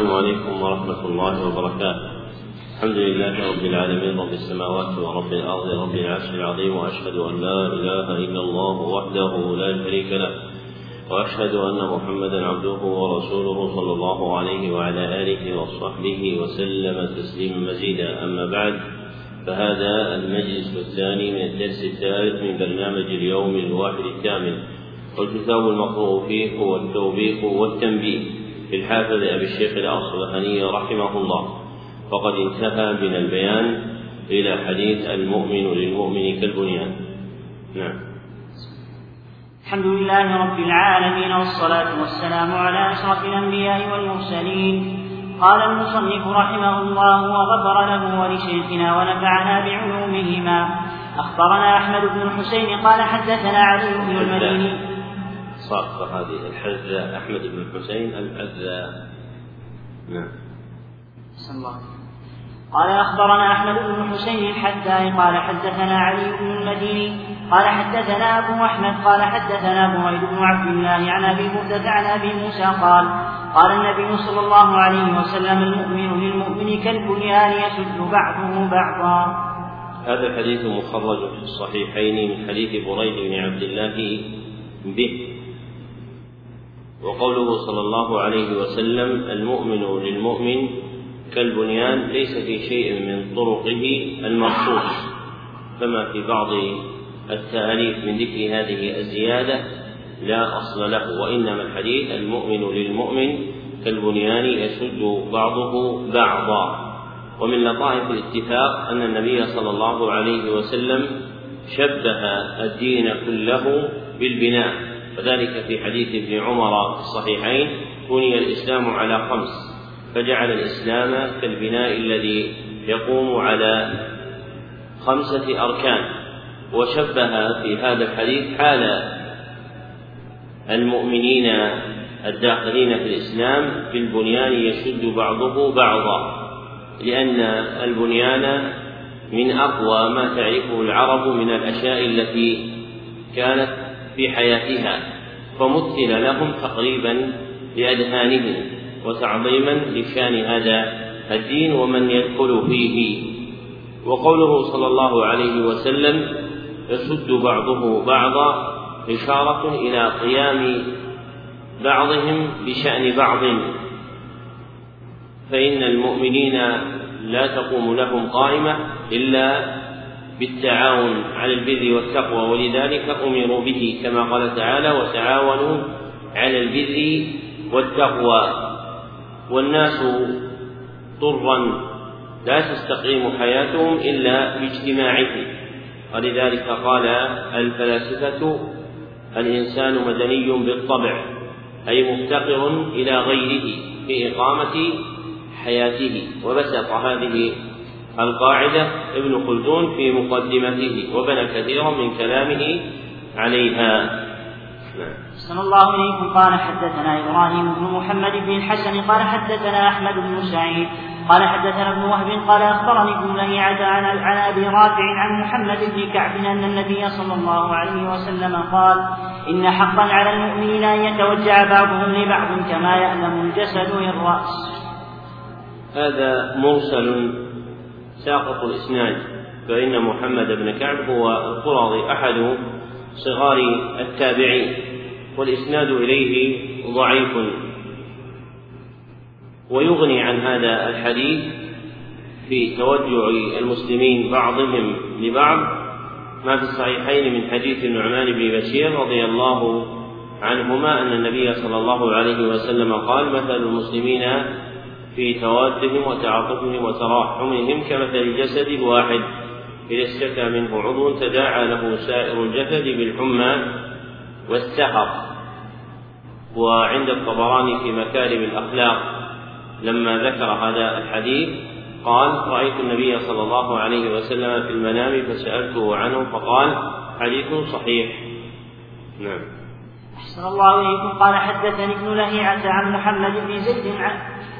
السلام عليكم ورحمة الله وبركاته. الحمد لله رب العالمين رب السماوات ورب الأرض رب العرش العظيم وأشهد أن لا إله إلا الله وحده لا شريك له وأشهد أن محمدا عبده ورسوله صلى الله عليه وعلى آله وصحبه وسلم تسليما مزيدا أما بعد فهذا المجلس الثاني من الدرس الثالث من برنامج اليوم الواحد الثامن والكتاب المقروء فيه هو التوبيخ والتنبيه للحافظ أبي الشيخ الأصبهاني رحمه الله. وقد انتهى من البيان إلى حديث المؤمن للمؤمن كالبنيان. نعم. الحمد لله رب العالمين والصلاة والسلام على أشرف الأنبياء والمرسلين. قال المصنف رحمه الله وغفر له ولشيخنا ونفعنا بعلومهما. أخبرنا أحمد بن الحسين قال حدثنا علي بن المديني. صار هذه الحذاء أحمد بن الحسين الحذاء نعم. الله قال أخبرنا أحمد بن الحسين الحذاء قال حدثنا علي بن المديني قال حدثنا أبو أحمد قال حدثنا بريد بن عبد الله عن أبي بردة عن أبي موسى قال قال النبي صلى الله عليه وسلم المؤمن للمؤمن كالبنيان يسد بعضه بعضا. هذا الحديث مخرج في الصحيحين من حديث بريد بن عبد الله به. وقوله صلى الله عليه وسلم المؤمن للمؤمن كالبنيان ليس في شيء من طرقه المرصوص كما في بعض التأليف من ذكر هذه الزيادة لا أصل له وإنما الحديث المؤمن للمؤمن كالبنيان يشد بعضه بعضا. ومن لطائف الاتفاق أن النبي صلى الله عليه وسلم شبه الدين كله بالبناء. وذلك في حديث ابن عمر في الصحيحين بني الإسلام على خمس فجعل الإسلام كالبناء الذي يقوم على خمسة أركان وشبه في هذا الحديث حال المؤمنين الداخلين في الإسلام بالبنيان يشد بعضه بعضا لأن البنيان من أقوى ما تعرفه العرب من الأشياء التي كانت في حياتها. فمثل لهم تقريبا لأذهانهم وتعظيما لشأن هذا الدين ومن يدخل فيه. وقوله صلى الله عليه وسلم يسد بعضه بعضا إشارة إلى قيام بعضهم بشأن بعض. فإن المؤمنين لا تقوم لهم قائمة إلا بالتعاون على البر والتقوى ولذلك أمروا به كما قال تعالى وتعاونوا على البر والتقوى والناس طرا لا تستقيم حياتهم إلا باجتماعهم. ولذلك قال الفلاسفة الإنسان مدني بالطبع أي مفتقر إلى غيره في إقامة حياته. وبسط هذه القاعدة ابن خلدون في مقدمته وبنى كثيرا من كلامه عليها. صلى نعم. الله إليكم. قال حدثنا إبراهيم بن محمد بن الحسن قال حدثنا أحمد بن سعيد قال حدثنا ابن وهب قال أخبرني ابن لهيعة عن عن أبي رافع عن محمد بن كعب أن النبي صلى الله عليه وسلم قال إن حقا على المؤمنين أن يتوجع بعضهم لبعض كما يألم الجسد للرأس هذا مرسل ساقط الإسناد فإن محمد بن كعب هو القرظي أحد صغار التابعين والإسناد إليه ضعيف. ويغني عن هذا الحديث في توجع المسلمين بعضهم لبعض ما في الصحيحين من حديث النعمان بن بشير رضي الله عنهما أن النبي صلى الله عليه وسلم قال مثل المسلمين في توادهم وتعاطفهم وتراحمهم كمثل الجسد الواحد. إذا اشتكى منه عضو تداعى له سائر الجسد بالحمى والسهر وعند الطبراني في مكارم الأخلاق لما ذكر هذا الحديث قال رأيت النبي صلى الله عليه وسلم في المنام فسألته عنه فقال حديث صحيح. نعم. أحسن الله إليكم. قال حدثني ابن لهيعة عن محمد بن زيد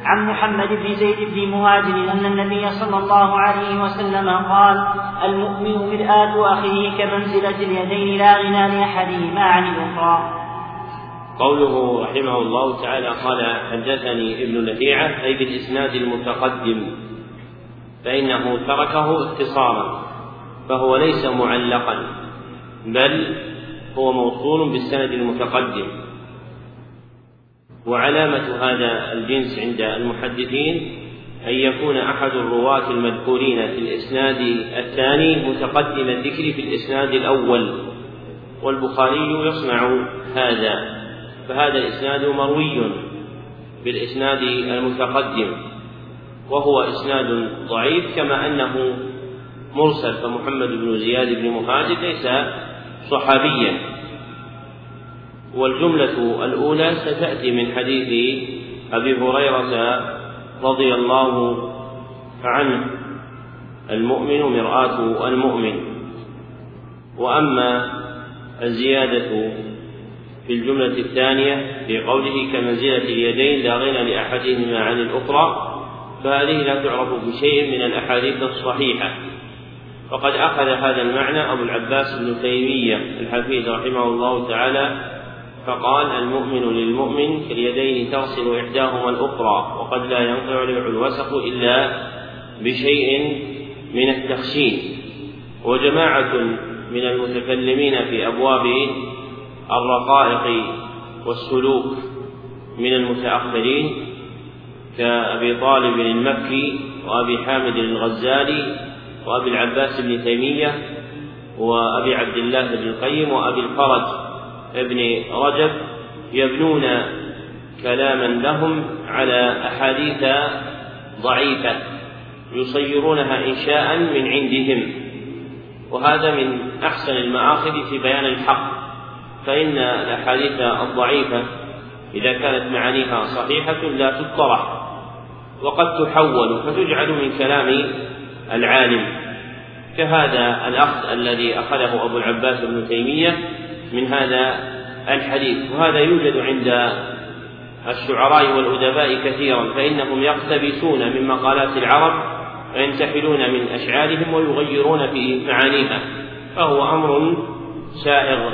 عن محمد بن زيد بن مهاجر أن النبي صلى الله عليه وسلم قال المؤمن مرآة أخيه كمنزلة اليدين لا غنى لأحدهما عن الأخرى. قوله رحمه الله تعالى قال حدثني ابن لهيعة أي بالإسناد المتقدم فإنه تركه اختصارا فهو ليس معلقا بل هو موصول بالسند المتقدم. وعلامة هذا الجنس عند المحدثين أن يكون أحد الرواة المذكورين في الإسناد الثاني متقدم الذكر في الإسناد الأول والبخاري يصنع هذا فهذا الإسناد مروي بالإسناد المتقدم وهو إسناد ضعيف كما أنه مرسل فمحمد بن زياد بن مهاجر ليس صحابيا. والجملة الأولى ستأتي من حديث أبي هريرة رضي الله عنه المؤمن مرآة المؤمن. وأما الزيادة في الجملة الثانية في قوله كمنزلة اليدين لا غنى لأحدهما عن الأخرى فهذه لا تعرف بشيء من الأحاديث الصحيحة. وقد أخذ هذا المعنى أبو العباس بن تيمية الحفيد رحمه الله تعالى فقال المؤمن للمؤمن كاليدين تغسل إحداهما الأخرى وقد لا ينقع الوسخ إلا بشيء من التخشين. وجماعة من المتكلمين في أبواب الرقائق والسلوك من المتأخرين كأبي طالب المكي وأبي حامد الغزالي وأبي العباس بن تيمية وأبي عبد الله بن القيم وأبي الفرج ابن رجب يبنون كلاما لهم على أحاديث ضعيفة يصيرونها إنشاء من عندهم. وهذا من أحسن المآخذ في بيان الحق. فإن الأحاديث الضعيفة إذا كانت معانيها صحيحة لا تطرح وقد تحول فتجعل من كلام العالم. كهذا الأخذ الذي أخذه أبو العباس بن تيمية من هذا الحديث وهذا يوجد عند الشعراء والأدباء كثيرا فإنهم يقتبسون من مقالات العرب وينتحلون من أشعارهم ويغيرون في معانيها فهو أمر سائغ.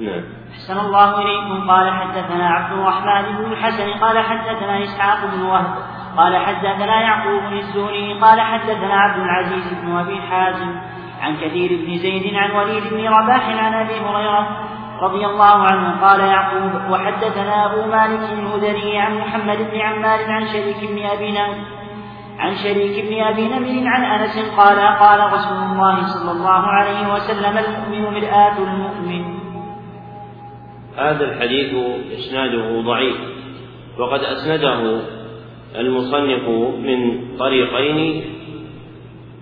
نعم. أحسن الله إليكم. قال حدثنا عبد الرحمن بن الحسن قال حدثنا إسحاق بن وهب قال حدثنا يعقوب بن الزهري قال حدثنا عبد العزيز بن أبي حازم عن كثير بن زيد عن وليد بن رباح عن أبي هريرة رضي الله عنه قال يعقوب وحدثنا أبو مالك الهذلي عن محمد بن عمار عن شريك بن أبي عن شريك بن أبي نمر عن أنس قال قال رسول الله صلى الله عليه وسلم المؤمن مرآة المؤمن. هذا الحديث إسناده ضعيف وقد أسنده المصنف من طريقين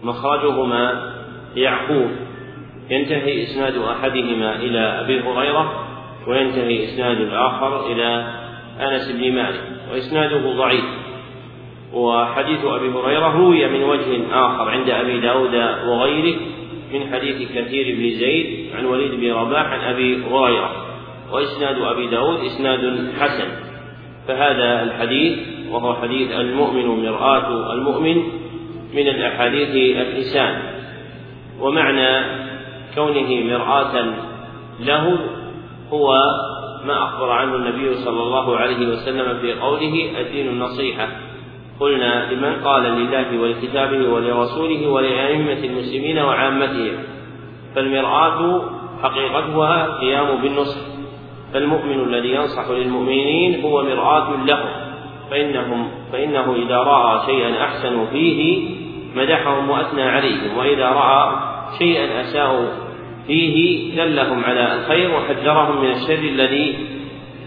مخرجهما يعقوب. ينتهي إسناد أحدهما إلى أبي هريرة وينتهي إسناد الآخر إلى أنس بن مالك وإسناده ضعيف. وحديث أبي هريرة روي من وجه آخر عند أبي داود وغيره من حديث كثير بن زيد عن وليد بن رباح عن أبي هريرة. وإسناد أبي داود إسناد حسن. فهذا الحديث وهو حديث المؤمن مرآة المؤمن من الأحاديث الحسان ومعنى كونه مرآة له هو ما أخبر عنه النبي صلى الله عليه وسلم في قوله الدين النصيحة. قلنا لمن قال لله ولكتابه ولرسوله ولأئمة المسلمين وعامتهم فالمرآة حقيقتها قيام بالنصح. فالمؤمن الذي ينصح للمؤمنين هو مرآة لهم فإنهم فإنه إذا رأى شيئا أحسن فيه مدحهم وأثنى عليهم وإذا رأى شيئا أساءوا فيه دلهم على الخير وحذرهم من الشر الذي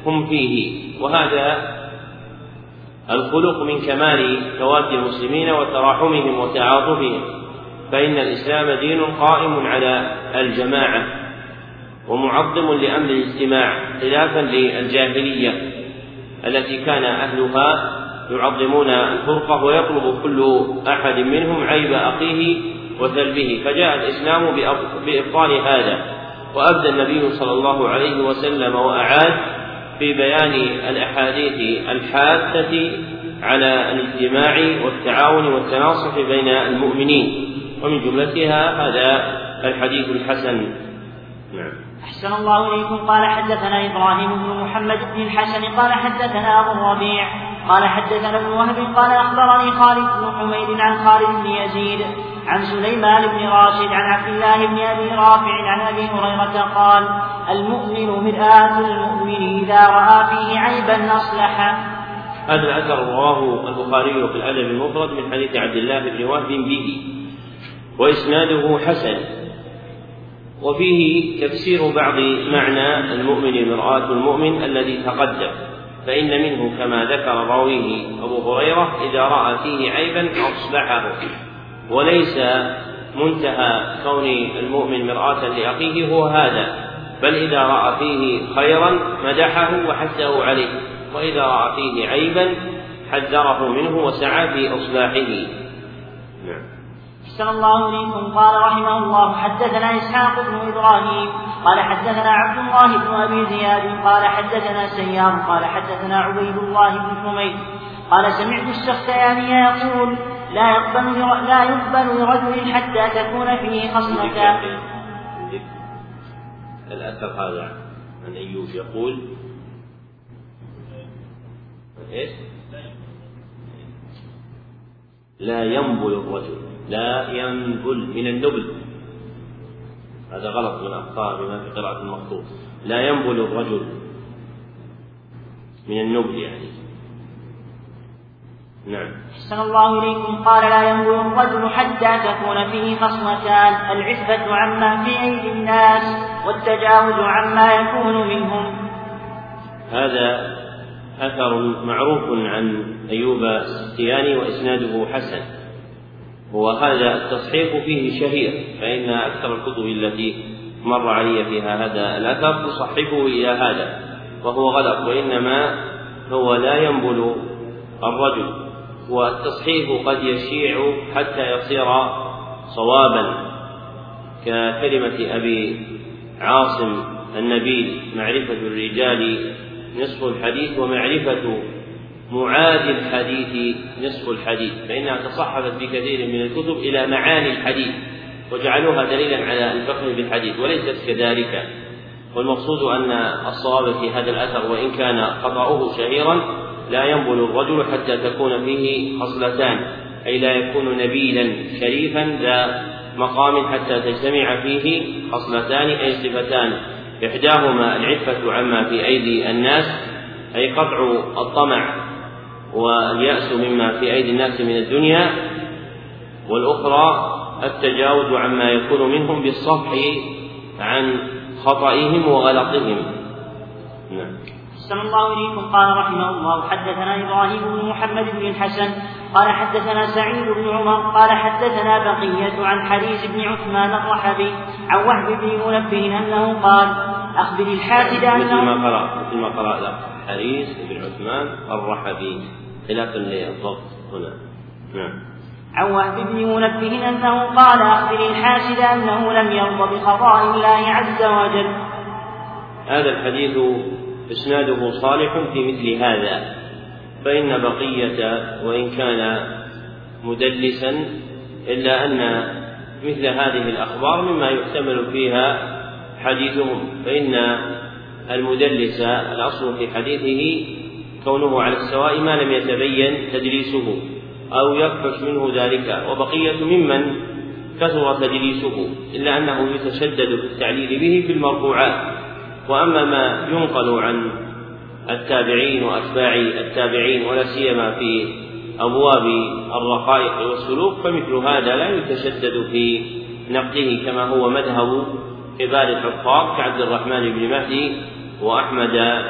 هم فيه. وهذا الخلق من كمال تواد المسلمين وتراحمهم وتعاطفهم. فإن الإسلام دين قائم على الجماعة ومعظم لأمر الاجتماع خلافا للجاهلية التي كان أهلها يعظمون الفرقة ويطلب كل أحد منهم عيب أخيه وسلبه فجاء الإسلام بإبطال هذا. وأبدى النبي صلى الله عليه وسلم وأعاد في بيان الأحاديث الحاثة على الاجتماع والتعاون والتناصح بين المؤمنين. ومن جملتها هذا الحديث الحسن. نعم. أحسن الله إليكم. قال حدثنا إبراهيم بن محمد بن الحسن. قال حدثنا أبو الربيع. قال حدثنا ابن وهب. قال أخبرني خالد بن حميد عن خالد بن يزيد. عن سليمان بن راشد عن عبد الله بن أبي رافع عن أبي هريرة قال المؤمن مرآة المؤمن إذا رأى فيه عيبا أصلحه. هذا الأثر رواه البخاري في الأدب المفرد من حديث عبد الله بن وهب به وإسناده حسن وفيه تفسير بعض معنى المؤمن مرآة المؤمن الذي تقدم فإن منه كما ذكر راويه أبو هريرة إذا رأى فيه عيبا أصلحه. وليس منتهى كون المؤمن مرآة لأخيه هو هذا بل إذا رأى فيه خيرا مدحه وحثه عليه وإذا رأى فيه عيبا حذره منه وسعى في إصلاحه نعم. أحسن الله إليكم. قال رحمه الله حدثنا إسحاق بن إبراهيم قال حدثنا عبد الله بن أبي زياد قال حدثنا سيار قال حدثنا عبيد الله بن حميد قال سمعت السختياني يقول لا يقبل لا يقبل لرجل حتى تكون فيه خصلتان. الأثر هذا عن أيوب يقول إيش؟ لا ينبل الرجل لا ينبل من النبل هذا غلط من أخطاء بما في قراءة المخطوط لا ينبل الرجل من النبل يعني نعم. أحسن الله إليكم. قال لا ينبل الرجل حتى تكون فيه خصلتان العفة عما في أيدي الناس والتجاوز عما يكون منهم. هذا أثر معروف عن أيوب السختياني وإسناده حسن. وهذا التصحيح فيه شهير فإن أكثر الكتب التي مر علي فيها هذا الأثر تصححه إلى هذا وهو غلط وإنما هو لا ينبل الرجل. والتصحيح قد يشيع حتى يصير صوابا ككلمة أبي عاصم النبيل معرفة الرجال نصف الحديث ومعرفة معادي الحديث نصف الحديث فإنها تصحفت في كثير من الكتب إلى معاني الحديث وجعلوها دليلا على الفقه بالحديث وليست كذلك. والمقصود أن الصواب في هذا الأثر وإن كان خطأه شهيرا لا ينبل الرجل حتى تكون فيه خصلتان أي لا يكون نبيلا شريفا ذا مقام حتى تجتمع فيه خصلتان أي صفتان. إحداهما العفة عما في أيدي الناس أي قطع الطمع واليأس مما في أيدي الناس من الدنيا والأخرى التجاوز عما يكون منهم بالصفح عن خطئهم وغلطهم. نعم. أحسن الله إليكم. قال رحمه الله حدثنا إبراهيم بن محمد بن الحسن قال حدثنا سعيد بن عمر قال حدثنا بقية عن حديث بن عثمان الرحبي عن وهب بن منبه أنه قال أخبر الحاسد أنه مثل ما قرأ مثل ما قرأ حديث بن عثمان الرحبي. خلافا للضبط هنا. نعم. عن وهب بن منبه أنه قال أخبر الحاسد أنه لم يرضى بقضاء الله عز وجل. هذا الحديث إسناده صالح في مثل هذا. فإن بقية وإن كان مدلسا إلا أن مثل هذه الأخبار مما يحتمل فيها حديثهم. فإن المدلس الأصل في حديثه كونه على السواء ما لم يتبين تدليسه أو يفحش منه ذلك. وبقية ممن كثر تدليسه إلا أنه يتشدد في التعليل به في المرفوعات. وأما ما ينقل عن التابعين وأتباع التابعين ولا سيما في أبواب الرقائق والسلوك فمثل هذا لا يتشدد في نقده كما هو مذهب كبار الحفاظ كعبد الرحمن بن مهدي وأحمد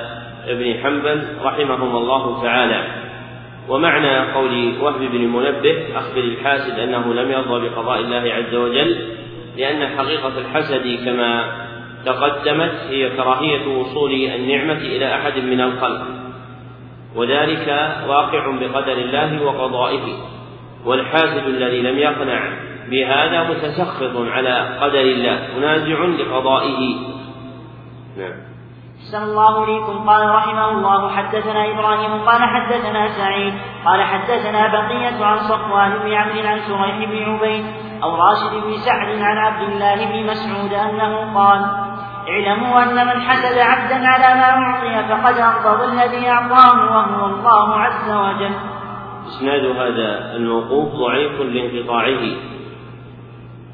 بن حنبل رحمهم الله تعالى. ومعنى قول وهب بن منبه أخبر الحاسد أنه لم يرضى بقضاء الله عز وجل لأن حقيقة الحسد كما تقدمت هي كراهية وصول النعمة إلى أحد من الخلق وذلك واقع بقدر الله وقضائه والحاسد الذي لم يقنع بهذا متسخط على قدر الله منازع لقضائه. نعم. أحسن الله إليكم. قال رحمه الله حدثنا إبراهيم قال حدثنا سعيد قال حدثنا بقية عن صفوان بن عمرو عن شريح بن عبيد أو راشد بن سعد عن عبد الله بن مسعود أنه قال اعلموا أن من حسد عبدا على ما أعطي فقد أغضب الذي أعطاه وهو الله عز وجل. إسناد هذا الموقوف ضعيف لانقطاعه.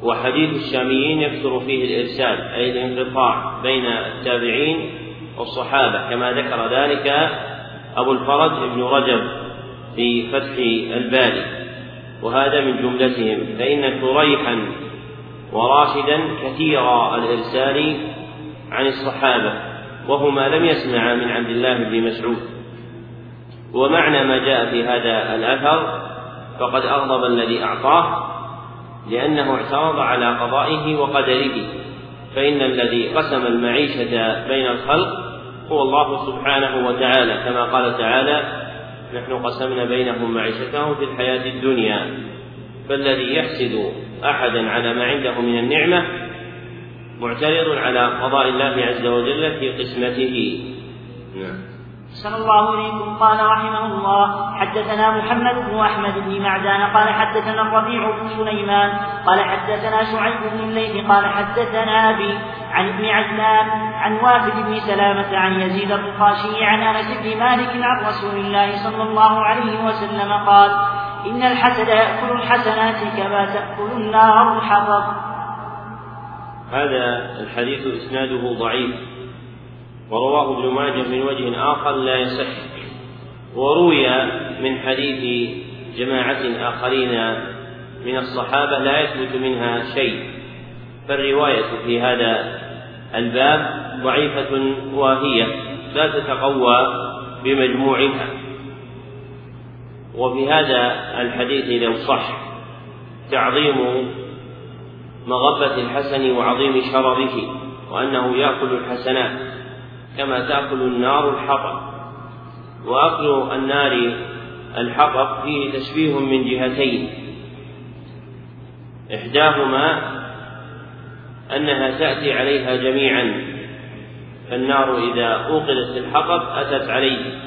وحديث الشاميين يكثر فيه الإرسال أي الانقطاع بين التابعين والصحابة كما ذكر ذلك أبو الفرج بن رجب في فتح الباري. وهذا من جملتهم فإن شريحا وراشدا كثير الإرسال عن الصحابة وهما لم يسمعا من عبد الله بن مسعود. ومعنى ما جاء في هذا الأثر فقد أغضب الذي أعطاه لأنه اعترض على قضائه وقدره فإن الذي قسم المعيشة بين الخلق هو الله سبحانه وتعالى. كما قال تعالى نحن قسمنا بينهم معيشتهم في الحياة الدنيا فالذي يحسد أحدا على ما عنده من النعمة معترض على قضاء الله عز وجل في قسمته. نعم. صلى الله إليكم. قال رحمه الله حدثنا محمد بن أحمد بن معدان قال حدثنا الربيع بن سليمان قال حدثنا شعيب بن الليث قال حدثنا أبي عن ابن عجلان عن وافد بن سلامة عن يزيد الرقاشي عن أنس بن مالك عن رسول الله صلى الله عليه وسلم قال إن الحسد يأكل الحسنات كما تأكل النار الحطب. هذا الحديث إسناده ضعيف. ورواه ابن ماجه من وجه آخر لا يصح. وروي من حديث جماعة آخرين من الصحابة لا يثبت منها شيء. فالرواية في هذا الباب ضعيفة واهية لا تتقوى بمجموعها. وفي هذا الحديث لو صح تعظيم مغبة الحسن وعظيم شرره وأنه يأكل الحسنات كما تأكل النار الحطب. وأكل النار الحطب فيه تشبيه من جهتين. إحداهما أنها تأتي عليها جميعا فالنار إذا أوقدت الحطب أتت عليه.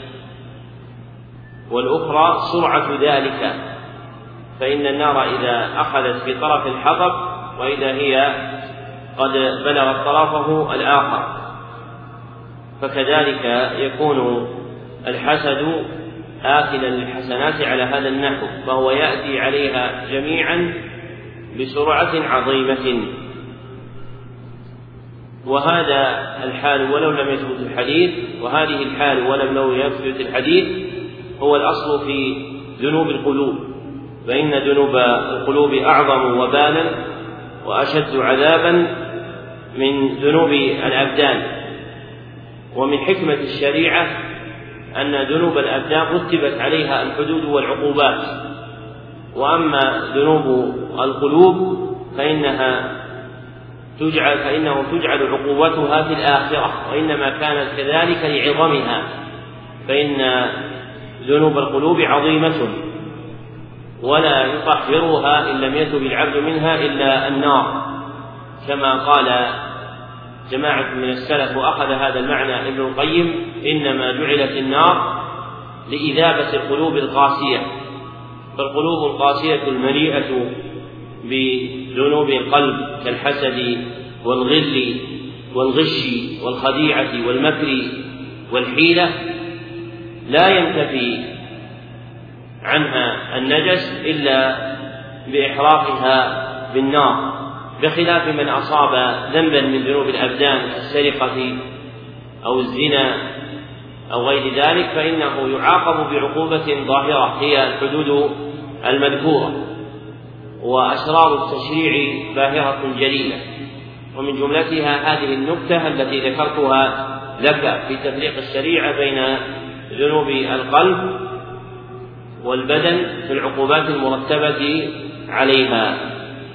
والأخرى سرعة ذلك فإن النار إذا أخذت في طرف الحطب وإذا هي قد بلغت طرفه الآخر. فكذلك يكون الحسد آكلا للحسنات على هذا النحو فهو يأتي عليها جميعا بسرعة عظيمة. وهذا الحال ولو لم يثبت الحديث وهذه الحال ولم لو يثبت الحديث هو الأصل في ذنوب القلوب. فإن ذنوب القلوب أعظم وبالا وأشد عذابا من ذنوب الأبدان. ومن حكمة الشريعة أن ذنوب الأبدان رتبت عليها الحدود والعقوبات. وأما ذنوب القلوب فإنها تجعل فإنه تجعل عقوبتها في الآخرة. وإنما كانت كذلك لعظمها. فإن ذنوب القلوب عظيمة. ولا يطهرها إن لم يتب العبد منها إلا النار. كما قال جماعة من السلف وأخذ هذا المعنى ابن القيم إنما جعلت النار لإذابة القلوب القاسية. فالقلوب القاسية المليئة بذنوب القلب كالحسد والغل والغش والخديعة والمكر والحيلة لا ينتفي عنها النجس إلا بإحراقها بالنار بخلاف من أصاب ذنبا من ذنوب الأبدان السرقة أو الزنا أو غير ذلك فإنه يعاقب بعقوبة ظاهرة هي الحدود المذكورة وأسرار التشريع باهرة جليلة. ومن جملتها هذه النكتة التي ذكرتها لك في تفريق الشريعة بين ذنوب القلب والبدن في العقوبات المرتبة عليها.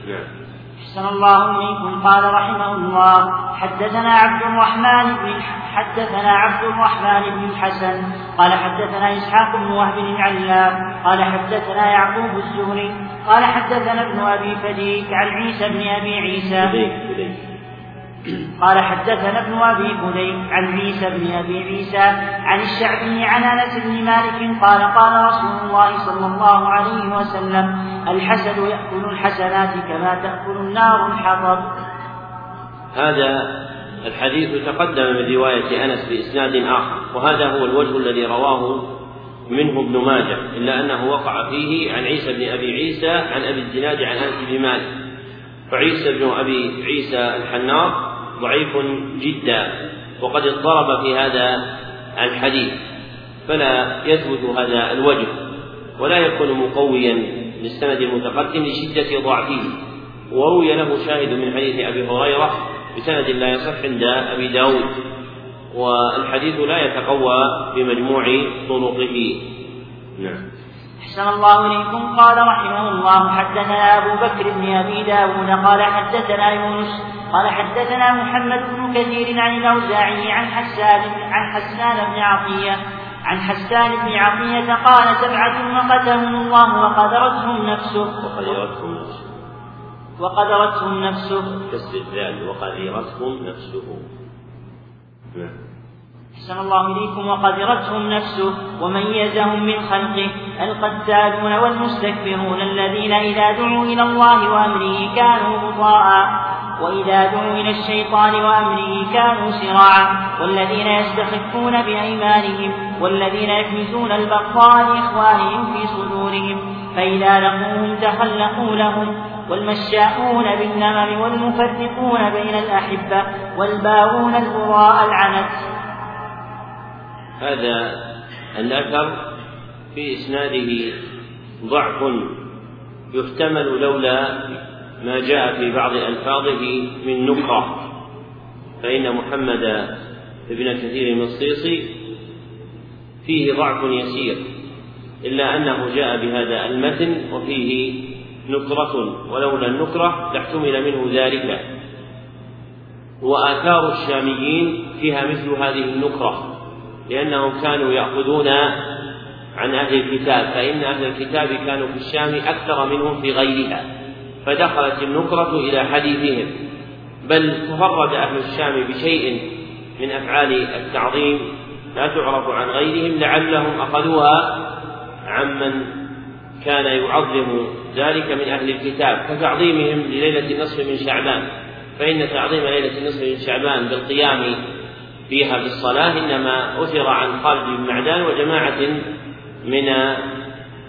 نعم. أحسن الله إليكم قال رحمه الله حدثنا عبد الرحمن بن حدثنا عبد الرحمن بن الحسن. قال حدثنا إسحاق بن وهب العلام قال حدثنا يعقوب الزهري. قال حدثنا ابن أبي فديك عن عيسى بن أبي عيسى. قال حدثنا ابن أبي فديك عن عيسى بن أبي عيسى عن الشعبي عن أنس بن مالك قال قال رسول الله صلى الله عليه وسلم الحسد يأكل الحسنات كما تأكل النار الحطب. هذا الحديث تقدم من رواية أنس بإسناد آخر وهذا هو الوجه الذي رواه منه ابن ماجه إلا أنه وقع فيه عن عيسى بن أبي عيسى عن أبي الزناد عن أنس بن مالك فعيسى بن أبي عيسى الحنار ضعيف جدا وقد اضطرب في هذا الحديث فلا يثبت هذا الوجه ولا يكون مقويا للسند المتقدم لشدة ضعفه. وروي له شاهد من حديث أبي هريرة بسند لا يصح عند أبي داود والحديث لا يتقوى بمجموع طرقه. نعم. أحسن الله إليكم. قال رحمه الله حدثنا أبو بكر بن أبي داود قال حدثنا يونس قال حدثنا محمد بن كثير عن الأوزاعي عن حسان عن حسان بن عطية عن حسان بن عطية قال سبعة وقتهم الله وقدرتهم نفسه وقدرتهم نفسه. وقدرتهم نفسه. كسر الذال وقدرتهم نفسه. نعم. أحسن الله إليكم. وقدرتهم نفسه. وميزهم من خلقه. القتالون والمستكبرون الذين إذا دعوا إلى الله وأمره كانوا مطاعا وإذا دعوا إلى الشيطان وأمره كانوا سراعا والذين يستخفون بأيمانهم والذين يكنزون البقاء لإخوانهم في صدورهم فإذا لقوهم تخلقوا لهم والمشاؤون بالنمم والمفرقون بين الأحبة والباغون البراء العنت. هذا الأثر في إسناده ضعف يحتمل لولا ما جاء في بعض ألفاظه من نكرة. فإن محمد بن كثير المصيصي فيه ضعف يسير إلا أنه جاء بهذا المتن وفيه نكرة ولولا النكرة لاحتمل منه ذلك. وآثار الشاميين فيها مثل هذه النكرة لأنهم كانوا يأخذون عن أهل الكتاب فإن أهل الكتاب كانوا في الشام أكثر منهم في غيرها. فدخلت النكرة إلى حديثهم. بل تفرد أهل الشام بشيء من أفعال التعظيم لا تعرف عن غيرهم لعلهم أخذوها عمن كان يعظم ذلك من أهل الكتاب. كتعظيمهم لليلة النصف من شعبان. فإن تعظيم ليلة النصف من شعبان بالقيام فيها بالصلاة إنما أثر عن خالد بن معدان وجماعة من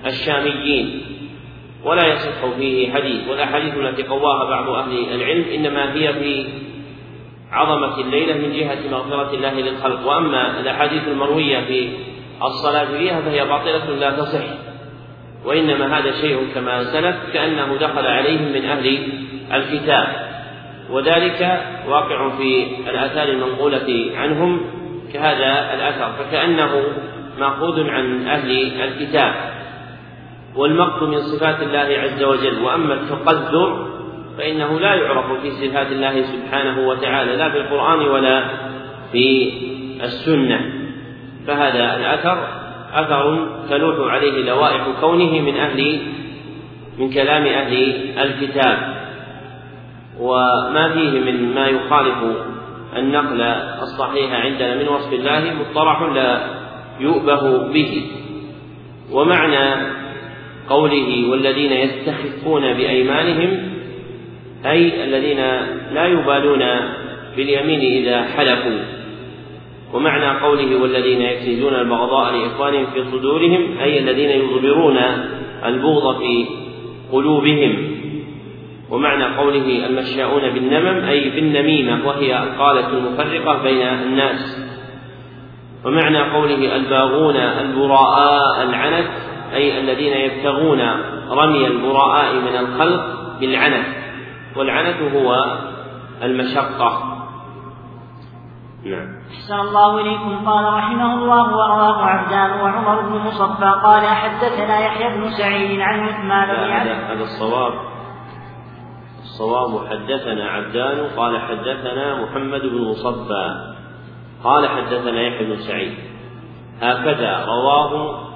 الشاميين. ولا يصح فيه حديث والأحاديث التي قواها بعض أهل العلم إنما هي في عظمة الليلة من جهة مغفرة الله للخلق. وأما الأحاديث المروية في الصلاة فيها فهي باطلة لا تصح وإنما هذا شيء كما سلف كأنه دخل عليهم من أهل الكتاب. وذلك واقع في الآثار المنقولة عنهم كهذا الأثر فكأنه مأخوذ عن أهل الكتاب. والمقت من صفات الله عز وجل وأما التقدر فإنه لا يعرف في صفات الله سبحانه وتعالى لا في القرآن ولا في السنة. فهذا الأثر أثر تلوح عليه لوائح كونه من أهل من كلام أهل الكتاب. وما فيه من ما يخالف النقل الصحيح عندنا من وصف الله مصطلح لا يؤبه به. ومعنى قوله والذين يستخفون بأيمانهم أي الذين لا يبالون باليمين إذا حلفوا. ومعنى قوله والذين يكنزون البغضاء لإخوانهم في صدورهم أي الذين يظهرون البغض في قلوبهم. ومعنى قوله المشاؤون بالنمم أي بالنميمة وهي القالة المفرقة بين الناس. ومعنى قوله الباغون البراء العنت أي الذين يبتغون رمي البراء من الخلق بالعنت. والعنت هو المشقة. نعم. أحسن الله إليكم. قال رحمه الله ورواه عبدان وعمر بن مصفى قال حدثنا يحيى بن سعيد عن عثمان بن هذا الصواب. الصواب حدثنا عبدان قال حدثنا محمد بن مصفى قال حدثنا يحيى بن سعيد. هكذا رواه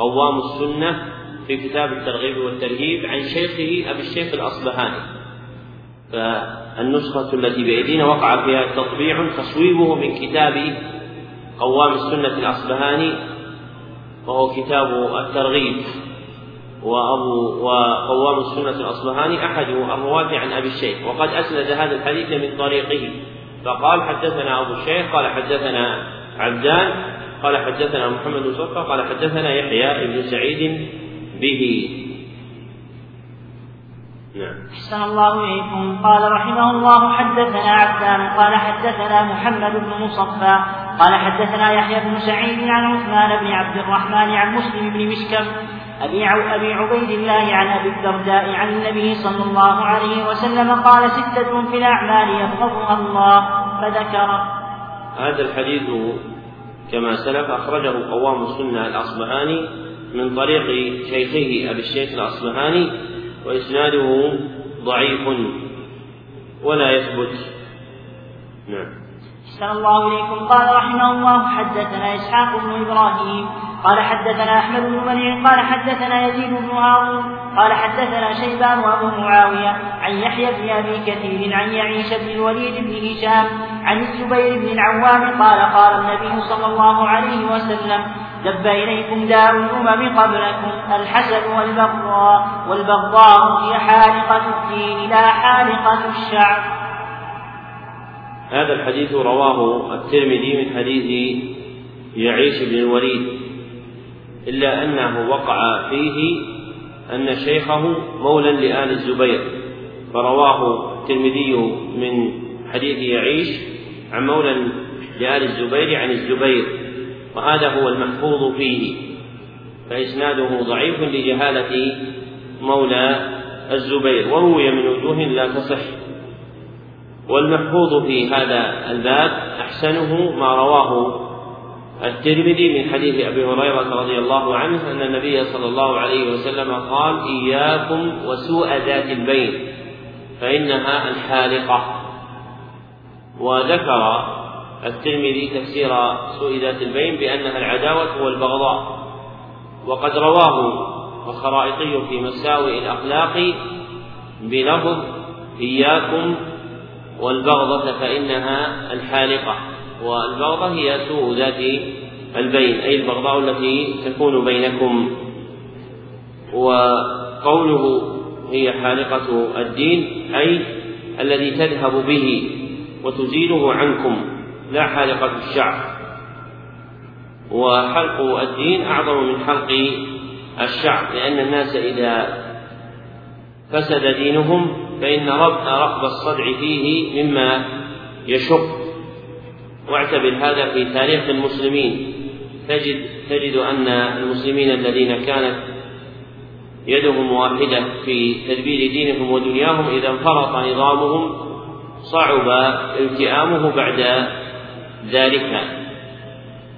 قوام السنة في كتاب الترغيب والترهيب عن شيخه أبي الشيخ الأصبهاني. فالنسخة التي بأيدينا وقع فيها تطبيع تصويبه من كتاب قوام السنة الأصبهاني وهو كتاب الترغيب. وأبو وقوام السنة الأصبهاني أحد الرواة عن أبي الشيخ. وقد أسند هذا الحديث من طريقه. فقال حدثنا أبو الشيخ قال حدثنا عبدان قال حدثنا محمد بن صفة قال حدثنا يحيى بن سعيد به. نعم. أحسن الله إليكم. قال رحمه الله حدثنا عبدان قال حدثنا محمد بن مصفى قال حدثنا يحيى بن سعيد عن عثمان بن عبد الرحمن عن مسلم بن مشكم أبي, أبي عبيد الله عن أبي الدرداء عن النبي صلى الله عليه وسلم قال ستة في الأعمال يبغضها الله فذكر هذا الحديث كما سلف أخرجه قوام السنة الأصبهاني من طريق شيخه أبي الشيخ الأصبهاني وإسناده ضعيف ولا يثبت. نعم. أحسن الله إليكم. قال رحمه الله حدثنا إسحاق بن إبراهيم قال حدثنا أحمد بن منيع قال حدثنا يزيد بن هارون قال حدثنا شيبان وأبو معاوية عن يحيى بن أبي كثير عن يعيش بن الوليد بن هشام عن الزبير بن العوام قال قال النبي صلى الله عليه وسلم دب إليكم داء الأمم قبلكم الحسد والبغضاء والبغضاء هي حالقة الدين لا حالقة الشعر. هذا الحديث رواه الترمذي من حديث يعيش بن الوليد إلا أنه وقع فيه أن شيخه مولى لآل الزبير فرواه الترمذي من حديث يعيش عن مولى لآل الزبير عن الزبير وهذا هو المحفوظ فيه فإسناده ضعيف لجهالة مولى الزبير وروي من وجوه لا تصح. والمحفوظ في هذا الباب أحسنه ما رواه الترمذي من حديث أبي هريرة رضي الله عنه أن النبي صلى الله عليه وسلم قال إياكم وسوء ذات البين فإنها الحالقة. وذكر الترمذي تفسير سوء ذات البين بأنها العداوة والبغضاء. وقد رواه الخرائطي في مساوئ الأخلاق بلفظ إياكم والبغضة فإنها الحالقة والبغضة هي سوء ذات البين أي البغضاء التي تكون بينكم. وقوله هي حالقة الدين أي الذي تذهب به وتزيله عنكم لا حالقة الشعر. وحلق الدين أعظم من حلق الشعر لأن الناس إذا فسد دينهم فإن رقب الصدع فيه مما يشق. واعتبر هذا في تاريخ المسلمين. تجد تجد أن المسلمين الذين كانت يدهم واحدة في تدبير دينهم ودنياهم إذا انفرط نظامهم صعب التئامه بعد ذلك.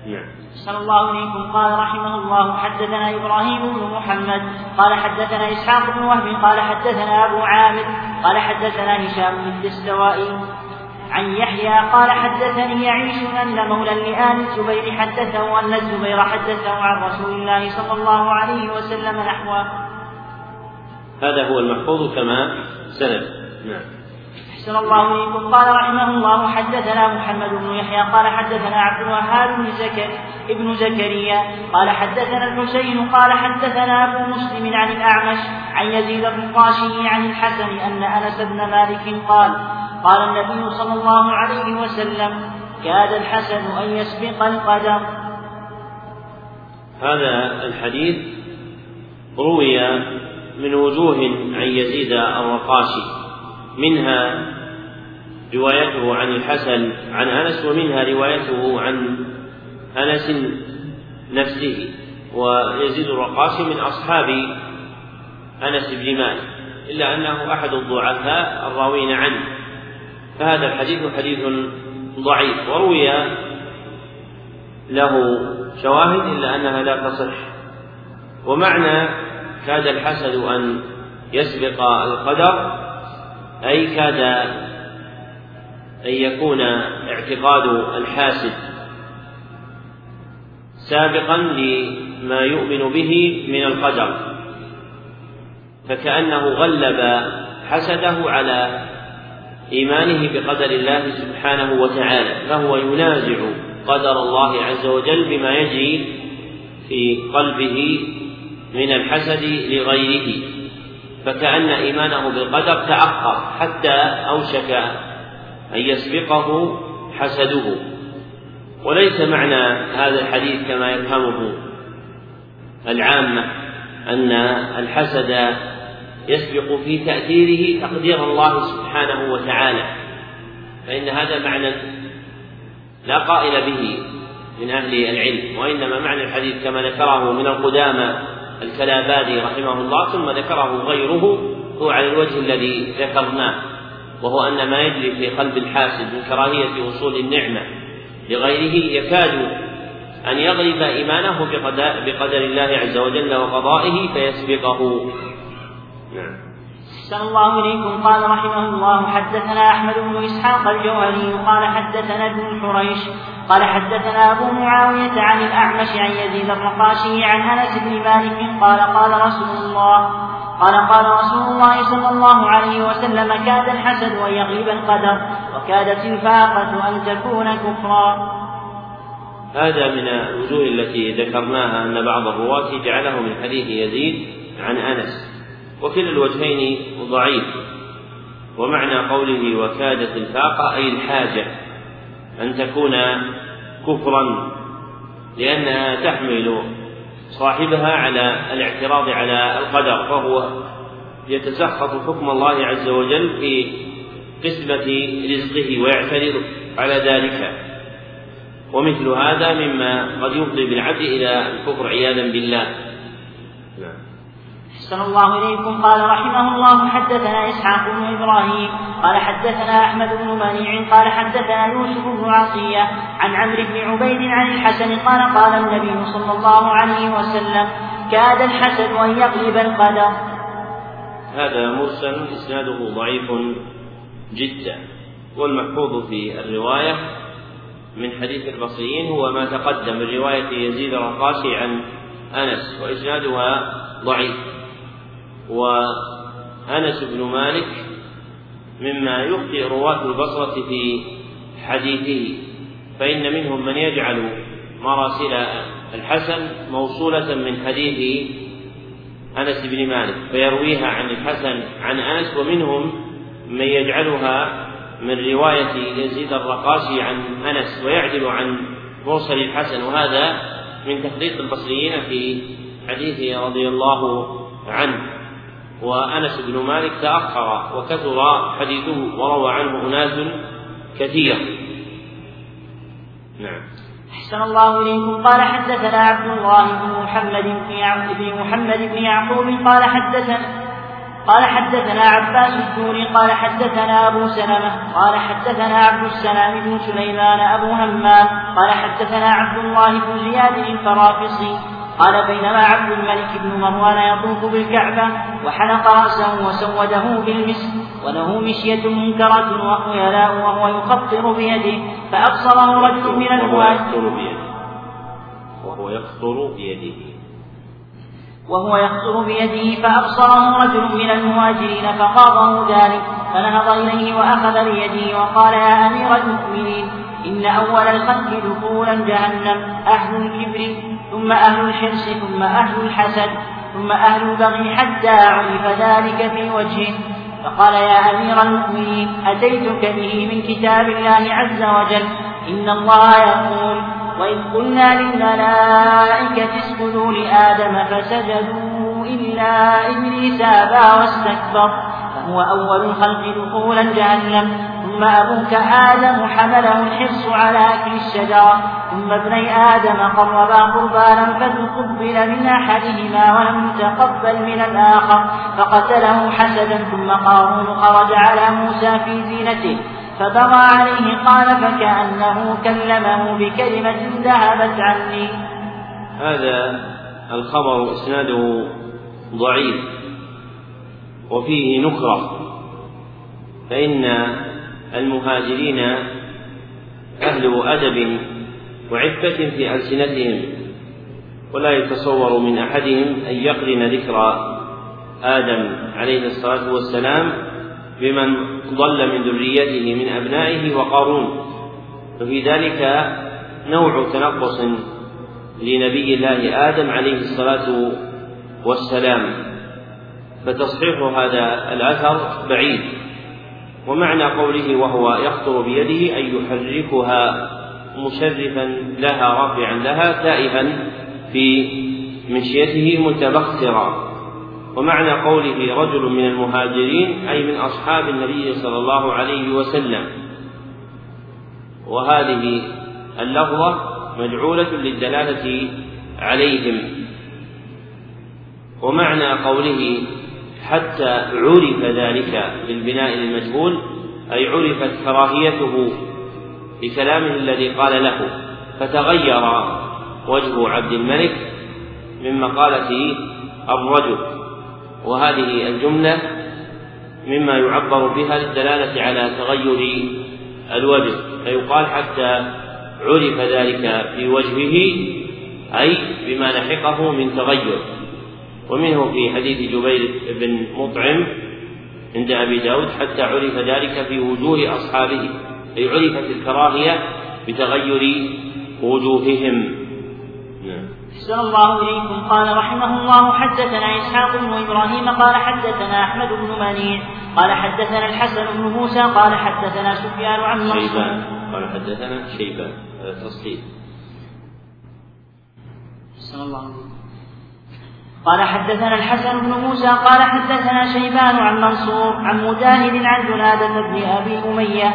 نعم. صلى الله عليكم. قال رحمه الله حدثنا إبراهيم بن محمد قال حدثنا إسحاق بن وهب قال حدثنا أبو عامر قال حدثنا هشام بن الدستوائي عن يحيى قال حدثني يعيش أن مولى لآل الزبير حدثه أن الزبير حدثه عن رسول الله صلى الله عليه وسلم نحوه. هذا هو المحفوظ كما سند. نعم. أحسن الله إليكم. قال رحمه الله حدثنا محمد بن يحيى قال حدثنا عبد الوهاب بن زكر ابن زكريا قال حدثنا الحسين قال حدثنا أبو مسلم عن الأعمش عن يزيد بن القاشي عن الحسن أن أنس بن مالك قال قال النبي صلى الله عليه وسلم كاد الحسن أن يسبق القدر هذا الحديث روي من وجوه عن يزيد الرقاشي منها روايته عن الحسن عن أنس ومنها روايته عن أنس نفسه ويزيد الرقاشي من أصحاب أنس بن مالك إلا أنه أحد الضعفاء الراوين عنه. فهذا الحديث حديث ضعيف وروي له شواهد إلا أنها لا تصح. ومعنى كاد الحسد أن يسبق القدر أي كاد أن يكون اعتقاد الحاسد سابقا لما يؤمن به من القدر فكأنه غلب حسده على إيمانه بقدر الله سبحانه وتعالى فهو ينازع قدر الله عز وجل بما يجري في قلبه من الحسد لغيره فكأن إيمانه بالقدر تأخر حتى أوشك أن يسبقه حسده. وليس معنى هذا الحديث كما يفهمه العامة أن الحسد يسبق في تأثيره تقدير الله سبحانه وتعالى فإن هذا معنى لا قائل به من أهل العلم وإنما معنى الحديث كما ذكره من القدامى الكلابادي رحمه الله ثم ذكره غيره هو على الوجه الذي ذكرناه. وهو أن ما يجري في قلب الحاسد من كراهية وصول النعمة لغيره يكاد أن يغلب إيمانه بقدر الله عز وجل وقضائه فيسبقه. نعم. أحسن الله إليكم. قال رحمه الله حدثنا أحمد بن إسحاق الجوهري قال حدثنا ابن حريش قال حدثنا أبو معاوية عن الأعمش عن يزيد الرقاشي عن أنس بن مالك قال قال رسول الله قال قال رسول الله صلى الله عليه وسلم كاد الحسد أن يغلب القدر وكادت الفاقة أن تكون كفرا. هذا من الوجوه التي ذكرناها أن بعض الرواة جعله من حديث يزيد عن أنس. وكلا الوجهين ضعيف. ومعنى قوله وكادت الفاقة أي الحاجة أن تكون كفرا لأنها تحمل صاحبها على الاعتراض على القدر فهو يتسخط حكم الله عز وجل في قسمة رزقه ويعترض على ذلك. ومثل هذا مما قد يفضي بالعبد إلى الكفر عياذا بالله. نعم. أحسن الله إليكم. قال رحمه الله حدثنا إسحاق بن إبراهيم قال حدثنا أحمد بن منيع قال حدثنا يوسف بن عطية عن عمرو بن عبيد عن الحسن قال قال النبي صلى الله عليه وسلم كاد الحسد أن يغلب القدر. هذا مرسل إسناده ضعيف جدا والمحفوظ في الرواية من حديث البصريين هو ما تقدم. من رواية يزيد الرقاشي عن أنس وإسنادها ضعيف. وأنس بن مالك مما يخطئ رواة البصرة في حديثه فإن منهم من يجعل مراسل الحسن موصولة من حديث أنس بن مالك فيرويها عن الحسن عن أنس ومنهم من يجعلها من رواية يزيد الرقاشي عن أنس ويعدل عن مرسل الحسن وهذا من تخليط البصريين في حديثه رضي الله عنه. وأنس بن مالك تأخر وكثر حديثه وروى عنه أناس كثير. نعم. أحسن الله إليكم. قال حدثنا عبد الله بن محمد بن محمد بن يعقوب قال حدثنا قال حدثنا عباس الدوري قال حدثنا أبو سلمة قال حدثنا عبد السلام بن سليمان أبو همام قال حدثنا عبد الله بن زياد الفرافصي قال بينما عبد الملك بن مروان يطوف بالكعبة وحلق رأسه وسوده بالمسك وله مشية منكرة وهو يلاء وهو يخطر بيده فأبصره رجل من المهاجرين وهو يخطر بيده. وهو يخطر بيده فأبصره رجل من المهاجرين فقاضه ذلك فنهض إليه وأخذ بيده وقال يا أمير المؤمنين إن أول الخلق دخولا جهنم أهل الكبر ثم أهل الحرص ثم أهل الحسد ثم أهل البغي حتى عرف ذلك في وجهه. فقال يا أمير المؤمنين أتيتك به من كتاب الله عز وجل؟ إن الله يقول وإذ قلنا للملائكة اسجدوا لآدم فسجدوا إلا إبليس أبى واستكبر. فهو أول الخلق دخولا جهنم ثم أبوك آدم حمله الحرص على أكل الشجرة ثم ابني آدم قربا قربانا فتقبل من أحدهما ولم يتقبل من الآخر. فقتله حسدا ثم قارون خرج على موسى في زينته. فبغى عليه قال فكأنه كلمه بكلمة ذهبت عني. هذا الخبر إسناده ضعيف وفيه نكرة. فإن المهاجرين أهل أدب وعفة في ألسنتهم ولا يتصور من أحدهم أن يقرن ذكر آدم عليه الصلاة والسلام بمن ضل من ذريته من أبنائه وقارون. ففي ذلك نوع تنقص لنبي الله آدم عليه الصلاة والسلام. فتصحيح هذا الأثر بعيد. ومعنى قوله وهو يخطر بيده أن يحركها مشرفا لها رافعا لها تائها في مشيته متبخترا. ومعنى قوله رجل من المهاجرين أي من أصحاب النبي صلى الله عليه وسلم. وهذه اللفظة مجعولة للدلالة عليهم. ومعنى قوله حتى عرف ذلك بالبناء المجهول أي عرفت كراهيته بكلامه الذي قال له. فتغير وجه عبد الملك من مقالة الرجل. وهذه الجملة مما يعبر بها للدلالة على تغير الوجه. فيقال حتى عرف ذلك في وجهه أي بما لحقه من تغير. ومنه في حديث جبير بن مطعم عند أبي داود حتى عرف ذلك في وجوه أصحابه أي عرفت الكراهية بتغير وجوههم. نعم. أحسن الله إليكم. قال رحمه الله حدثنا إسحاق بن إبراهيم قال حدثنا أحمد بن منيع قال حدثنا الحسن بن موسى قال حدثنا سفيان عن شيبان. قال حدثنا شيبان. هذا تصحيح. أحسن الله إليكم. قال حدثنا الحسن بن موسى قال حدثنا شيبان عن منصور عن مجاهد عن جنادة بن أبي أمية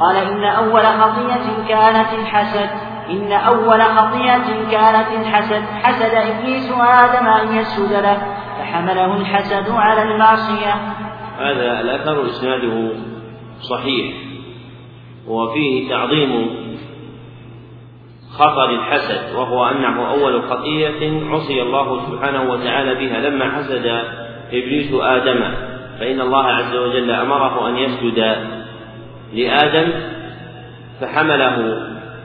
قال إن أول خطية كانت الحسد إن أول خطيئة كانت الحسد حسد إبليس آدم أن يسجد له فحمله الحسد على المعصية. هذا الأثر إسناده صحيح وفيه تعظيم خطر الحسد وهو أنه أول خطية عصي الله سبحانه وتعالى بها. لما حسد إبليس آدم فإن الله عز وجل أمره أن يسجد لآدم فحمله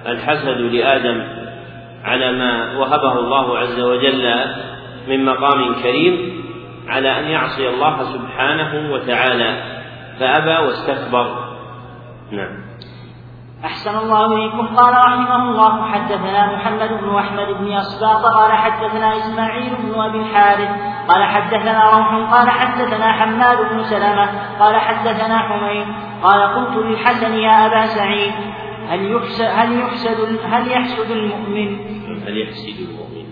الحسد لآدم على ما وهبه الله عز وجل من مقام كريم على أن يعصي الله سبحانه وتعالى فأبى واستكبر. نعم. أحسن الله إليكم. قال رحمه الله حدثنا محمد بن أحمد بن أصباط قال حدثنا إسماعيل بن أبي الحارث قال حدثنا روح قال حدثنا حماد بن سلمة قال حدثنا حميد قال قلت للحسن يا أبا سعيد هل يحسد هل يحسد هل يحسد المؤمن؟ هل يحسد المؤمن؟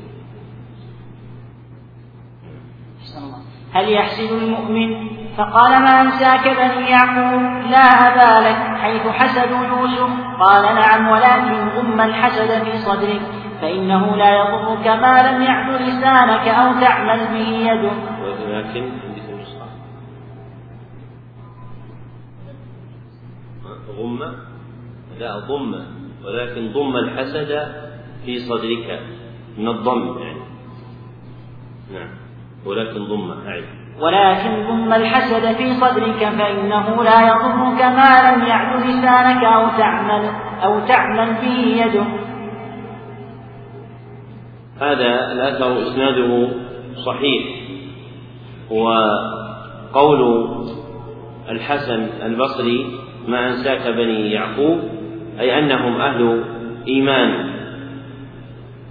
هل يحسد المؤمن؟ فقال ما أنساك بني يعقوب؟ لا أبا لك حيث حسدوا يوسف. قال نعم ولكن غم الحسد في صدرك فإنه لا يضرك ما لم يعد لسانك أو تعمل به يدك. ولكن غم؟ لا ضم. ولكن ضم الحسد في صدرك من الضم يعني. نعم ولكن ضم أعد. ولكن ضم الحسد في صدرك فإنه لا يضرك ما لم يعد لسانك أو تعمل أو تعمل به يدك هذا الأثر إسناده صحيح. وقول الحسن البصري ما أنساك بني يعقوب؟ أي أنهم أهل إيمان.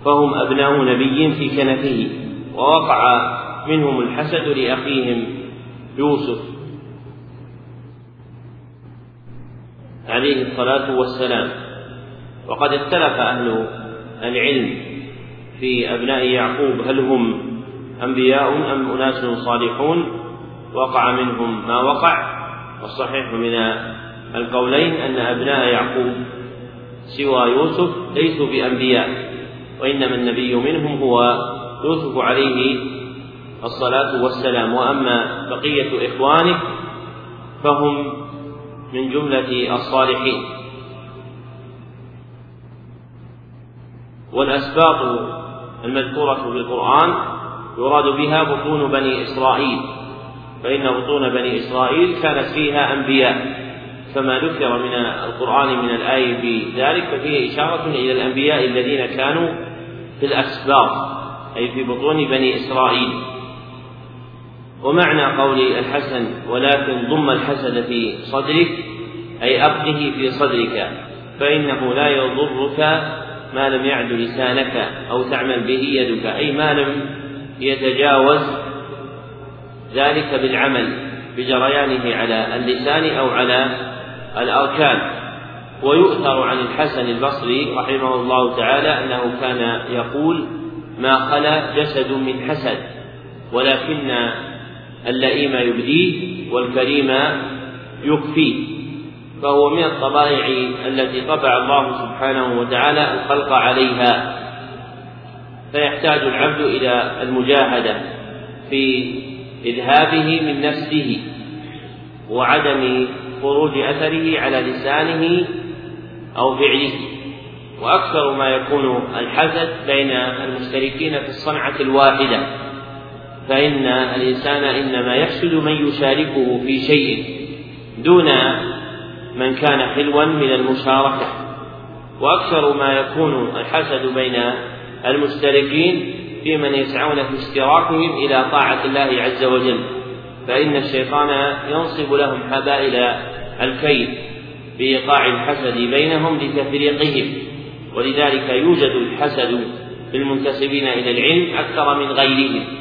فهم أبناء نبي في كنفه ووقع منهم الحسد لأخيهم يوسف. عليه الصلاة والسلام. وقد اختلف أهل العلم في أبناء يعقوب هل هم أنبياء أم أناس صالحون؟ وقع منهم ما وقع. والصحيح من القولين أن أبناء يعقوب سوى يوسف ليسوا بأنبياء وإنما النبي منهم هو يوسف عليه الصلاة والسلام. وأما بقية إخوانه فهم من جملة الصالحين. والأسباط المذكورة في القرآن يراد بها بطون بني إسرائيل فإن بطون بني إسرائيل كانت فيها أنبياء. فما ذكر من القرآن من الآية بذلك ففيه إشارة إلى الأنبياء الذين كانوا في الأسباط أي في بطون بني إسرائيل. ومعنى قول الحسن ولكن ضم الحسد في صدرك أي أبقه في صدرك فإنه لا يضرك ما لم يعد لسانك أو تعمل به يدك أي ما لم يتجاوز ذلك بالعمل بجريانه على اللسان أو على الأركان. ويؤثر عن الحسن البصري رحمه الله تعالى أنه كان يقول ما خلا جسد من حسد ولكن اللئيم يبديه والكريم يكفيه. فهو من الطبائع التي طبع الله سبحانه وتعالى الخلق عليها. فيحتاج العبد إلى المجاهدة في إذهابه من نفسه وعدم خروج أثره على لسانه أو فعله. وأكثر ما يكون الحسد بين المشتركين في الصنعة الواحدة. فإن الإنسان إنما يحسد من يشاركه في شيء دون من كان حلوا من المشاركة. وأكثر ما يكون الحسد بين المشتركين في من يسعون في اشتراكهم إلى طاعة الله عز وجل. فإن الشيطان ينصب لهم حبائل الكيد بإيقاع الحسد بينهم لتفريقهم ولذلك يوجد الحسد في المنتسبين إلى العلم أكثر من غيرهم.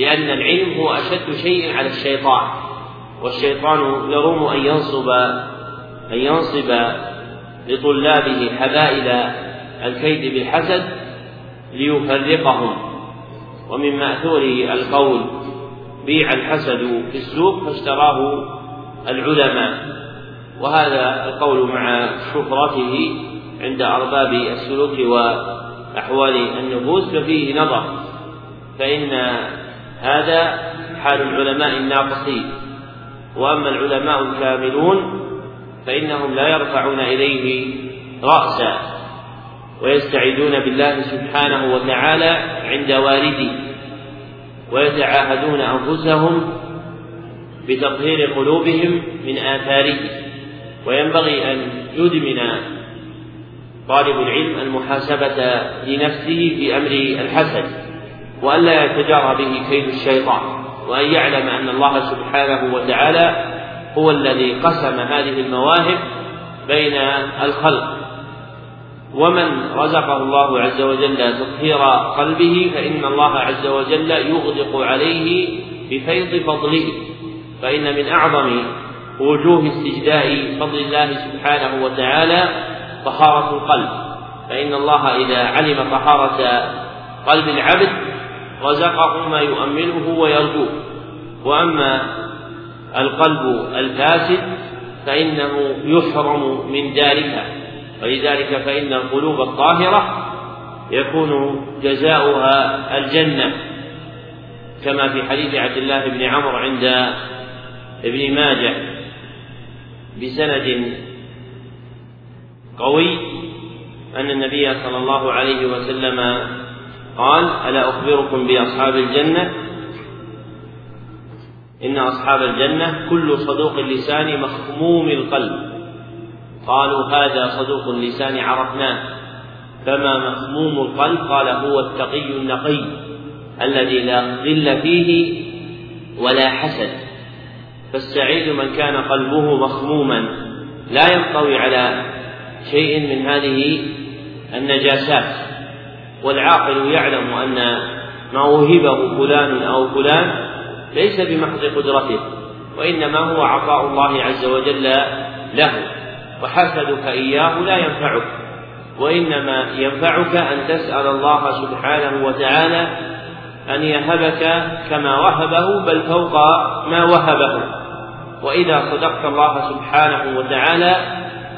لأن العلم هو أشد شيء على الشيطان والشيطان يروم أن ينصب أن ينصب لطلابه حبائل الكيد بالحسد ليفرقهم. ومن مأثور القول بيع الحسد في السوق فاشتراه العلماء. وهذا القول مع شهرته عند أرباب السلوك وأحوال النفوس ففيه نظر. فإن هذا حال العلماء الناقصين. وأما العلماء الكاملون فإنهم لا يرفعون إليه رأسا ويستعيذون بالله سبحانه وتعالى عند والدي ويتعاهدون أنفسهم بتطهير قلوبهم من آثاره. وينبغي أن يدمن طالب العلم المحاسبة لنفسه في أمر الحسد. وألا يتجارى به كيد الشيطان وأن يعلم أن الله سبحانه وتعالى هو الذي قسم هذه المواهب بين الخلق. ومن رزقه الله عز وجل تطهير قلبه فإن الله عز وجل يغدق عليه بفيض فضله. فإن من أعظم وجوه استجداء فضل الله سبحانه وتعالى طهارة القلب. فإن الله إذا علم طهارة قلب العبد رزقه ما يؤمله ويرجوه. وأما القلب الفاسد فإنه يحرم من ذلك. ولذلك فإن القلوب الطاهرة يكون جزاؤها الجنة. كما في حديث عبد الله بن عمرو عند ابن ماجه بسند قوي أن النبي صلى الله عليه وسلم قال ألا أخبركم بأصحاب الجنة؟ إن أصحاب الجنة كل صدوق اللسان مخموم القلب. قالوا هذا صدوق اللسان عرفناه. فما مخموم القلب؟ قال هو التقي النقي الذي لا غل فيه ولا حسد. فالسعيد من كان قلبه مخموما. لا ينطوي على شيء من هذه النجاسات. والعاقل يعلم أن ما وهبه فلان أو فلان ليس بمحض قدرته وإنما هو عطاء الله عز وجل له وحسدك إياه لا ينفعك وإنما ينفعك أن تسأل الله سبحانه وتعالى أن يهبك كما وهبه بل فوق ما وهبه. وإذا صدقت الله سبحانه وتعالى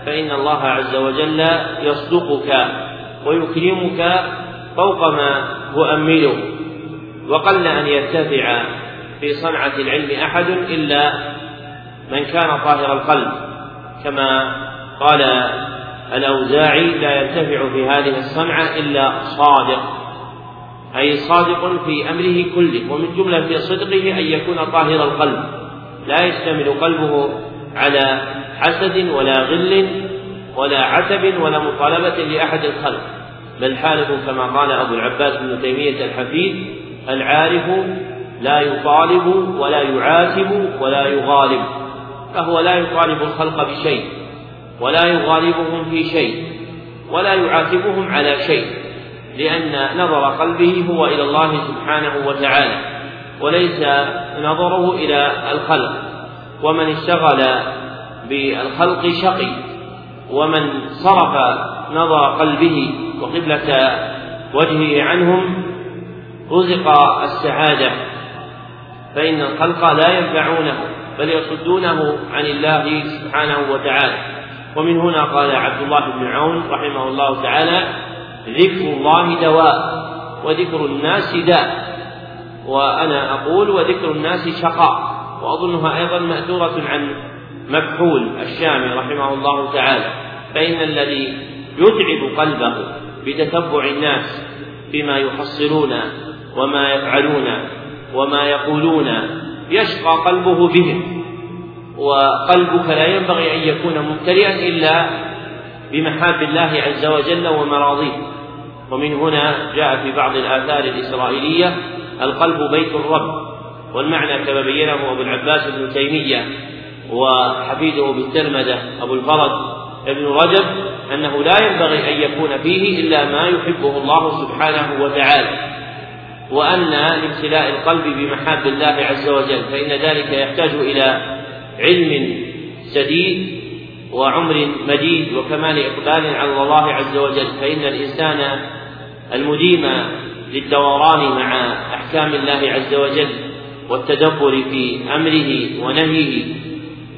فإن الله عز وجل يصدقك ويكرمك فوق ما تؤمله وقل أن يرتفع في صنعة العلم أحد إلا من كان طاهر القلب. كما قال الأوزاعي لا ينتفع في هذه الصنعة إلا صادق أي صادق في أمره كله ومن جملة صدقه أن يكون طاهر القلب. لا يشتمل قلبه على حسد ولا غل ولا عتب ولا مطالبة لأحد الخلق. بل حالة كما قال أبو العباس بن تيمية الحفيد العارف لا يطالب ولا يعاتب ولا يغالب فهو لا يطالب الخلق بشيء ولا يغالبهم في شيء ولا يعاتبهم على شيء لأن نظر قلبه هو إلى الله سبحانه وتعالى وليس نظره إلى الخلق. ومن اشتغل بالخلق شقي ومن صرف نظر قلبه وقبلة وجهه عنهم رزق السعادة فإن الخلق لا ينفعونه بل يصدونه عن الله سبحانه وتعالى. ومن هنا قال عبد الله بن عون رحمه الله تعالى ذكر الله دواء وذكر الناس داء وأنا أقول وذكر الناس شقاء وأظنها أيضا مأثورة عن مكحول الشامي رحمه الله تعالى فإن الذي يتعب قلبه بتتبع الناس فيما يحصلون وما يفعلون وما يقولون يشقى قلبه بهم. وقلبك لا ينبغي أن يكون ممتلئا إلا بمحاب الله عز وجل ومراضيه. ومن هنا جاء في بعض الآثار الإسرائيلية القلب بيت الرب. والمعنى كما بينه أبو العباس ابن تيمية وحفيده بالترمذة أبو الفرج ابن رجب أنه لا ينبغي أن يكون فيه إلا ما يحبه الله سبحانه وتعالى وأن لامتلاء القلب بمحاب الله عز وجل فإن ذلك يحتاج إلى علم سديد وعمر مديد وكمال إقبال على الله عز وجل فإن الإنسان المديم للدوران مع أحكام الله عز وجل والتدبر في أمره ونهيه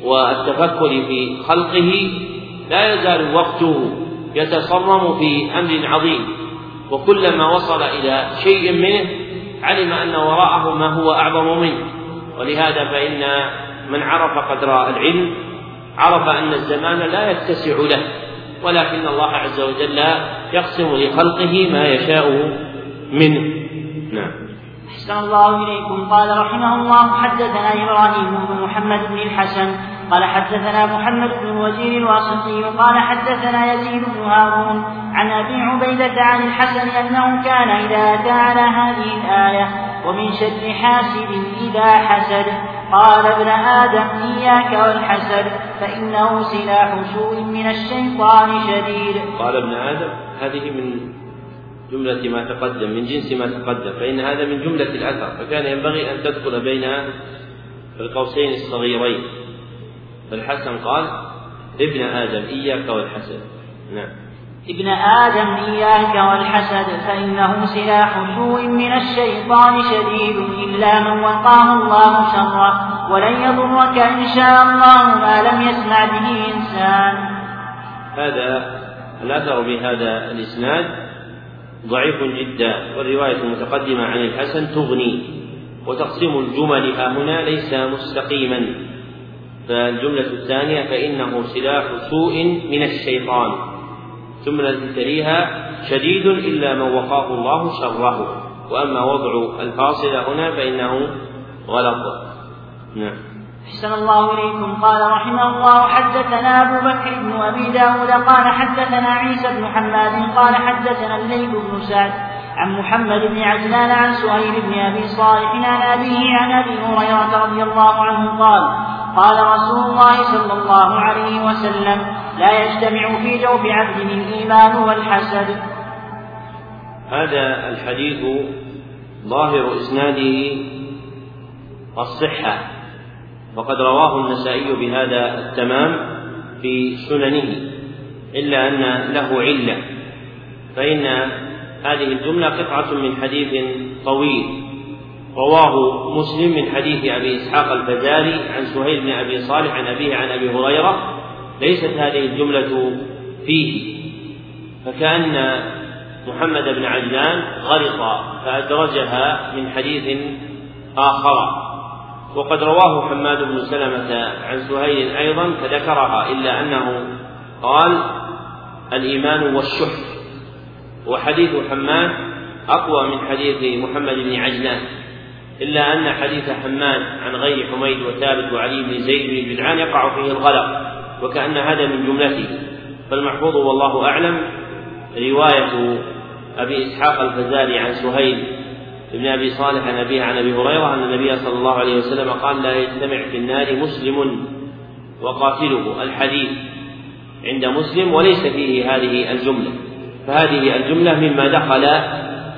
والتفكر في خلقه لا يزال وقته يتصرم في أمر عظيم وكلما وصل إلى شيء منه علم أن وراءه ما هو أعظم منه. ولهذا فإن من عرف قدر العلم عرف أن الزمان لا يتسع له ولكن الله عز وجل يقسم لخلقه ما يشاء منه. نعم. أحسن الله إليكم. قال رحمه الله حدثنا إبراهيم بن محمد بن الحسن قال حدثنا محمد بن الوزير الواسطي قال حدثنا يزيد بن هارون عن أبي عبيدة عن الحسن أنه كان إذا أتى على هذه الآية ومن شر حاسد إذا حسد قال ابن آدم إياك والحسد فإنه سلاح سوء من الشيطان شديد. قال ابن آدم هذه من جملة ما تقدم من جنس ما تقدم فإن هذا من جملة الأثر فكان ينبغي أن تدخل بين القوسين الصغيرين. فالحسن قال ابن آدم إياك والحسد. نعم. ابن آدم إياك والحسد فإنه سلاح سوء من الشيطان شديد إلا من وقاه الله شره ولن يضرك إن شاء الله ما لم يسمع به إنسان. هذا الأثر بهذا الإسناد ضعيف جدا والرواية المتقدمة عن الحسن تغني وتقسيم الجمل ها هنا ليس مستقيما. فالجملة الثانية فإنه سلاح سوء من الشيطان. جملة تليها شديد إلا من وقاه الله شره. وأما وضع الفاصلة هنا فإنه غلط. نعم. أحسن الله إليكم. قال رحمه الله حدثنا أبو بكر بن أبي داود قال حدثنا عيسى بن حماد قال حدثنا الليل بن سعد عن محمد بن عجلان عن سهيل بن أبي صالح عن أبيه عن أبي هريرة رضي الله عنه قال قال رسول الله صلى الله عليه وسلم لا يجتمع في جوف عبد الإيمان والحسد. هذا الحديث ظاهر إسناده الصحة وقد رواه النسائي بهذا التمام في سننه إلا أن له علة فإن هذه الجملة قطعة من حديث طويل. رواه مسلم من حديث أبي إسحاق الفزاري عن سهيل بن أبي صالح عن أبيه عن أبي هريرة. ليست هذه الجملة فيه. فكأن محمد بن عجلان غلط فأدرجها من حديث آخر. وقد رواه حماد بن سلمة عن سهيل أيضا فذكرها إلا أنه قال الإيمان والشح. وحديث حماد أقوى من حديث محمد بن عجلان إلا أن حديث حماد عن غير حميد وثابت وعلي بن زيد بن جدعان يقع فيه الغلط وكأن هذا من جملته. فالمحفوظ والله أعلم رواية أبي إسحاق الفزاري عن سهيل بن أبي صالح عن أبيه عن أبي هريرة أن النبي صلى الله عليه وسلم قال لا يجتمع في النار مسلم وقاتله الحديث عند مسلم وليس فيه هذه الجملة. فهذه الجملة مما دخل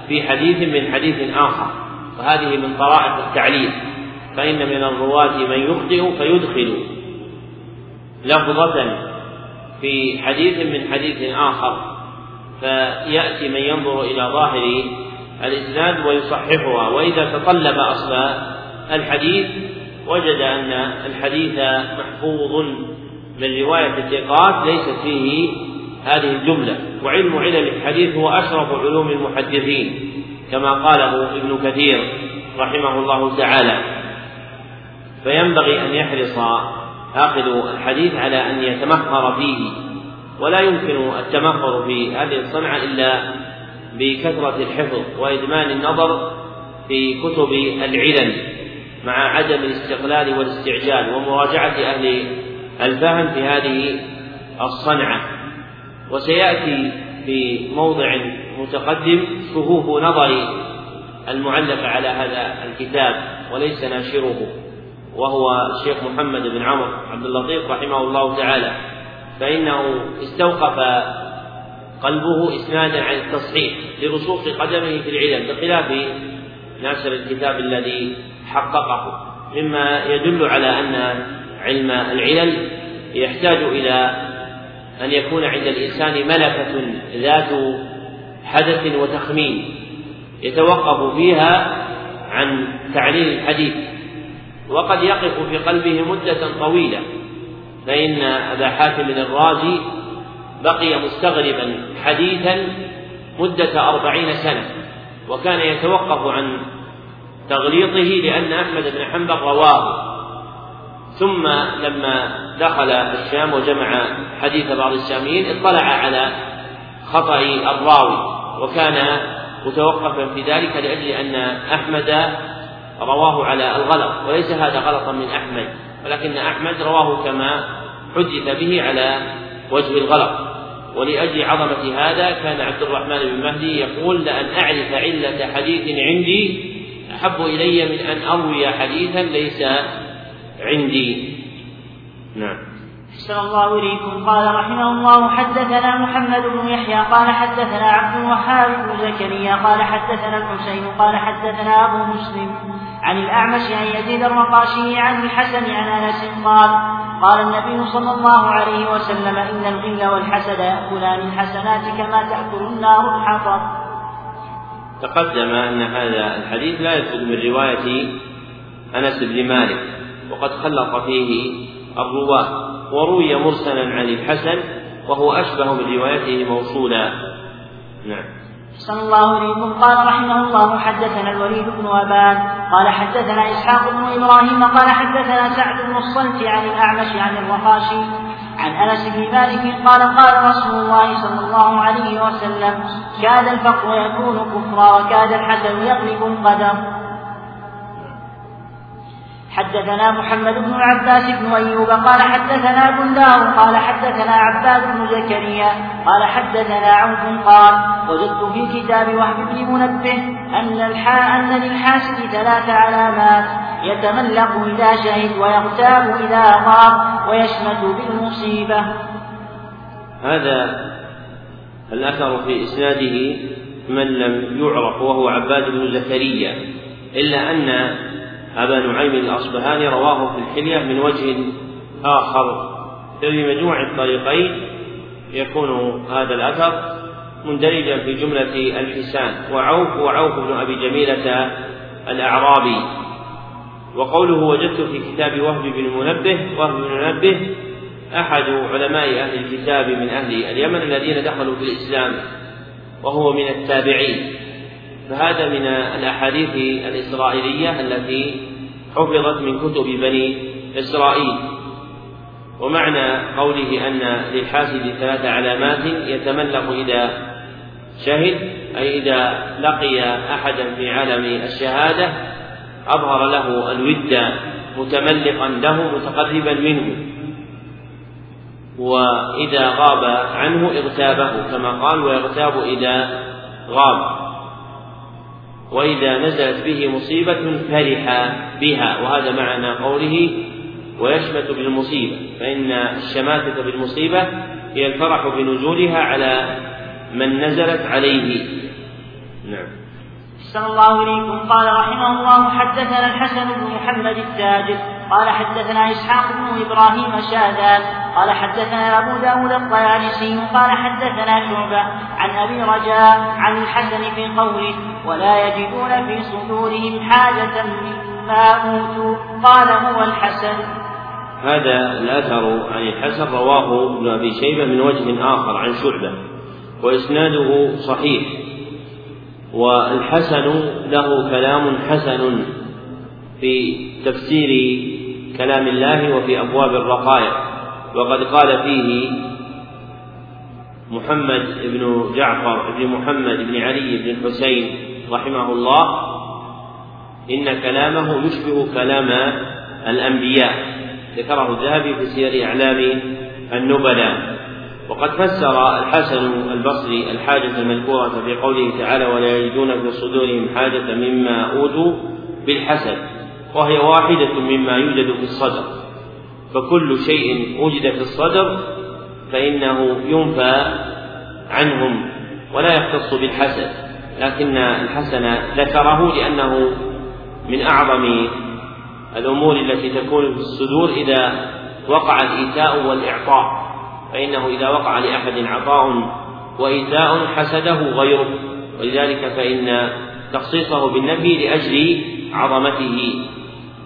في حديث من حديث آخر. وهذه من طرائق التعليل فإن من الرواة من يخطئ فيدخل. لفظة في حديث من حديث آخر فيأتي من ينظر إلى ظاهر الإسناد ويصححها وإذا تطلب أصل الحديث وجد أن الحديث محفوظ من رواية الثقات ليست فيه هذه الجملة. وعلم علل الحديث هو أشرف علوم المحدثين. كما قاله ابن كثير رحمه الله تعالى. فينبغي أن يحرص آخذ الحديث على أن يتمخر فيه ولا يمكن التمخر في هذه الصنعة إلا بكثرة الحفظ وإدمان النظر في كتب العلل مع عدم الاستقلال والاستعجال ومراجعة أهل الفهم في هذه الصنعة. وسيأتي في موضع متقدم شهوف نظر المعلق على هذا الكتاب وليس ناشره وهو الشيخ محمد بن عمرو عبد اللطيف رحمه الله تعالى. فإنه استوقف قلبه إسنادا عن التصحيح لرسوخ قدمه في العلم بخلاف ناشر الكتاب الذي حققه. مما يدل على أن علم العلل يحتاج إلى أن يكون عند الإنسان ملكة ذات حدث وتخمين يتوقف فيها عن تعليل الحديث. وقد يقف في قلبه مدة طويلة فإن أبا حاتم الرازي بقي مستغربا حديثا مدة أربعين سنة وكان يتوقف عن تغليطه لأن أحمد بن حنبل رواه. ثم لما دخل الشام وجمع حديث بعض الشاميين اطلع على خطأ الراوي. وكان متوقفا في ذلك لأجل أن أحمد رواه على الغلط وليس هذا غلطا من أحمد ولكن أحمد رواه كما حدث به على وجه الغلط. ولأجل عظمة هذا كان عبد الرحمن بن مهدي يقول لأن أعرف علة حديث عندي أحب إلي من أن أروي حديثا ليس عندي. نعم. أحسن الله إليكم. قال رحمه الله حدثنا محمد بن يحيى قال حدثنا عبد الوهاب بن زكريا قال حدثنا الحسين قال حدثنا أبو مسلم عن الأعمش عن يزيد الرقاشي عن الحسن عن أنس قال قال النبي صلى الله عليه وسلم إن الغل والحسد يأكلان الحسنات كما تأكل النار الحطب. تقدم أن هذا الحديث لا يثبت من رواية أنس بن مالك وقد خلط فيه الرواة. وروي مرسلا عن الحسن وهو أشبه من روايته موصولا. نعم. صلى الله إليكم. قال رحمه الله حدثنا الوليد بن أبان قال حدثنا إسحاق بن إبراهيم قال حدثنا سعد بن الصلت عن الأعمش عن الرقاشي عن أنس بن مالك قال قال رسول الله صلى الله عليه وسلم كاد الفقر يكون كفرا وكاد الحسن يغلب القدر. حدثنا محمد بن العباس بن أيوب قال حدثنا بندار قال حدثنا عباد بن زكريا قال حدثنا عوف قال وجدت في كتاب وهب بن منبه أن الحا أن للحاسد ثلاث علامات يتملق إذا شهد ويغتاب إذا غاب ويشمت بالمصيبة. هذا الأثر في إسناده من لم يعرف وهو عباد بن زكريا إلا أن أبا نعيم الأصبهاني رواه في الحلية من وجه آخر. في مجموع الطريقين يكون هذا الأثر مندرجا في جملة الحسان. وعوف وعوف بن أبي جميلة الأعرابي. وقوله وجدت في كتاب وهب بن منبه وهب بن منبه أحد علماء أهل الكتاب من أهل اليمن الذين دخلوا في الإسلام وهو من التابعين. فهذا من الأحاديث الإسرائيلية التي حفظت من كتب بني إسرائيل. ومعنى قوله أن للحاسد ثلاث علامات يتملق إذا شهد أي إذا لقي أحدا في عالم الشهادة أظهر له الود متملقا له متقربا منه. وإذا غاب عنه اغتابه كما قال ويغتاب إذا غاب. وإذا نزلت به مصيبة فرح بها وهذا معنى قوله ويشمت بالمصيبة فإن الشماتة بالمصيبة هي الفرح بنزولها على من نزلت عليه. نعم. أحسن الله إليكم. قال رحمه الله حدثنا الحسن بن محمد التاجر. قال حدثنا إسحاق بن إبراهيم شاذان قال حدثنا أبو داود الطيالسي قال حدثنا شعبة عن أبي رجاء عن الحسن في قوله ولا يجدون في صدورهم حاجة مما أوتوا قال هو الحسن. هذا الأثر عن الحسن رواه ابن أبي شيبة من وجه آخر عن شعبة وإسناده صحيح. والحسن له كلام حسن في تفسير كلام الله وفي أبواب الرقائق. وقد قال فيه محمد بن جعفر بن محمد بن علي بن الحسين رحمه الله إن كلامه يشبه كلام الأنبياء. ذكره الذهبي في سير أعلام النبلاء. وقد فسر الحسن البصري الحاجة المذكورة في قوله تعالى ولا يجدون في صدورهم حاجة مما أوتوا بالحسد وهي واحدة مما يوجد في الصدر. فكل شيء وجد في الصدر فإنه ينفى عنهم ولا يختص بالحسد. لكن الحسن ذكره لأنه من أعظم الأمور التي تكون في الصدور إذا وقع الإيتاء والإعطاء. فإنه إذا وقع لأحد عطاء وإيتاء حسده غيره. ولذلك فإن تخصيصه بالنفي لأجل عظمته.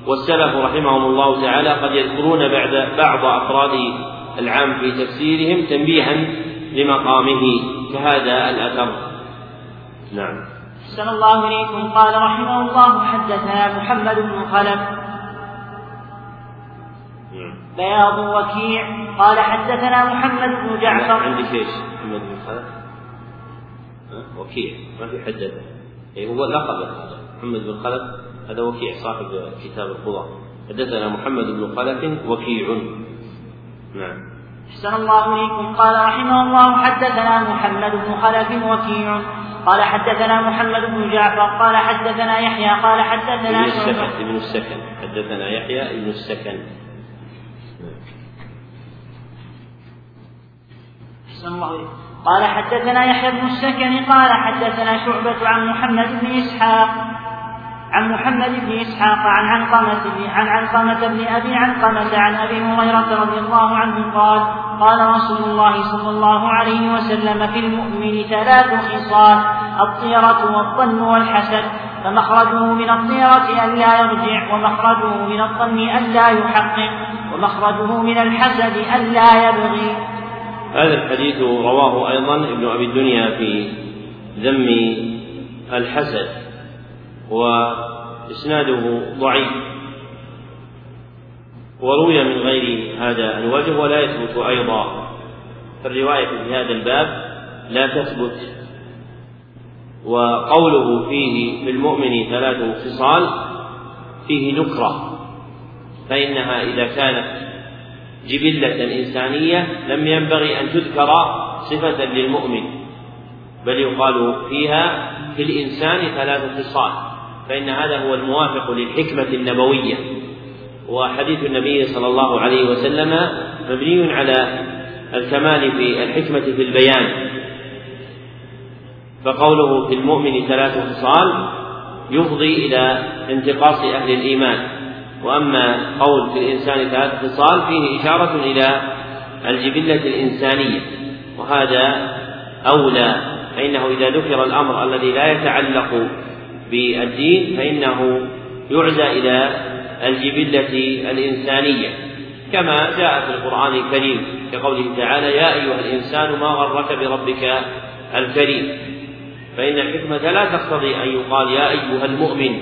والسلف رحمهم الله تعالى قد يذكرون بعد بعض أفراد العام في تفسيرهم تنبيها لمقامه كهذا الأثر. نعم. أحسن الله إليكم. قال رحمه الله حدثنا محمد بن خلف. نعم. بياض وكيع. قال حدثنا محمد بن جعفر. عندك إيش؟ محمد بن خلف. وكيع. ما في حدث. إيه هو لقب هذا. محمد بن خلف هذا وكيع صاحب كتاب القضاء. حدثنا محمد بن خلف وكيع. نعم. أحسن الله إليكم. قال رحمه الله حدثنا محمد بن خلف وكيع. قال حدثنا محمد بن جعفر. قال حدثنا يحيى. قال حدثنا ابن السكن ابن السكن. حدثنا يحيى ابن السكن. أحسن الله إليكم. قال حدثنا يحيى بن السكن. قال حدثنا شعبة عن محمد بن إسحاق. عن محمد بن إسحاق عن علقمة عن علقمة بن أبي علقمة عن أبي هريرة رضي الله عنه قال قال رسول الله صلى الله عليه وسلم في المؤمن ثلاث خصال الطيرة والظن والحسد. فمخرجه من الطيرة أن لا يرجع ومخرجه من الظن أن لا يحقق ومخرجه من الحسد أن لا يبغي. هذا الحديث رواه أيضا ابن أبي الدنيا في ذم الحسد. وإسناده ضعيف. وروي من غير هذا الوجه ولا يثبت أيضا. فالرواية في هذا الباب لا تثبت. وقوله فيه في المؤمن ثلاث خصال فيه نكرة. فإنها إذا كانت جبلة إنسانية لم ينبغي أن تذكر صفة للمؤمن بل يقال فيها في الإنسان ثلاث خصال. فإن هذا هو الموافق للحكمة النبوية وحديث النبي صلى الله عليه وسلم مبني على الكمال في الحكمة في البيان. فقوله في المؤمن ثلاث خصال يفضي إلى انتقاص أهل الإيمان. وأما قول في الإنسان ثلاث خصال فيه إشارة إلى الجبلة الإنسانية وهذا أولى فإنه إذا ذكر الأمر الذي لا يتعلق بالدين فإنه يعزى إلى الجبلة الإنسانية. كما جاء في القرآن الكريم كقوله تعالى يا أيها الإنسان ما غرك بربك الكريم فإن الحكمة لا تقتضي أن يقال يا أيها المؤمن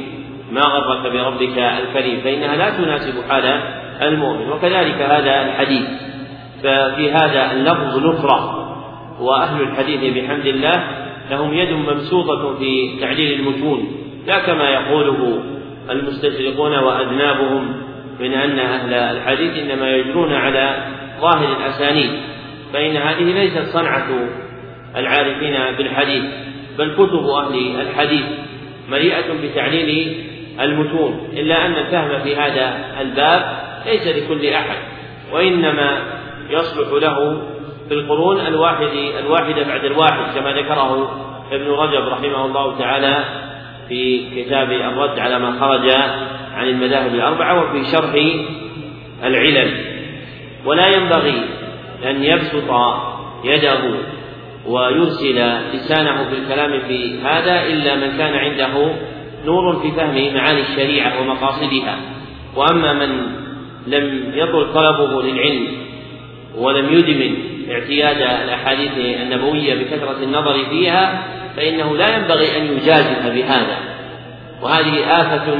ما غرك بربك الكريم فإنها لا تناسب حال المؤمن. وكذلك هذا الحديث. ففي هذا اللفظ نكرة. وأهل الحديث بحمد الله لهم يد مبسوطة في تعليل المتون لا كما يقوله المستشرقون وأذنابهم من أن أهل الحديث إنما يجرون على ظاهر الأسانيد فإن هذه ليست صنعة العارفين بالحديث بل كتب أهل الحديث مليئة بتعليل المتون إلا أن الفهم في هذا الباب ليس لكل أحد وإنما يصلح له في القرون الواحد الواحدة بعد الواحد كما ذكره ابن رجب رحمه الله تعالى في كتاب الرد على ما خرج عن المذاهب الأربعة وفي شرح العلل. ولا ينبغي أن يبسط يده ويرسل لسانه في الكلام في هذا إلا من كان عنده نور في فهم معاني الشريعة ومقاصدها. وأما من لم يطل طلبه للعلم ولم يدمن اعتياد الأحاديث النبوية بكثرة النظر فيها فإنه لا ينبغي أن يجازف بهذا. وهذه آفة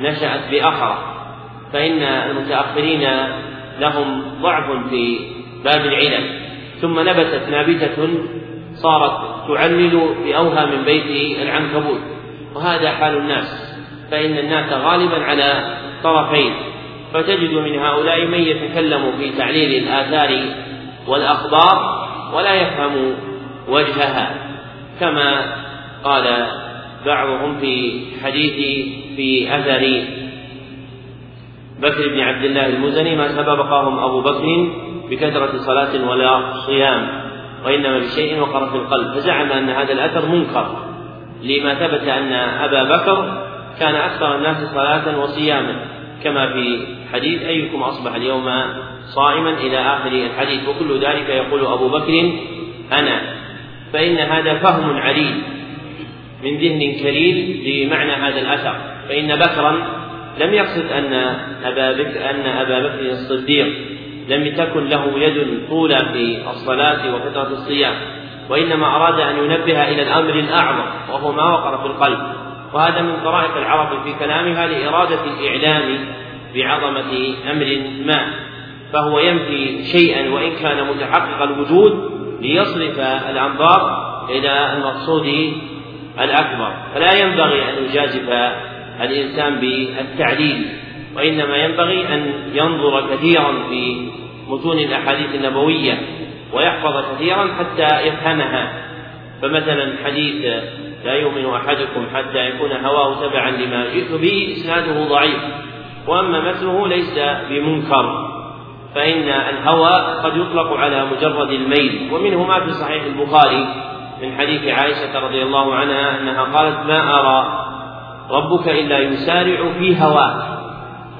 نشأت بأخرى فإن المتأخرين لهم ضعف في باب العلل. ثم نبتت نابتة صارت تعلل بأوهى من بيت العنكبوت. وهذا حال الناس فإن الناس غالبا على طرفين. فتجد من هؤلاء من يتكلم في تعليل الآثار والأخبار ولا يفهم وجهها كما قال بعضهم في حديث في أثر بكر بن عبد الله المزني ما سبقهم أبو بكر بكثرة صلاة ولا صيام وإنما بشيء وقر في القلب فزعم أن هذا الأثر منكر لما ثبت أن أبا بكر كان أكثر الناس صلاة وصياما كما في حديث أيكم أصبح اليوم صائما إلى آخر الحديث وكل ذلك يقول أبو بكر أنا. فإن هذا فهم عليل من ذهن كليل لمعنى هذا الأثر. فإن بكرا لم يقصد أن أبا بكر أن أبا بكر الصديق لم تكن له يد طولى في الصلاة وفترة الصيام وإنما أراد أن ينبه إلى الأمر الأعظم وهو ما وقر في القلب. وهذا من طرائق العرب في كلامها لإرادة الإعلام بعظمة أمر ما فهو ينفي شيئا وإن كان متحقق الوجود ليصرف الأنظار إلى المقصود الأكبر. فلا ينبغي أن يجازف الإنسان بالتعليل وإنما ينبغي أن ينظر كثيرا في متون الأحاديث النبوية ويحفظ كثيرا حتى يفهمها. فمثلا حديث لا يؤمن أحدكم حتى يكون هواه تبعا لما جئت به إسناده ضعيف. وأما متنه ليس بمنكر فإن الهوى قد يطلق على مجرد الميل. ومنه ما في صحيح البخاري من حديث عائشة رضي الله عنها أنها قالت ما أرى ربك إلا يسارع في هواه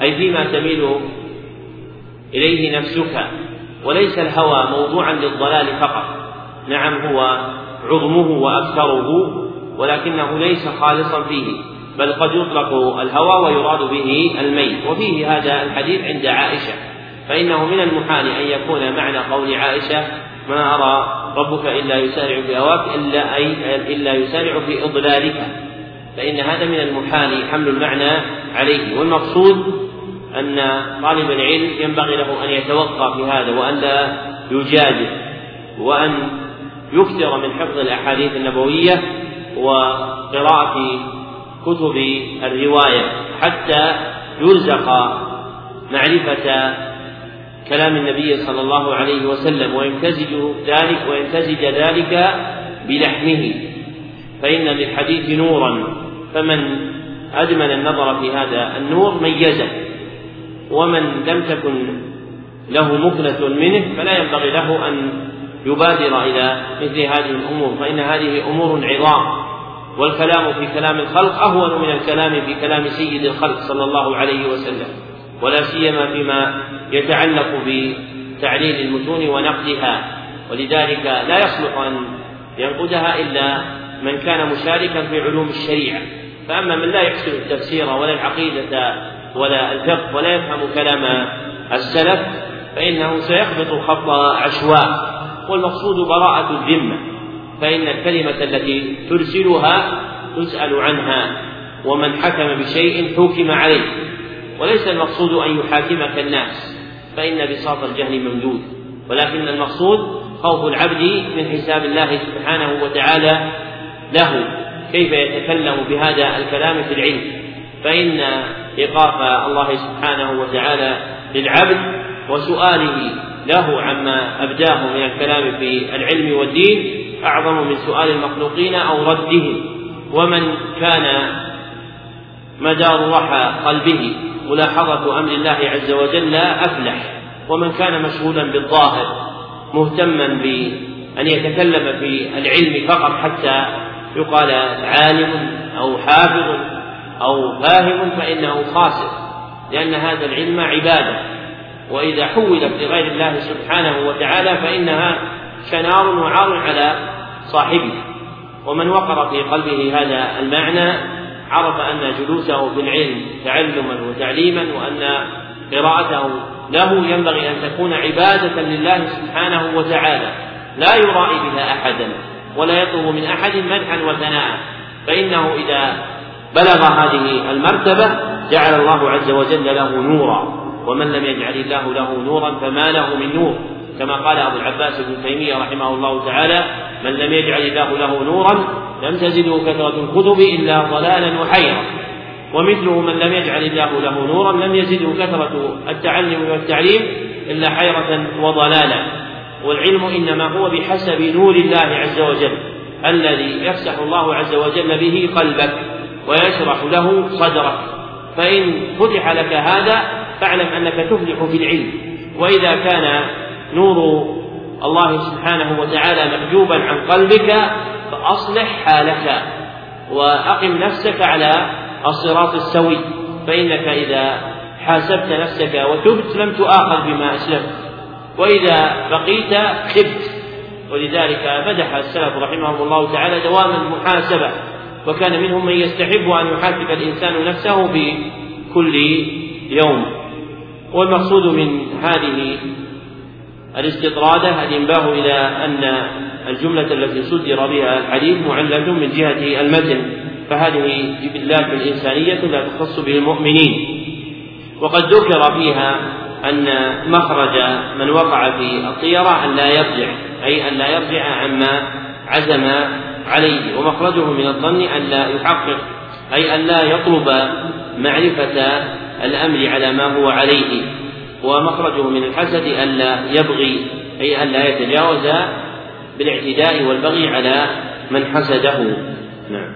أي فيما تميل إليه نفسك وليس الهوى موضوعا للضلال فقط. نعم هو عظمه وأكثره ولكنه ليس خالصا فيه. بل قد يطلق الهوى ويراد به الميل وفيه هذا الحديث عند عائشة. فإنه من المحال أن يكون معنى قول عائشة ما أرى ربك إلا يسارع في هواك إلا أي إلا يسارع في إضلالك. فإن هذا من المحال حمل المعنى عليه. والمقصود أن طالب العلم ينبغي له أن يتوقى في هذا وأن لا يجادل وأن يكثر من حفظ الأحاديث النبوية وقراءة كتب الرواية حتى يرزق معرفة كلام النبي صلى الله عليه وسلم ويمتزج ذلك ويمتزج ذلك بلحمه. فإن للحديث نورا. فمن أدمن النظر في هذا النور ميزه. ومن لم تكن له مكنة منه فلا ينبغي له أن يبادر إلى مثل هذه الأمور فإن هذه أمور عظام. والكلام في كلام الخلق أهون من الكلام في كلام سيد الخلق صلى الله عليه وسلم ولا سيما فيما يتعلق بتعليل المتون ونقدها ولذلك لا يصلح أن ينقدها إلا من كان مشاركا في علوم الشريعة. فأما من لا يحسن التفسير ولا العقيدة ولا الفقه ولا يفهم كلام السلف فإنه سيخبط خط عشواء والمقصود براءة الذمة. فإن الكلمة التي ترسلها تسأل عنها ومن حكم بشيء حكم عليه. وليس المقصود أن يحاكمك الناس فإن بساط الجهل ممدود. ولكن المقصود خوف العبد من حساب الله سبحانه وتعالى له. كيف يتكلم بهذا الكلام في العلم؟ فإن إيقاف الله سبحانه وتعالى للعبد وسؤاله له عما أبداه من الكلام في العلم والدين أعظم من سؤال المخلوقين أو ردهم ومن كان مدار رحى قلبه ملاحظة أمر الله عز وجل أفلح. ومن كان مشغولا بالظاهر مهتما بأن يتكلم في العلم فقط حتى يقال عالم أو حافظ أو فاهم فإنه خاسر لأن هذا العلم عبادة. وإذا حولت لغير الله سبحانه وتعالى فإنها شنار وعار على صاحبه. ومن وقر في قلبه هذا المعنى عرف أن جلوسه في العلم تعلما وتعليما وأن قراءته له ينبغي أن تكون عبادة لله سبحانه وتعالى. لا يرائي بها أحدا ولا يطلب من أحد مدحا وثناء. فإنه إذا بلغ هذه المرتبة جعل الله عز وجل له نورا. ومن لم يجعل الله له نورا فما له من نور. كما قال أبو العباس ابن تيمية رحمه الله تعالى من لم يجعل الله له نورا لم تزده كثرة الكتب إلا ضلالا وحيرا. ومثله من لم يجعل الله له نورا لم يزده كثرة التعلم والتعليم إلا حيرة وضلالا. والعلم إنما هو بحسب نور الله عز وجل الذي يفسح الله عز وجل به قلبك ويشرح له صدرك. فإن فتح لك هذا فاعلم أنك تفلح في العلم وإذا كان نور الله سبحانه وتعالى محجوبا عن قلبك فأصلح حالك وأقم نفسك على الصراط السوي. فإنك إذا حاسبت نفسك وتبت لم تؤاخذ بما أسلفت وإذا بقيت خبت. ولذلك مدح السلف رحمهم الله تعالى دوام المحاسبة. وكان منهم من يستحب أن يحاسب الإنسان نفسه في كل يوم. والمقصود من هذه الاستطرادة الإنباه إلى أن الجملة التي صدر بها الحديث معلة من جهة المتن فهذه جبلات إنسانية لا تخص بالمؤمنين وقد ذكر فيها أن مخرج من وقع في الطيرة أن لا يرجع أي أن لا يرجع عما عزم عليه ومخرجه من الظن أن لا يحقق أي أن لا يطلب معرفة الأمر على ما هو عليه ومخرجه من الحسد ألا يبغي أي ألا يتجاوز بالاعتداء والبغي على من حسده. نعم.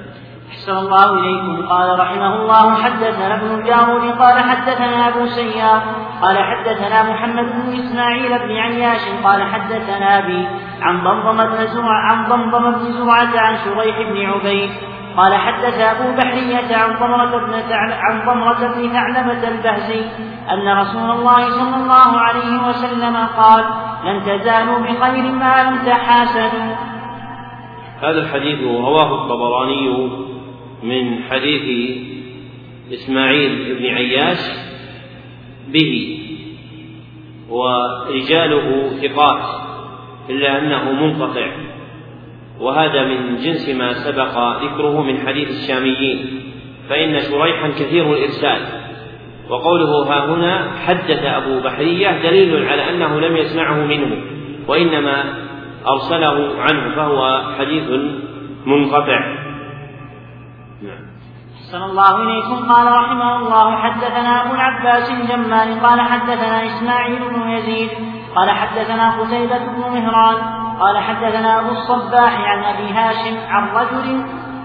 أحسن الله إليكم. قال رحمه الله حدثنا ابن الجارود قال حدثنا أبو سيار قال حدثنا محمد بن إسماعيل بن عياش قال حدثنا أبي عن ضمضم بن زرع عن ضمضم بن زرعة عن شريح بن عبيد قال حدث أبو بحرية عن ضمرة بن عن ضمرة بن ثعلبة البهزي أن رسول الله صلى الله عليه وسلم قال لن تزالوا بخير ما لم تحاسدوا هذا الحديث رواه الطبراني من حديث إسماعيل بن عياش به ورجاله ثقات إلا أنه منقطع. وهذا من جنس ما سبق ذكره من حديث الشاميين فإن شريحا كثير الإرسال. وقوله ها هنا حدث أبو بحرية دليل على أنه لم يسمعه منه وإنما أرسله عنه فهو حديث منقطع. نعم. الله إليكم. قال رحمه الله حدثنا أبو العباس الجمال قال حدثنا إسماعيل بن يزيد قال حدثنا قتيبة بن مهران قال حدثنا أبو الصباح عن أبي هاشم عن رجل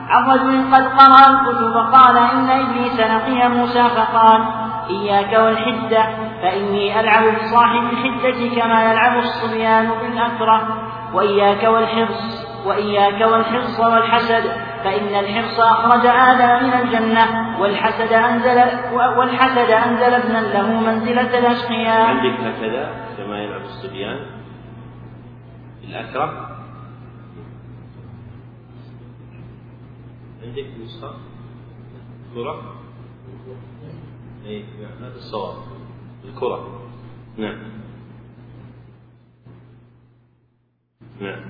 عن رجل قد قرأ الكتب قال إن إبليس لقي موسى فقال إياك والحدة فإني ألعب بصاحب الحدة كما يلعب الصبيان بالأكرة وإياك والحرص وإياك والحرص والحسد فإن الحرص أخرج آدم من الجنة والحسد أنزل والحسد أنزل ابنا له منزلة الأشقياء. عندك هكذا كما يلعب الصبيان الأكرة عندك نسخة؟ كرة أي هذا الصواب. الكرة. نعم. نعم.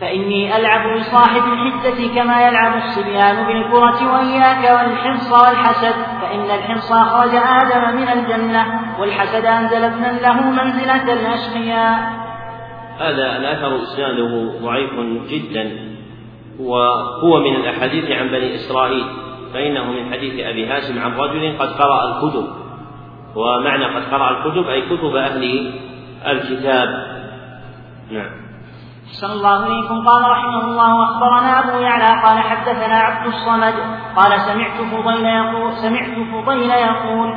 فإني ألعب بصاحب الحدة كما يلعب الصبيان بالكرة وإياك والحرص والحسد فإن الحرص أخرج آدم من الجنة والحسد أنزل ابنا له منزلة الأشقياء. هذا الأثر إسناده ضعيف جدا وهو من الأحاديث عن بني إسرائيل فإنه من حديث أبي هاشم عن رجل قد قرأ الكتب. ومعنى قد قرأ الكتب أي كتب أهل الكتاب. نعم. أحسن الله إليكم. قال رحمه الله أخبرنا أبو يعلى قال حدثنا عبد الصمد قال سمعت فضيل يقول سمعت فضيل يقول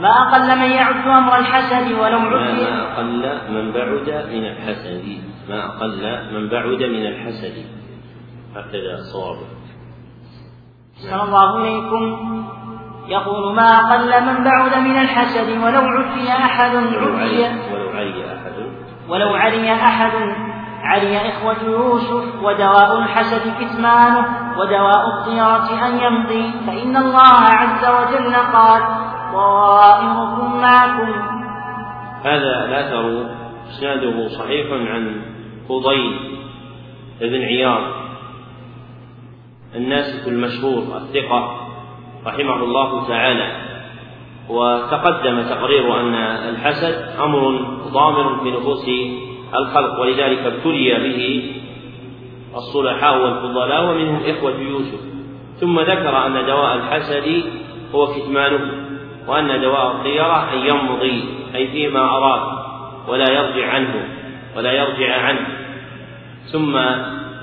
ما أقل من يعد أمر الحسد ولو عد. ما أقل من بعد من الحسد. ما أقل من بعد من الحسد. هكذا الصواب. صلى الله إليكم يقول ما أقل من بعد من الحسد ولو عفي أحد. عفي ولو علي أحد. ولو علي أحد. علي إخوة يوسف ودواء الحسد كتمانه ودواء الطيرة أن يمضي. فإن الله عز وجل قال طائركم معكم. هذا الأثر إسناده صحيح عن فضيل بن عياض. الناسك المشهور الثقة رحمه الله تعالى. وتقدم تقرير أن الحسد أمر ضامر في نفوس الخلق ولذلك ابتلي به الصلحاء والفضلاء ومنهم إخوة يوسف. ثم ذكر أن دواء الحسد هو كتمانه. وأن دواء الطيرة أن يمضي أي فيما أراد ولا يرجع عنه ولا يرجع عنه. ثم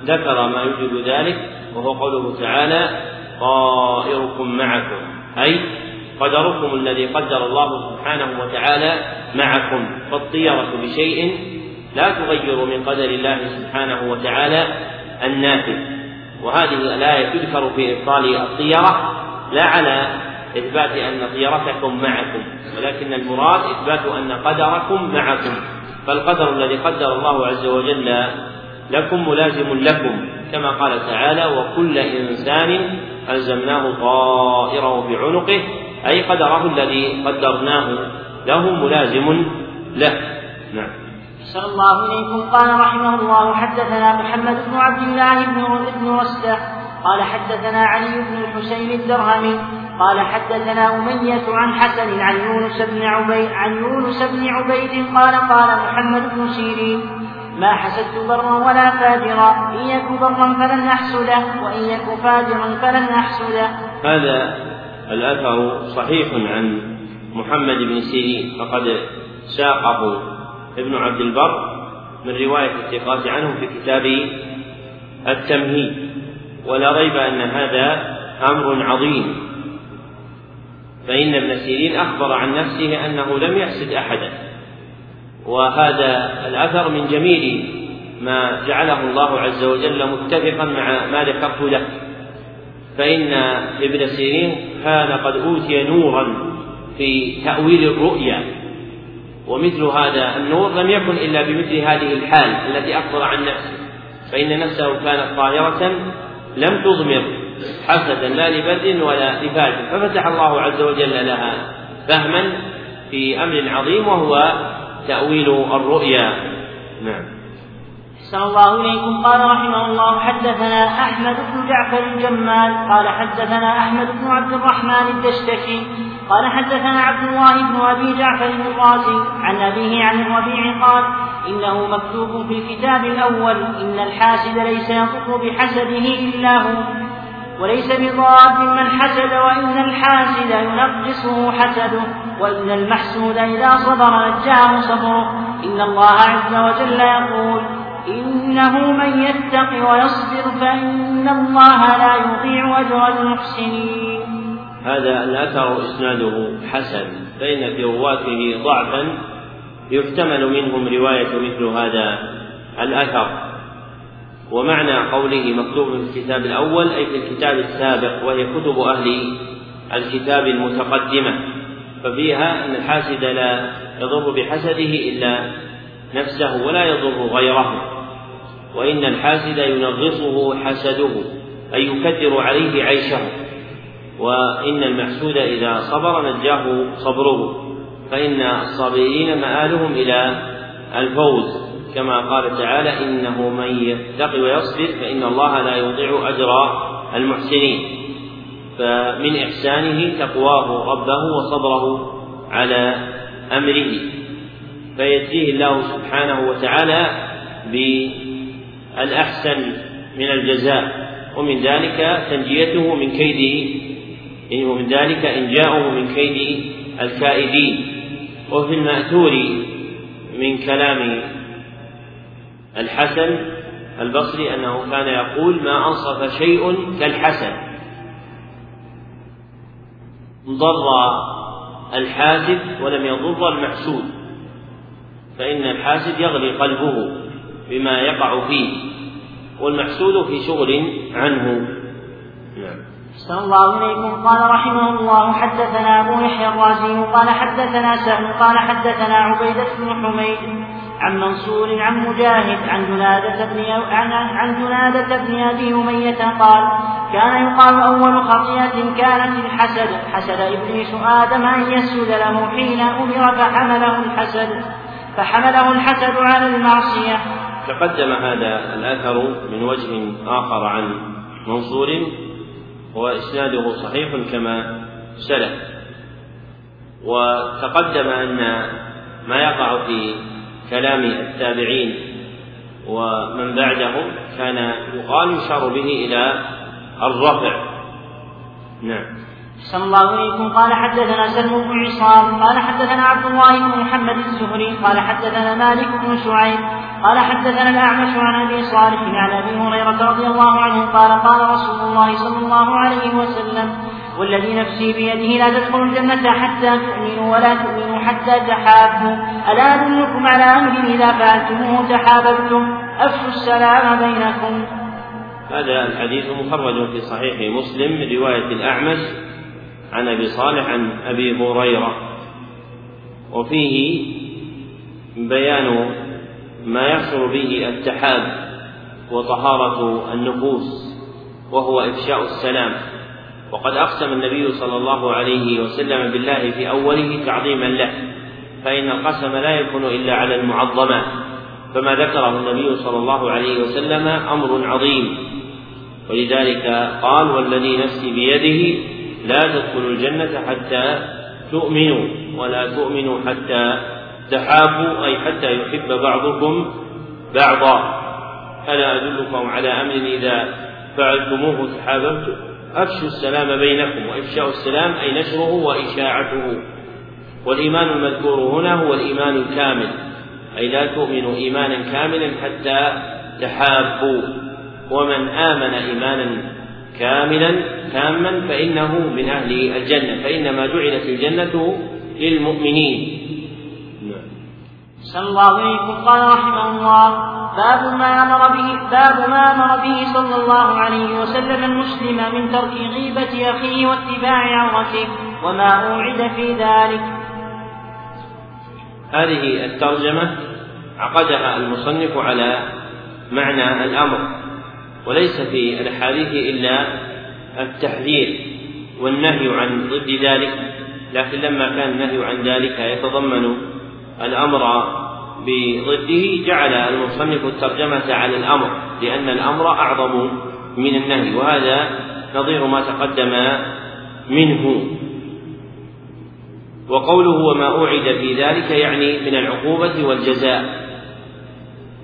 ذكر ما يوجب ذلك وهو قوله تعالى طائركم معكم أي قدركم الذي قدر الله سبحانه وتعالى معكم. فالطيرة بشيء لا تغير من قدر الله سبحانه وتعالى النافذ. وهذه الآية تذكر في إبطال الطيرة لا على إثبات أن طيرتكم معكم ولكن المراد إثبات أن قدركم معكم. فالقدر الذي قدر الله عز وجل لكم ملازم لكم كما قال تعالى وكل إنسان ألزمناه طائره في عنقه أي قدره الذي قدرناه له ملازم له. نعم. صلى الله إليكم قال رحمه الله حدثنا محمد بن عبد الله بن رسلة قال حدثنا علي بن الحسين الدرهمي قال حدثنا أمية عن حسن عن يونس بن عبيد عن يونس بن عبيد قال قال محمد بن سيرين ما حسدت برا ولا فاجرا إن يك برا فلن أحسده وإن يك فاجرا فلن أحسده. هذا الأثر صحيح عن محمد بن سيرين فقد ساقه ابن عبد البر من رواية الثقات عنه في كتاب التمهيد ولا ريب أن هذا أمر عظيم. فإن ابن سيرين أخبر عن نفسه أنه لم يحسد أحدا. وهذا الأثر من جميل ما جعله الله عز وجل متفقا مع ما ذكرت لك فإن ابن سيرين كان قد أوتي نورا في تأويل الرؤيا. ومثل هذا النور لم يكن إلا بمثل هذه الحال التي أخبر عن نفسه. فإن نفسه كانت طاهرة لم تضمر حسدا لا لبد ولا لفاجر ففتح الله عز وجل لها فهما في أمر عظيم وهو تأويل الرؤيا. نعم. صلى الله إليكم. قال رحمه الله حدثنا أحمد بن جعفر الجمال. قال حدثنا أحمد بن عبد الرحمن الدشتكي. قال حدثنا عبد الله بن أبي جعفر الرازي. عن أبيه عن الربيع قال إنه مكتوب في الكتاب الأول إن الحاسد ليس ينطق بحسده إلا هو. وليس بضاد من حسد وإن الحاسد ينقصه حسده وإن المحسود إذا صبر نجاه صبره. إن الله عز وجل يقول إنه من يتق ويصبر فإن الله لا يضيع أجر المحسنين. هذا الأثر إسناده حسن فإن في رواته ضعفا يحتمل منهم رواية مثل هذا الأثر. ومعنى قوله مكتوب في الكتاب الأول أي في الكتاب السابق وهي كتب أهل الكتاب المتقدمة. ففيها أن الحاسد لا يضر بحسده إلا نفسه ولا يضر غيره. وإن الحاسد ينغصه حسده أي يكدر عليه عيشه. وإن المحسود إذا صبر نجاه صبره. فإن الصابرين مآلهم إلى الفوز. كما قال تعالى إنه من يتق ويصبر فإن الله لا يضيع أجر المحسنين. فمن إحسانه تقواه ربه وصبره على أمره. فيجزيه الله سبحانه وتعالى بالأحسن من الجزاء. ومن ذلك تنجيته من كيد ومن ذلك إنجاؤه من كيد الكائدين. وفي المأثور من كلام الحسن البصري أنه كان يقول ما أنصف شيء كالحسن. ضر الحاسد ولم يضر المحسود. فإن الحاسد يغلي قلبه بما يقع فيه والمحسود في شغل عنه. نعم. أحسن الله إليكم. قال رحمه الله حدثنا أبو يحيى الرازي قال حدثنا سهل قال حدثنا عبيدة بن حميد. عن منصور عن مجاهد عن جنادة بن عن عن جنادة بن أبي أمية قال كان يقال أول خطيئة كانت الحسد. حسد إبليس آدم أن يسجد له حين أمر فحمله الحسد. فحمله الحسد على المعصية. تقدم هذا الأثر من وجه آخر عن منصور وإسناده صحيح كما سلف. وتقدم أن ما يقع في كلام التابعين ومن بعدهم كان يقال يشار به إلى الرفع. نعم. صلى الله عليكم. قال حدثنا سلم بن عصام. قال حدثنا عبد الله بن محمد الزهري. قال حدثنا مالك بن شعيب. قال حدثنا الأعمش عن أبي صالح عن أبي هريرة رضي الله عنه قال قال رسول الله صلى الله عليه وسلم والذي نفسي بيده لا تدخلوا الجنة حتى تؤمنوا ولا تؤمنوا حتى تحابوا. ألا أدلكم على أمر إذا فعلتموه تحاببتم؟ أفشوا السلام بينكم. هذا الحديث مخرج في صحيح مسلم رواية الأعمش عن أبي صالح عن أبي هريرة. وفيه بيان ما يحصل به التحاب وطهارة النفوس وهو إفشاء السلام. وقد أقسم النبي صلى الله عليه وسلم بالله في أوله تعظيما له فإن القسم لا يكون إلا على المعظمات فما ذكره النبي صلى الله عليه وسلم أمر عظيم. ولذلك قال والذي نفسي بيده لا تدخلوا الجنة حتى تؤمنوا ولا تؤمنوا حتى تحابوا أي حتى يحب بعضكم بعضا. ألا أدلكم على أمر إذا فعلتموه تحاببتم أفشوا السلام بينكم وإفشاء السلام أي نشره وإشاعته. والإيمان المذكور هنا هو الإيمان الكامل أي لا تؤمنوا إيمانا كاملا حتى تحابوا. ومن آمن إيمانا كاملا تاما فإنه من أهل الجنة فإنما جعلت الجنة للمؤمنين. صلى الله عليه قال رحمه الله باب ما أمر به باب ما أمر به صلى الله عليه وسلم المسلم من ترك غيبة أخيه واتباع عورته وما أوعد في ذلك. هذه الترجمة عقدها المصنف على معنى الأمر وليس في الأحاديث إلا التحذير والنهي عن ضد ذلك لكن لما كان النهي عن ذلك يتضمن الأمر بضده جعل المصنف الترجمة على الأمر لأن الأمر أعظم من النهي وهذا نظير ما تقدم منه. وقوله وما أوعد في ذلك يعني من العقوبة والجزاء.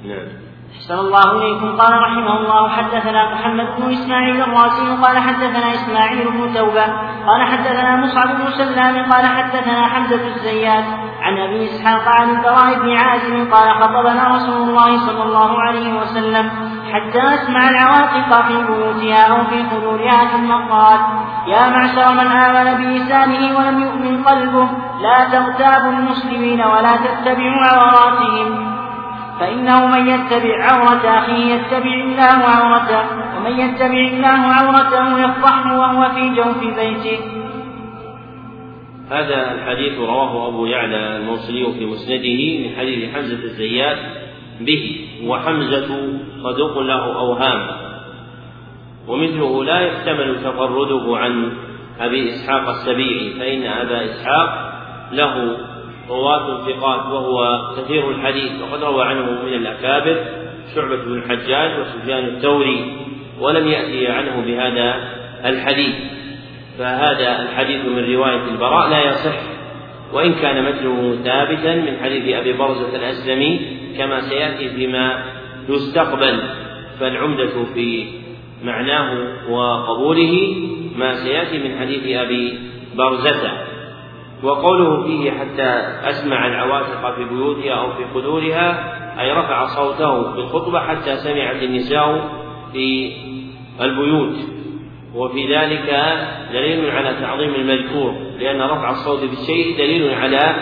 نعم. أحسن الله إليكم. قال رحمه الله حدثنا محمد بن إسماعيل الراسي قال حدثنا إسماعيل بن توبة قال حدثنا مصعب بن سلام قال حدثنا حمزة الزيات عن أبي إسحاق عن البراء بن عازم قال خطبنا رسول الله صلى الله عليه وسلم حتى أسمع العواقق في بيوتها أو في خدورها ثم قال يا معشر من آمن بلسانه ولم يؤمن قلبه لا تغتابوا المسلمين ولا تتبعوا عوراتهم فإنه من يتبع عورة أخيه يتبع الله عورته ومن يتبع الله عورته يفضحه وهو في جوف بيته. هذا الحديث رواه أبو يعلى الموصلي في مسنده من حديث حمزة الزيات به وحمزة صدوق له أوهام. ومثله لا يحتمل تفرده عن أبي إسحاق السبيعي فإن أبا إسحاق له رواة ثقات وهو كثير الحديث وقد روى عنه من الأكابر شعبة بن الحجاج وسفيان الثوري ولم يأتي عنه بهذا الحديث. فهذا الحديث من رواية البراء لا يصح وإن كان متنه ثابتا من حديث أبي برزة الأسلمي كما سيأتي فيما يستقبل. فالعمدة في معناه وقبوله ما سيأتي من حديث أبي برزة. وقوله فيه حتى أسمع العواتق في بيوتها أو في قدورها أي رفع صوته بالخطبة حتى سمعت النساء في البيوت. وفي ذلك دليل على تعظيم المذكور لأن رفع الصوت بالشيء دليل على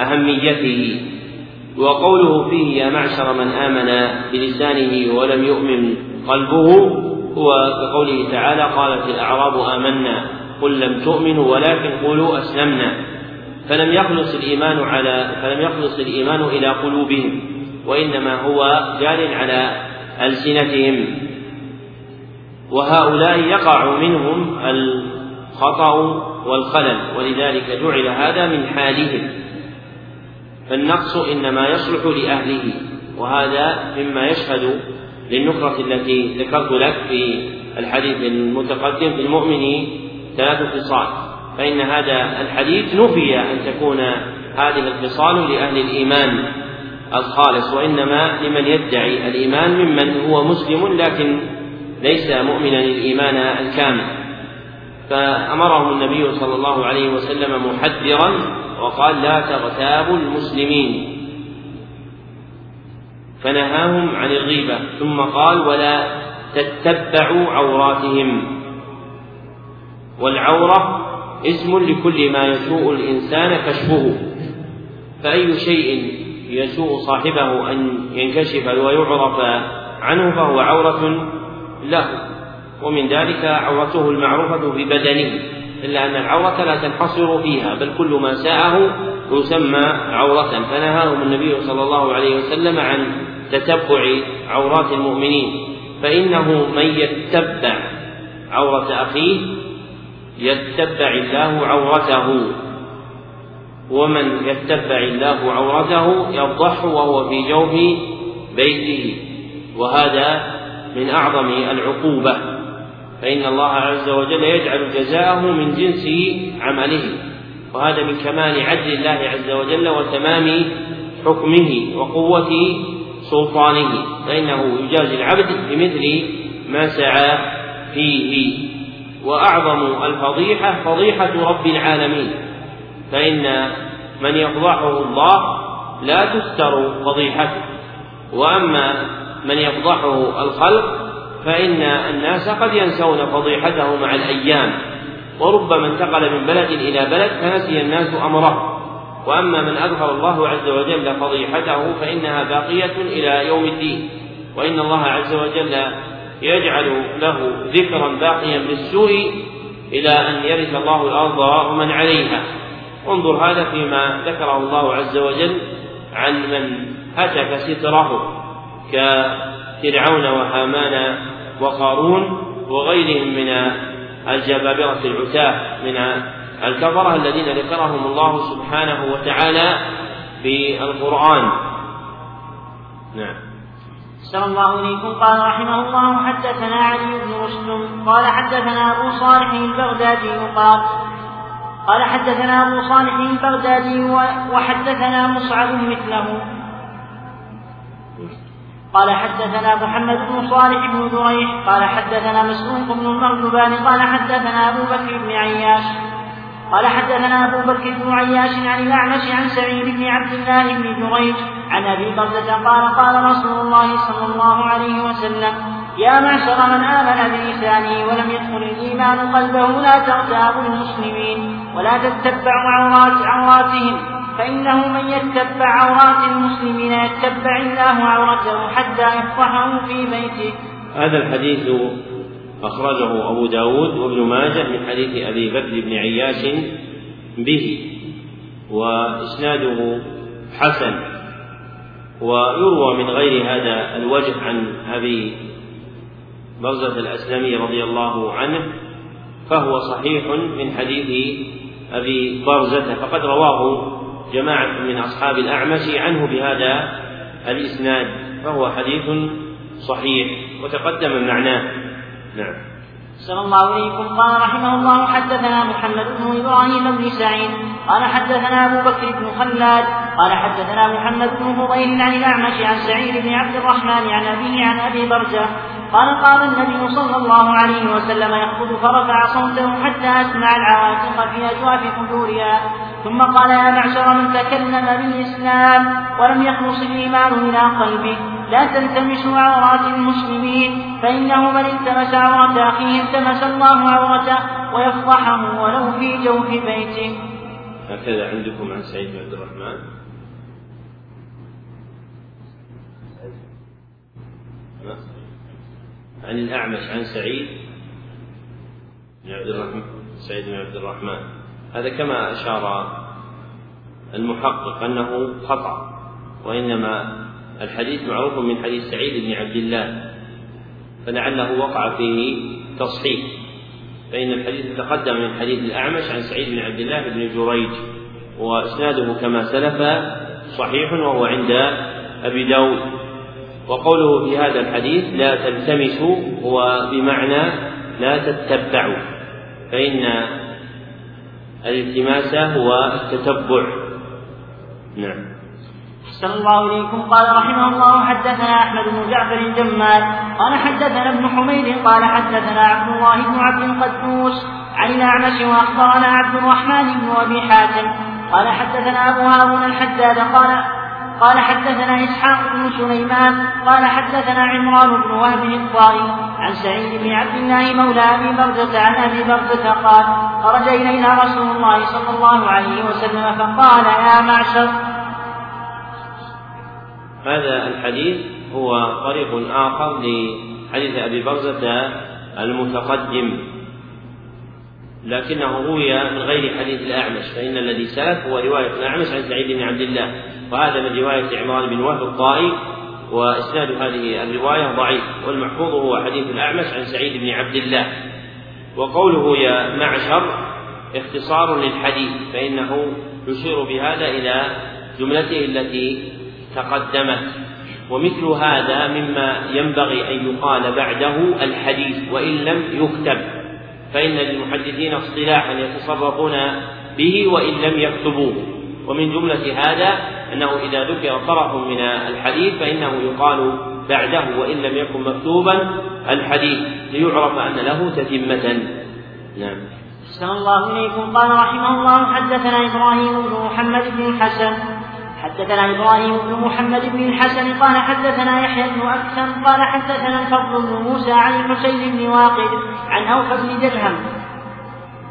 أهميته. وقوله فيه يا معشر من آمن بلسانه ولم يؤمن قلبه هو كقوله تعالى قالت الأعراب آمنا قل لم تؤمنوا ولكن قولوا أسلمنا. فلم يخلص الإيمان على فلم يخلص الإيمان إلى قلوبهم وإنما هو جار على ألسنتهم. وهؤلاء يقع منهم الخطأ والخلل ولذلك جعل هذا من حالهم. فالنقص إنما يصلح لأهله وهذا مما يشهد للنكرة التي ذكرت لك في الحديث المتقدم في المؤمن ثلاث خصال. فإن هذا الحديث نفي أن تكون هذه الخصال لأهل الإيمان الخالص وإنما لمن يدعي الإيمان ممن هو مسلم لكن ليس مؤمنا الإيمان الكامل. فأمرهم النبي صلى الله عليه وسلم محذرا وقال لا تغتابوا المسلمين. فنهاهم عن الغيبة ثم قال ولا تتبعوا عوراتهم. والعورة اسم لكل ما يسوء الإنسان كشفه. فأي شيء يسوء صاحبه أن ينكشف ويعرف عنه فهو عورة. له. ومن ذلك عورته المعروفة في بدنه إلا أن العورة لا تنحصر فيها بل كل ما ساءه يسمى عورة. فنهاهم النبي صلى الله عليه وسلم عن تتبع عورات المؤمنين. فإنه من يتبع عورة أخيه يتبع الله عورته. ومن يتبع الله عورته يفضحه وهو في جوف بيته. وهذا من أعظم العقوبة فإن الله عز وجل يجعل جزاءه من جنس عمله وهذا من كمال عدل الله عز وجل وتمام حكمه وقوة سلطانه فإنه يجازي العبد بمثل ما سعى فيه. وأعظم الفضيحة فضيحة رب العالمين فإن من يفضحه الله لا تستر فضيحته. وأما من يفضحه الخلق فإن الناس قد ينسون فضيحته مع الأيام. وربما انتقل من بلد إلى بلد فنسي الناس أمره. وأما من أظهر الله عز وجل فضيحته فإنها باقية إلى يوم الدين. وإن الله عز وجل يجعل له ذكرا باقيا بالسوء إلى أن يرث الله الأرض ومن عليها. انظر هذا فيما ذكره الله عز وجل عن من هتك ستره. كفرعون وهامان وقارون وغيرهم من الجبابرة العتاة من الكفرة الذين ذكرهم الله سبحانه وتعالى في القرآن نعم. صلى الله إليكم. قال رحمه الله حدثنا علي بن رشد. قال حدثنا أبو صالح البغدادي. قال قال حدثنا أبو صالح البغدادي وحدثنا مصعب مثله. قال حدثنا محمد بن صالح بن دريش قال حدثنا مسروق بن المرزبان قال حدثنا أبو بكر بن عياش. قال حدثنا أبو بكر بن عياش عن الأعمش عن سعيد بن عبد الله بن جريج عن أبي برزة قال قال رسول الله صلى الله عليه وسلم يا معشر من آمن بلسانه ولم يدخل الإيمان قلبه لا تغتابوا المسلمين ولا تتبعوا عورات عوراتهم فإنه من يتبع عورات المسلمين يتبع الله عورته حتى يفضحه في بيته. هذا الحديث أخرجه أبو داود وابن ماجه من حديث أبي بكر بن عياش به وإسناده حسن. ويروى من غير هذا الوجه عن أبي برزة الأسلمي رضي الله عنه فهو صحيح من حديث أبي برزة فقد رواه جماعة من أصحاب الأعمش عنه بهذا الإسناد فهو حديث صحيح وتقدم معناه. نعم. صلى الله عليكم. قال رحمه الله حدثنا محمد بن إبراهيم بن سعيد. قال حدثنا أبو بكر بن خلاد. قال حدثنا محمد بن فضيل عن الأعمش عن سعيد بن عبد الرحمن عن أبيه عن أبي برزة. قال قال النبي صلى الله عليه وسلم يخطب فرفع صوته حتى أسمع العواتق في أجواف قدورها ثم قال يا معشر من تكلم بالإسلام ولم يخلص الإيمان إلى قلبه لا تلتمسوا عورات المسلمين فإنه من التمس عورة أخيه التمس الله عورته ويفضحه ولو في جوف بيته. هكذا عندكم عن سعيد بن عبد الرحمن. عن الأعمش عن سعيد بن عبد الرحمن سعيد بن عبد الرحمن. هذا كما أشار المحقق أنه خطأ وإنما الحديث معروف من حديث سعيد بن عبد الله فلعله وقع فيه تصحيح فإن الحديث تقدم من حديث الأعمش عن سعيد بن عبد الله بن جريج وإسناده كما سلف صحيح وهو عند أبي داود. وقوله في هذا الحديث لا تلتمسوا هو بمعنى لا تتبعوا فإن الالتماس هو التتبع. نعم. أحسن الله إليكم. قال رحمه الله حدثنا أحمد بن جعفر الجمال. قال حدثنا ابن حميد. قال حدثنا عبد الله بن عبد القدوس عن الأعمش وأخبرنا عبد الرحمن بن أبي حاتم. قال حدثنا أبو هارون الحداد. قال قال حدثنا إسحاق بن سليمان قال حدثنا عمران بن وهب الطائي عن سعيد بن عبد الله مولى أبي برزة عن أبي برزة قال خرج إلينا رسول الله صلى الله عليه وسلم فقال يا معشر. هذا الحديث هو طريق آخر لحديث أبي برزة المتقدم لكنه روي من غير حديث الأعمش فإن الذي سلف هو رواية الأعمش عن سعيد بن عبد الله. وهذا من رواية عمران بن وهب الطائي وإسناد هذه الرواية ضعيف والمحفوظ هو حديث الأعمش عن سعيد بن عبد الله. وقوله يا معشر اختصار للحديث فإنه يشير بهذا إلى جملته التي تقدمت. ومثل هذا مما ينبغي أن يقال بعده الحديث وإن لم يكتب. فإن للمحدثين اصطلاحا يتصرفون به وإن لم يكتبوه. ومن جملة هذا أنه إذا ذكر طرف من الحديث فإنه يقال بعده وإن لم يكن مكتوبا الحديث ليعرف أن له تتمة. نعم. أحسن الله إليكم. قال رحمه الله حدثنا إبراهيم بن محمد بن الحسن. حدثنا إبراهيم بن محمد بن الحسن قال حدثنا يحيى بن أكثم قال حدثنا الفضل بن موسى عن الحسين بن واقد عن أوفى بن درهم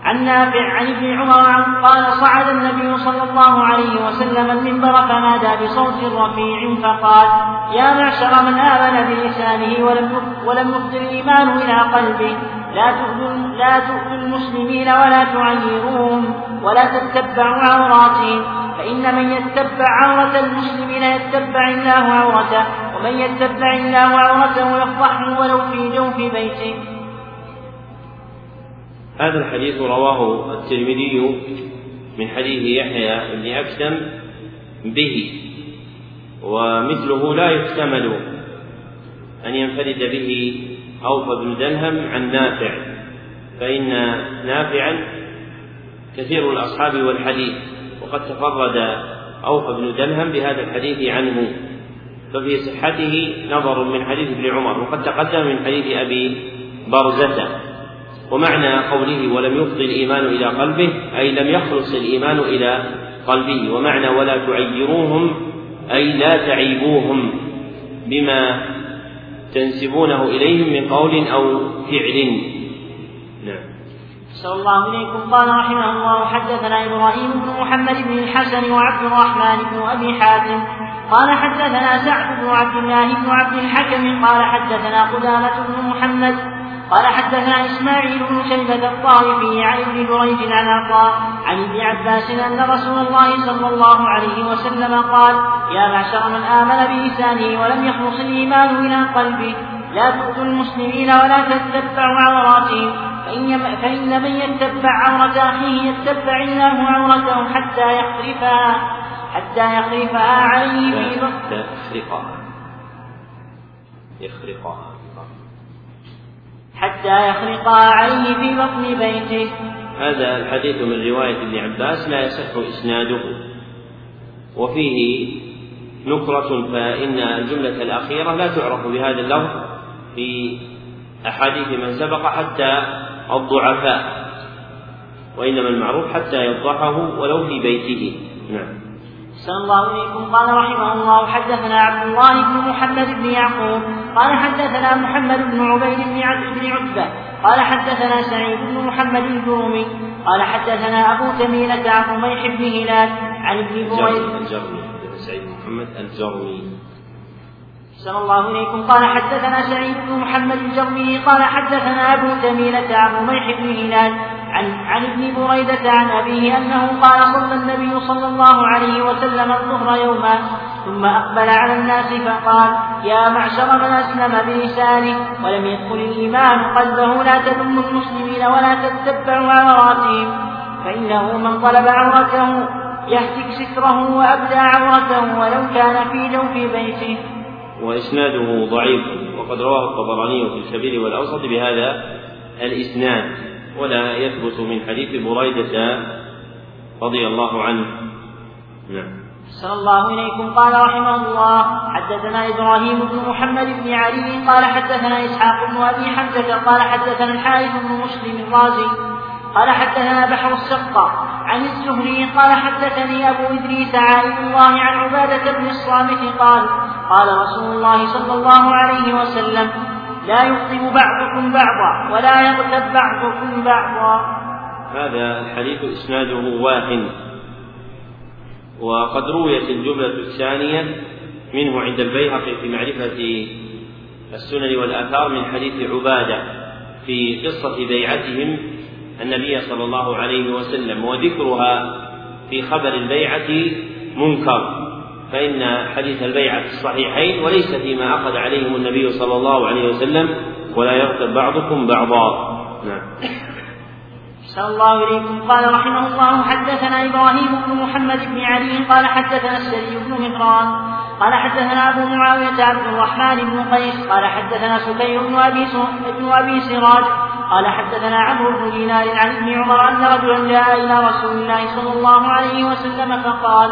عن نافع عن ابن عمر قال صعد النبي صلى الله عليه وسلم المنبر فنادى بصوت رفيع فقال يا معشر من آمن بلسانه ولم ولم يفض الإيمان إلى قلبه لا تؤذوا لا تؤذوا المسلمين ولا تعيروهم ولا تتبعوا عوراتهم فإن من يتبع عورة المسلمين يتبع الله عورته ومن يتبع الله عورته يفضحه ولو في جوف بيته. هذا الحديث رواه الترمذي من حديث يحيى بن أكثم به ومثله لا يحتمل أن ينفرد به أوفى بن دلهم عن نافع فإن نافعا كثير الأصحاب والحديث وقد تفرد أوفى بن دلهم بهذا الحديث عنه ففي صحته نظر من حديث ابن عمر وقد تقدم من حديث أبي برزة. ومعنى قوله ولم يفضي الإيمان إلى قلبه أي لم يخلص الإيمان إلى قلبه ومعنى ولا تعيروهم أي لا تعيبوهم بما تنسبونه إليهم من قول أو فعل. نعم. صلى الله إليكم قال رحمه الله حدثنا إبراهيم بن محمد بن الحسن وعبد الرحمن بن أبي حاتم. قال حدثنا سعد بن عبد الله بن عبد الحكم. قال حدثنا قدامة بن محمد قال حدثنا إسماعيل بن شيبة الطائفي عن ابن جريج عن عطاء عن ابن عباس أن رسول الله صلى الله عليه وسلم قال يا معشر من آمن بلسانه ولم يخلص الإيمان إلى قلبه لا تؤذوا المسلمين ولا تتبعوا عوراتهم فإن, فإن من يتبع عورة أخيه يتبع الله عورته حتى يخرفها حتى يخرفها عليه يخرقها يخرقها حتى يخرقها عليه في بطن بيته. هذا الحديث من رواية ابن عباس لا يصح إسناده. وفيه نكرة فإن الجملة الأخيرة لا تعرف بهذا اللفظ في أحاديث من سبق حتى الضعفاء وإنما المعروف حتى يفضحه ولو في بيته. نعم. صلى الله إليكم. قال رحمه الله حدثنا عبد الله بن محمد بن يعقوب. قال حدثنا محمد بن عبيد بن بن عتبة. قال حدثنا سعيد بن محمد الجرومي قال حدثنا أبو تميلة عن رميح بن هلال عن ابن الجرمي سعيد محمد الجرمي. أحسن الله إليكم. قال حدثنا سعيد بن محمد الجرمي. قال حدثنا أبو تميلة عن رميح بن هلال عن عن ابن بريدة عن أبيه أنه قال صلى النبي صلى الله عليه وسلم الظهر يوما ثم أقبل على الناس فقال يا معشر من أسلم بلسانه ولم يدخل الإيمان قلبه لا تذم المسلمين ولا تتبعوا عوراتهم فإنه من طلب عورته يهتك ستره وأبدى عورته ولو كان في جوف بيته. وإسناده ضعيف وقد رواه الطبراني في الكبير والأوسط بهذا الإسناد. ولا يثبت من حديث بريدة رضي الله عنه. نعم. صلى الله إليكم. قال رحمه الله حدثنا إبراهيم بن محمد بن علي قال حدثنا إسحاق بن أبي حمزة قال حدثنا الحارث بن مسلم الرازي قال حدثنا بحر السقا عن الزهري قال حدثني أبو إدريس عائد الله عن عبادة بن الصامت قال قال رسول الله صلى الله عليه وسلم لا يخطب بعضكم بعضا ولا يغتب بعضكم بعضا. هذا الحديث إسناده واهن وقد رويت الجملة الثانية منه عند البيهقي في معرفة السنن والآثار من حديث عبادة في قصة بيعتهم النبي صلى الله عليه وسلم وذكرها في خبر البيعة منكر. فإن حديث البيعة في الصحيحين وليس فيما أخذ عليهم النبي صلى الله عليه وسلم ولا يغتب بعضكم بعضا. نعم. صلى الله إليكم قال رحمه الله حدثنا إبراهيم بن محمد بن علي قال حدثنا السري بن مهران قال حدثنا أبو معاوية عبد الرحمن بن قيس قال حدثنا سكير بن أبي بن أبي سراج قال حدثنا عمرو بن دينار عن ابن عمر أن رجلا جاء إلى رسول الله صلى الله عليه وسلم فقال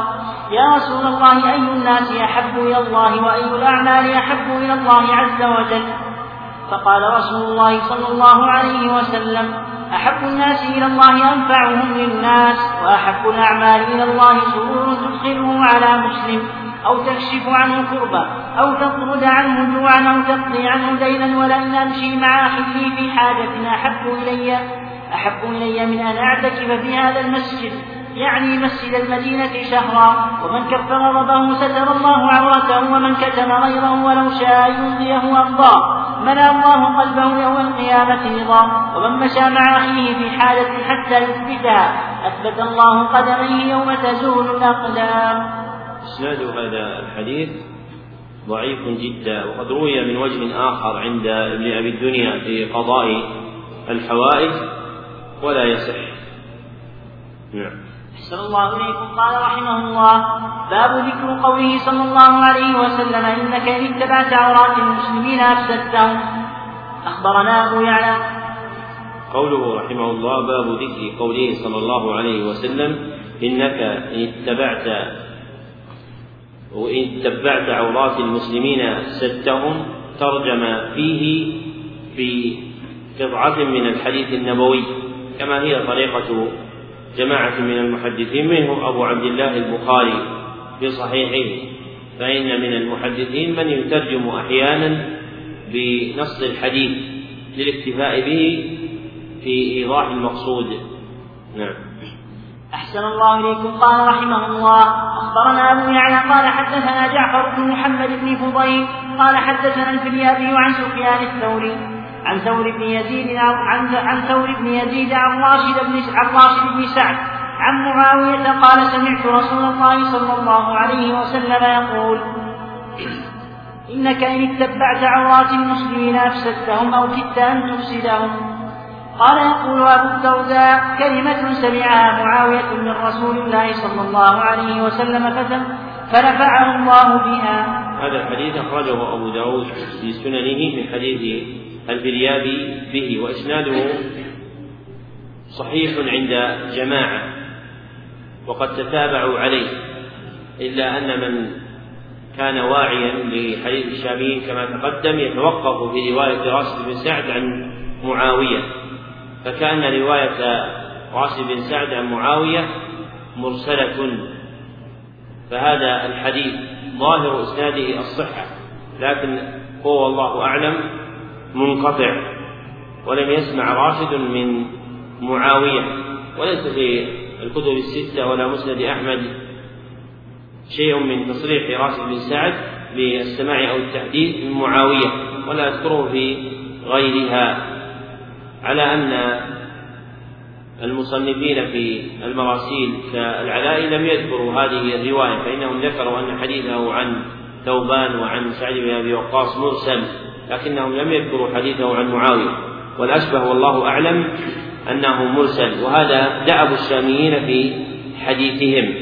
يا رسول الله أي الناس أحب إلى الله وأي الأعمال أحب إلى الله عز وجل؟ فقال رسول الله صلى الله عليه وسلم أحب الناس إلى الله أنفعهم للناس وأحب الأعمال إلى الله سرور تدخله على مسلم. أو تكشف عنه كربا أو تطرد عنه جوعا أو تقضي عنه دينا ولن أمشي مع أخي في حاجة أحب إلي أحب إلي من أن أعتكف في هذا المسجد يعني مسجد المدينة شهرا. ومن كف غضبه ستر الله عورته ومن كتم غيره ولو شاء يمضيه أمضاه ملأ الله قلبه يوم القيامة رضا. ومن مشى مع أخيه في حالة حتى يثبتها أثبت الله قدميه يوم تزول الأقدام. إسناد هذا الحديث ضعيف جدا وقد روي من وجه آخر عند ابن أبي الدنيا في قضاء الحوائج ولا يصح. نعم. أحسن الله إليكم. قال رحمه الله باب ذكر قوله صلى الله عليه وسلم إنك إن اتبعت عورات المسلمين أفسدتهم. أخبرنا أبو يعلى. قوله رحمه الله باب ذكر قوله صلى الله عليه وسلم إنك إن اتبعت وإن تبعت عورات المسلمين أفسدتهم ترجم فيه في قطعة من الحديث النبوي كما هي طريقة جماعة من المحدثين منهم أبو عبد الله البخاري في صحيحه. فإن من المحدثين من يترجم أحيانا بنص الحديث للاكتفاء به في إيضاح المقصود. نعم. أحسن الله إليكم. قال رحمه الله أخبرنا أبو يعلى قال حدثنا جعفر بن محمد بن فضيل قال حدثنا الفريابي عن سفيان الثوري عن ثور بن يزيد عن عن ثور بن يزيد عن راشد بن عن راشد بن سعد عن معاوية قال سمعت رسول الله صلى الله عليه وسلم يقول إنك إن اتبعت عورات المسلمين أفسدتهم أو كدت أن تفسدهم. قال يقول أبو الدرداء كلمة سمعها معاوية من رسول الله صلى الله عليه وسلم فنفعه الله بها. هذا الحديث أخرجه أبو داود في سننه من حديث الفريابي به وإسناده صحيح عند جماعة وقد تتابعوا عليه إلا أن من كان واعيا لحديث الشاميين كما تقدم يتوقف في رواية راشد بن سعد عن معاوية. فكأن رواية راشد بن سعد عن معاوية مرسلة. فهذا الحديث ظاهر إسناده الصحة لكن هو والله أعلم منقطع ولم يسمع راشد من معاوية وليس في الكتب الستة ولا مسند أحمد شيء من تصريح راشد بن سعد بالسماع أو التحديث من معاوية ولا أذكره في غيرها. على أن المصنفين في المراسيل كالعلاء لم يذكروا هذه الرواية فإنهم ذكروا أن حديثه عن ثوبان وعن سعد بن أبي وقاص مرسل لكنهم لم يذكروا حديثه عن معاوية. والأشبه والله أعلم أنه مرسل وهذا دأب الشاميين في حديثهم.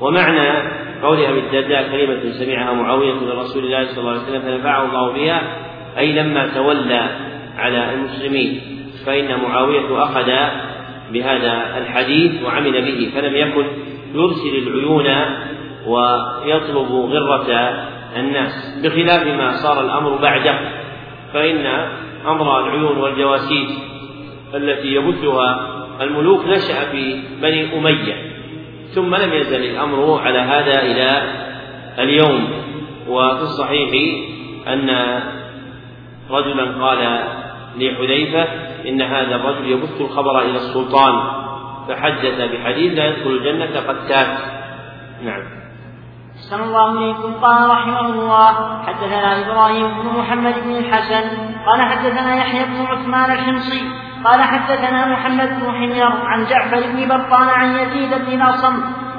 ومعنى قول أبي الدرداء كلمة سمعها معاوية من رسول الله صلى الله عليه وسلم فنفعه الله بها أي لما تولى على المسلمين فإن معاوية أخذ بهذا الحديث وعمل به فلم يكن يرسل العيون ويطلب غرة الناس. بخلاف ما صار الأمر بعده فإن أمر العيون والجواسيس التي يبثها الملوك نشأ في بني أمية ثم لم يزل الأمر على هذا إلى اليوم. وفي الصحيح أن رجلا قال لحذيفة إن هذا الرجل يبث الخبر إلى السلطان فحدث بحديث لا يدخل الجنة قتات نعم. أحسن الله إليكم. قال رحمه الله حدثنا إبراهيم بن محمد بن الحسن قال حدثنا يحيى بن عثمان الحمصي قال حدثنا محمد بن حمير عن جعفر بن برقان عن يزيد بن الأصم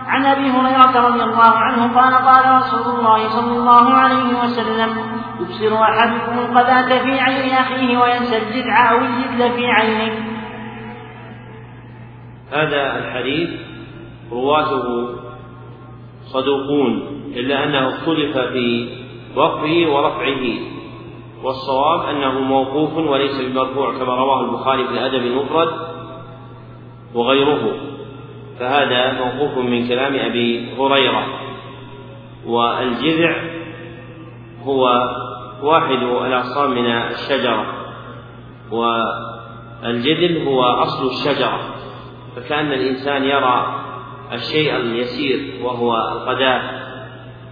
عن أبي هريرة رضي الله عنه قال قال رسول الله صلى الله عليه وسلم يبصر أحدكم القذاة في عين أخيه وينسى الجذع أو الجدل في عينه. هذا الحديث رواته صدوقون إلا أنه اختلف في وقفه ورفعه والصواب أنه موقوف وليس بمرفوع كما رواه البخاري في الأدب المفرد وغيره. فهذا موقوف من كلام أبي هريرة والجذع هو واحد الأغصان من الشجرة والجذل هو أصل الشجرة. فكأن الإنسان يرى الشيء اليسير وهو القذاة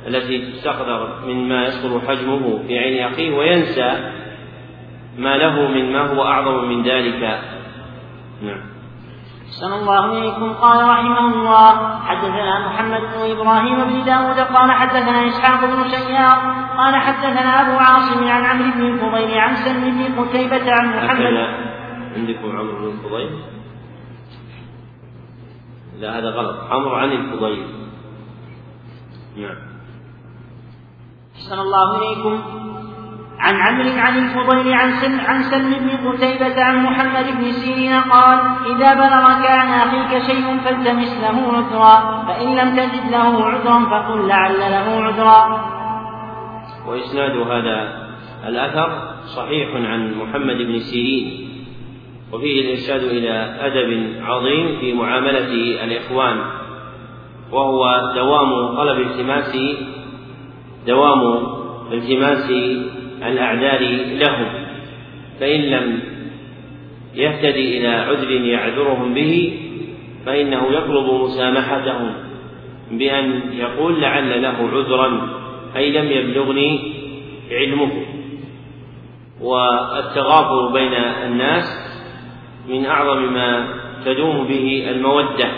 التي تستقدر مما يصغر حجمه في عين أخيه وينسى ما له من ما هو أعظم من ذلك. نعم. أحسن الله إليكم. قال رحمه الله حدثنا محمد بن إبراهيم بن داود قال حدثنا إسحاق بن شيار قال حدثنا أبو عاصم عن عمرو بن الفضيل عن سلم بن قتيبة عن محمد. عندكم عمرو بن الفضيل؟ لا هذا غلط. عمرو عن الفضيل. نعم. أحسن الله إليكم. عن عمرو عن الفضيل عن سلم عن سلم بن قتيبة عن محمد بن سيرين قال: إذا بلغك عن أخيك شيء فالتمس له عذرا، فإن لم تجد له عذرا فقل لعل له عذرا. وإسناد هذا الأثر صحيح عن محمد بن سيرين وفيه الإرشاد إلى أدب عظيم في معاملة الإخوان وهو دوام طلب التماس دوام التماس الأعذار لهم فإن لم يهتدي إلى عذر يعذرهم به فإنه يطلب مسامحتهم بأن يقول لعل له عذرا أي لم يبلغني علمه. والتغافر بين الناس من أعظم ما تدوم به المودة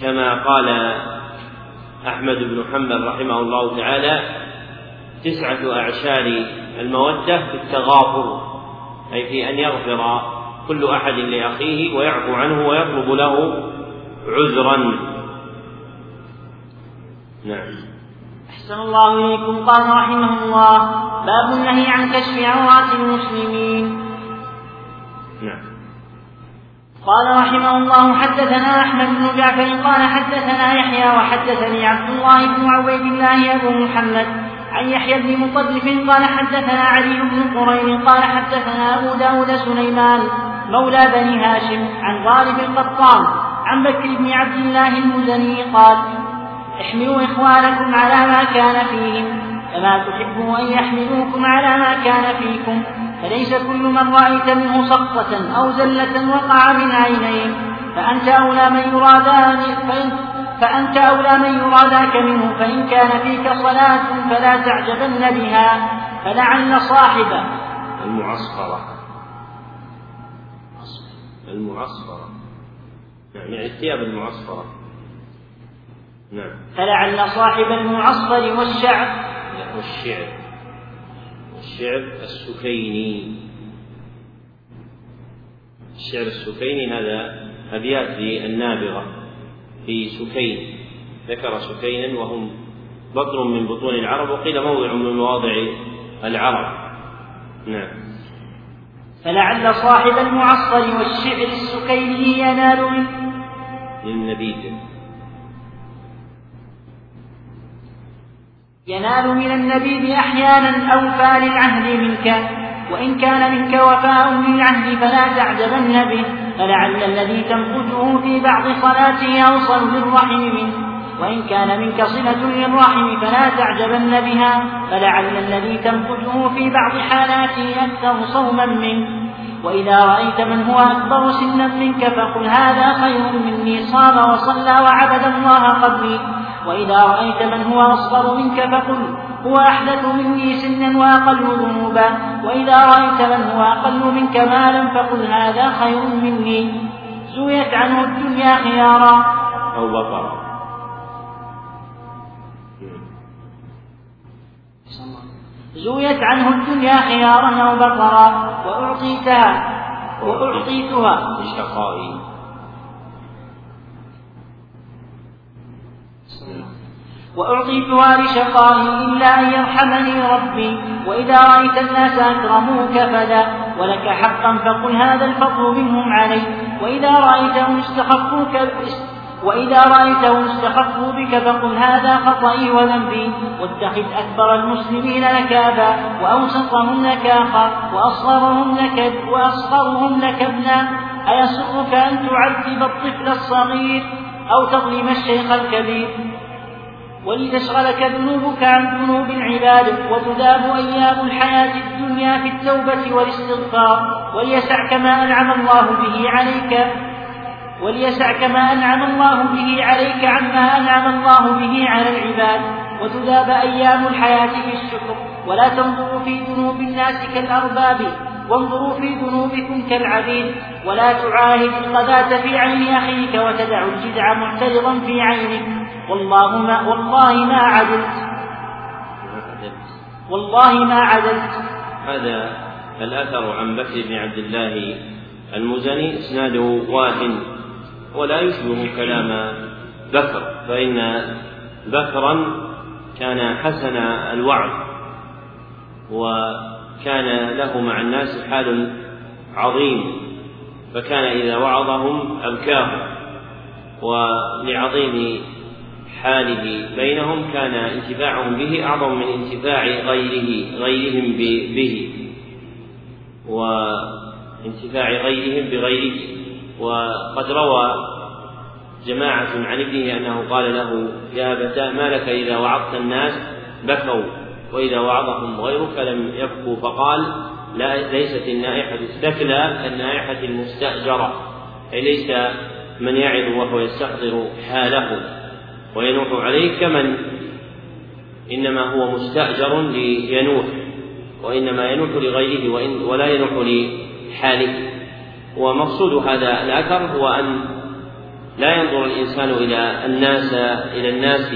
كما قال أحمد بن حنبل رحمه الله تعالى تسعة أعشار المودة في التغافر أي في أن يغفر كل أحد لأخيه ويعفو عنه ويطلب له عذرا. نعم. أحسن الله إليكم. قال رحمه الله باب النهي عن كشف عورات المسلمين. نعم. قال رحمه الله حدثنا أحمد بن جعفر قال حدثنا يحيى وحدثني عبد الله بن عبيد الله أبو محمد. عن يحيى بن مطرف قال حدثنا علي بن قرين قال حدثنا أبو داود سليمان مولى بني هاشم عن غالب القطان عن بكر بن عبد الله المزني قال احملوا إخوانكم على ما كان فيهم كما تحبوا أن يحملوكم على ما كان فيكم فليس كل من رأيت منه سقطة أو زلة وقع من عينيه فأنت أولى من يرادان فأنت أولى من يرى ذاك منه فإن كان فيك صلاة فلا تعجبن بها فلعل صاحبه المعصفرة. المعصفرة. يعني الثياب المعصفرة. نعم. فلعل صاحب المعصفر والشعر. والشعر. والشعر السكيني. الشعر السكيني هذا أبيات للنابغة. في سكين. ذكر سكينا وهم بطن من بطون العرب وقيل موضع من مواضع العرب. نعم. فلعل صاحب المعصر والشعر السكيني ينال من للنبيذ ينال من النبيذ أحيانا أوفى للعهد منك وإن كان منك وفاء للعهد فلا تعجبن به. فلعل الذي تنقذه في بعض صلاته أوصل للرحم منه وإن كان منك صلة للرحم فلا تعجبن بها. فلعل الذي تنقذه في بعض حالاته أكثر صوما منه. وإذا رأيت من هو أكبر سنا منك فقل هذا خير مني. صام وصلى وعبد الله قبلي. وإذا رأيت من هو أصغر منك فقل هو أحدث مني سنا وأقل ذنوبا وإذا رأيت من هو أقل منك مالا فقل هذا خير مني. زويت عنه الدنيا خيارا. أو بطرا زويت عنه الدنيا خيارا أو بطرا وأعطيتها وأعطيتها. لشقائي وأعطيتها لشقائي إلا أن يرحمني ربي. وإذا رأيت الناس أكرموك فدا ولك حقا فقل هذا الفضل منهم علي. وإذا رأيتهم استخفوك وإذا رأيتهم استخفوا بك فقل هذا خطئي وذنبي. واتخذ أكبر المسلمين لك أبا وأوسطهم لك أخا وأصغرهم لك وأصغرهم لك ابنا أيسرك أن تعذب الطفل الصغير أو تظلم الشيخ الكبير؟ ولتشغلك ذنوبك عن ذنوب العباد وتذاب أيام الحياة الدنيا في التوبة والاستغفار وليسعك ما أنعم الله به عليك وليسعك ما أنعم الله به عليك عما أنعم الله به على العباد وتذاب أيام الحياة بالشكر ولا تنظروا في ذنوب الناس كالأرباب وانظروا في ذنوبكم كالعبيد. ولا تعاهد الغداة في عين أخيك وتدع الجدع معترضا في عينك. والله ما والله ما عدلت. والله ما عدلت. هذا الأثر عن بكر بن عبد الله المزني إسناده واهن ولا يشبه كلام بكر فإن بكرا كان حسن الوعظ وكان له مع الناس حال عظيم فكان إذا وعظهم أبكاهم ولعظيم حاله بينهم كان انتفاعهم به أعظم من انتفاع غيره غيرهم به. وانتفاع غيرهم بغيره. وقد روى جماعة عن ابنه أنه قال له يا أبتاه ما لك إذا وعظت الناس؟ بكوا. وإذا وعظهم غيرك لم يبكوا. فقال لا ليست النائحة الثكلى كالنائحة المستأجرة. أي ليس من يعظ وهو يستحضر حاله. وينوح عليه كمن؟ إنما هو مستأجر لينوح وإنما ينوح لغيره وإن ولا ينوح لحاله. ومقصود هذا الأثر هو أن لا ينظر الإنسان إلى الناس إلى الناس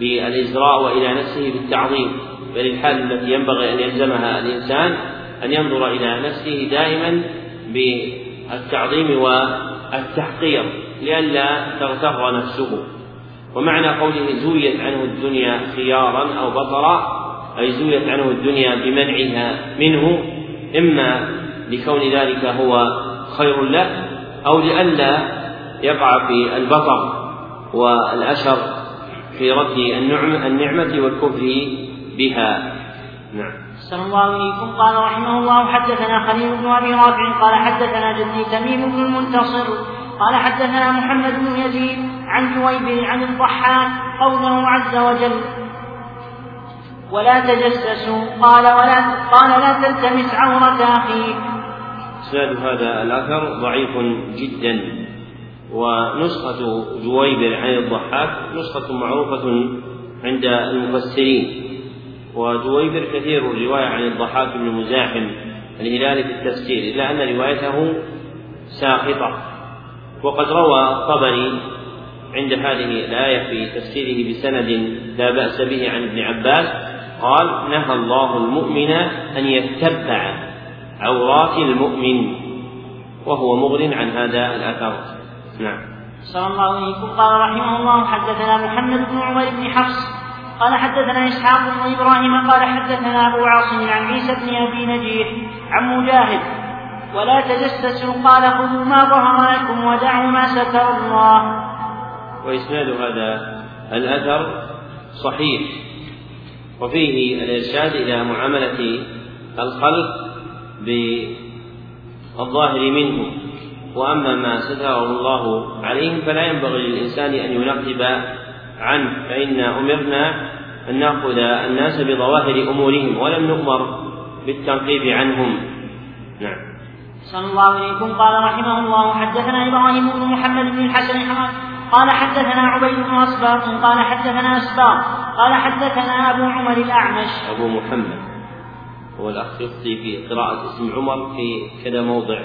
بالإزراء وإلى نفسه بالتعظيم بل الحال التي ينبغي أن يلزمها الإنسان أن ينظر إلى نفسه دائما بالتعظيم والتحقير لئلا تغتر نفسه. ومعنى قوله زويت عنه الدنيا خيارا أو بطرا أي زويت عنه الدنيا بمنعها منه إما لكون ذلك هو خير له أو لئلا يقع في البطر والأشر في رد النعمة, النعمة والكفر بها. نعم. صلى الله عليكم قال رحمه الله حدثنا خليل بن أبي رافع قال حدثنا جدي تميم بن المنتصر قال حدثنا محمد بن يزيد عن جويبر عن الضحاك قوله عز وجل ولا تجسسوا قال ولا قال لا تلتمس عورة أخيك. إسناد هذا الأثر ضعيف جدا ونسخة جويبر عن الضحاك نسخة معروفة عند المفسرين وجويبر كثير الرواية عن الضحاك بن مزاحم الهلالي في التفسير إلا أن روايته ساقطة وقد روى الطبري عند هذه الآية في تفسيره بسند لا بأس به عن ابن عباس قال نهى الله المؤمن أن يتبع عورات المؤمن. وهو مغن عن هذا الأثر نعم. صلى الله عليكم قال رحمه الله حدثنا محمد بن عمر بن حفص. قال حدثنا إسحاق بن إبراهيم. قال حدثنا أبو عاصم عن عيسى بن أبي نجيح عن مجاهد ولا تجسسوا. قال خذوا ما ظهر لكم ودعوا ما ستر الله. وإسناد هذا الأثر صحيح. وفيه الإرشاد إلى معاملة الخلق بالظاهر منه. وأما ما ستره الله عليهم فلا ينبغي للإنسان أن ينقب عنه. فإن أمرنا أن نأخذ الناس بظواهر أمورهم ولم نؤمر بالتنقيب عنهم. نعم. صلى الله عليكم قال رحمه الله حدثنا إبراهيم بن محمد بن الحسن قال حدثنا عبيد بن أصباط قال حدثنا أسباط قال حدثنا أبو عمر الأعمش. أبو محمد هو الأخ يخطي في قراءة اسم عمر في كذا موضع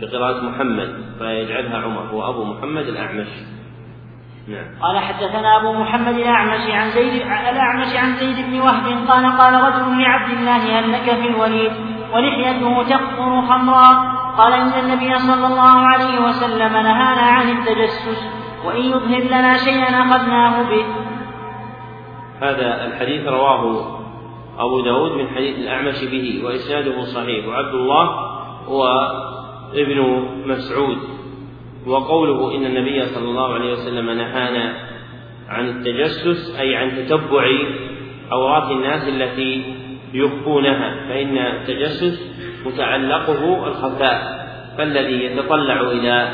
في قراءة محمد فيجعلها عمر هو أبو محمد الأعمش. نعم. قال حدثنا أبو محمد الأعمش عن زيد الأعمش عن زيد بن وهب قال قال رجل لعبد الله هل لك في الوليد ولحيته تقطر خمرا. قال إن النبي صلى الله عليه وسلم نهانا عن التجسس وإن يظهر لنا شيئا أخذناه به. هذا الحديث رواه أبو داود من حديث الأعمش به وإسناده صحيح وعبد الله هو ابن مسعود. وقوله إن النبي صلى الله عليه وسلم نهانا عن التجسس أي عن تتبع عورات الناس التي يخفونها فإن التجسس متعلقه الخفاء فالذي يتطلع إلى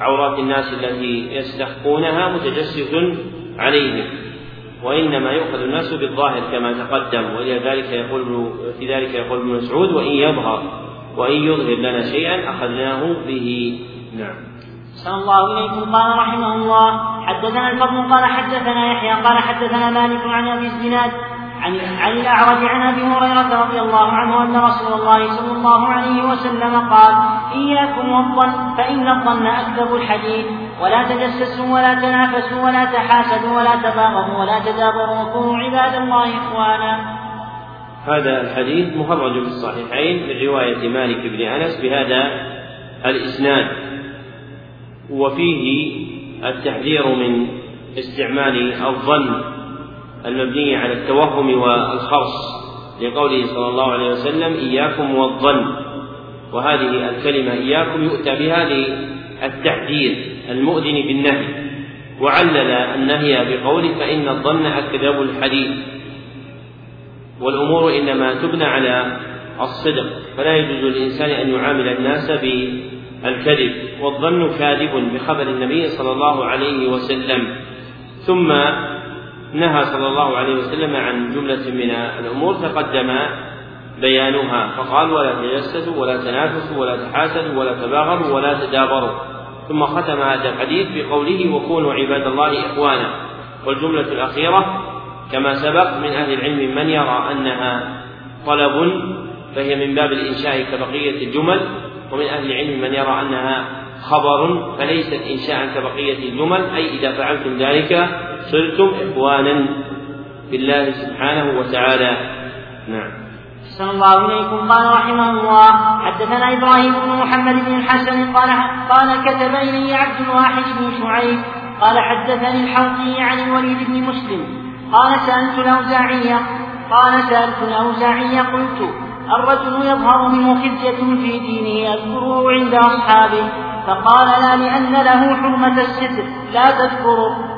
عورات الناس التي يستخفونها متجسس عليهم وإنما يؤخذ الناس بالظاهر كما تقدم ولذلك يقول في ذلك يقول ابن مسعود وإن يظهر وإن يظهر لنا شيئا أخذناه به. نعم. صلى الله إليكم. قال رحمه الله حدثنا الفضل قال حدثنا يحيى قال حدثنا مالك عن أبي الزناد عن عن الأعرج عن أبي هريرة رضي الله عنه أن رسول الله صلى الله عليه وسلم قال إياكم والظن فإن الظن أكذب الحديث. ولا تجسسوا ولا تنافسوا ولا تحاسدوا ولا تباغضوا ولا تدابروا. وكونوا عباد الله إخوانا. هذا الحديث مخرج في الصحيحين من رواية مالك بن أنس بهذا الإسناد. وفيه التحذير من استعمال الظن. المبني على التوهم والخرص لقوله صلى الله عليه وسلم إياكم والظن. وهذه الكلمة إياكم يؤتى بها للتحذير المؤذن بالنهي. وعلل النهي بقوله فإن الظن أكذب الحديث والأمور إنما تبنى على الصدق. فلا يجوز للإنسان أن يعامل الناس بالكذب. والظن كاذب بخبر النبي صلى الله عليه وسلم. ثم نهى صلى الله عليه وسلم عن جملة من الأمور تقدم بيانها فقال ولا تجسسوا ولا تنافسوا ولا تحاسدوا ولا تباغروا ولا تدابروا. ثم ختم هذا الحديث بقوله وكونوا عباد الله إخوانا. والجملة الأخيرة كما سبق من أهل العلم من يرى أنها طلب فهي من باب الإنشاء كبقية الجمل ومن أهل العلم من يرى أنها خبر فليست إنشاء كبقية الجمل أي إذا فعلتم ذلك صرتم إخوانا بالله سبحانه وتعالى. نعم. صلى الله إليكم. قال رحمه الله حدثنا إبراهيم بن محمد بن الحسن قال قال كتب إلي عبد الواحد بن شعيب قال حدثني الحوطي عن الوليد بن مسلم قال سألت الأوزاعية قال سألت الأوزاعية قلت الرجل يظهر منه خزية في دينه يذكره عند أصحابه. فقال لا لأن له حرمة الستر لا تذكره.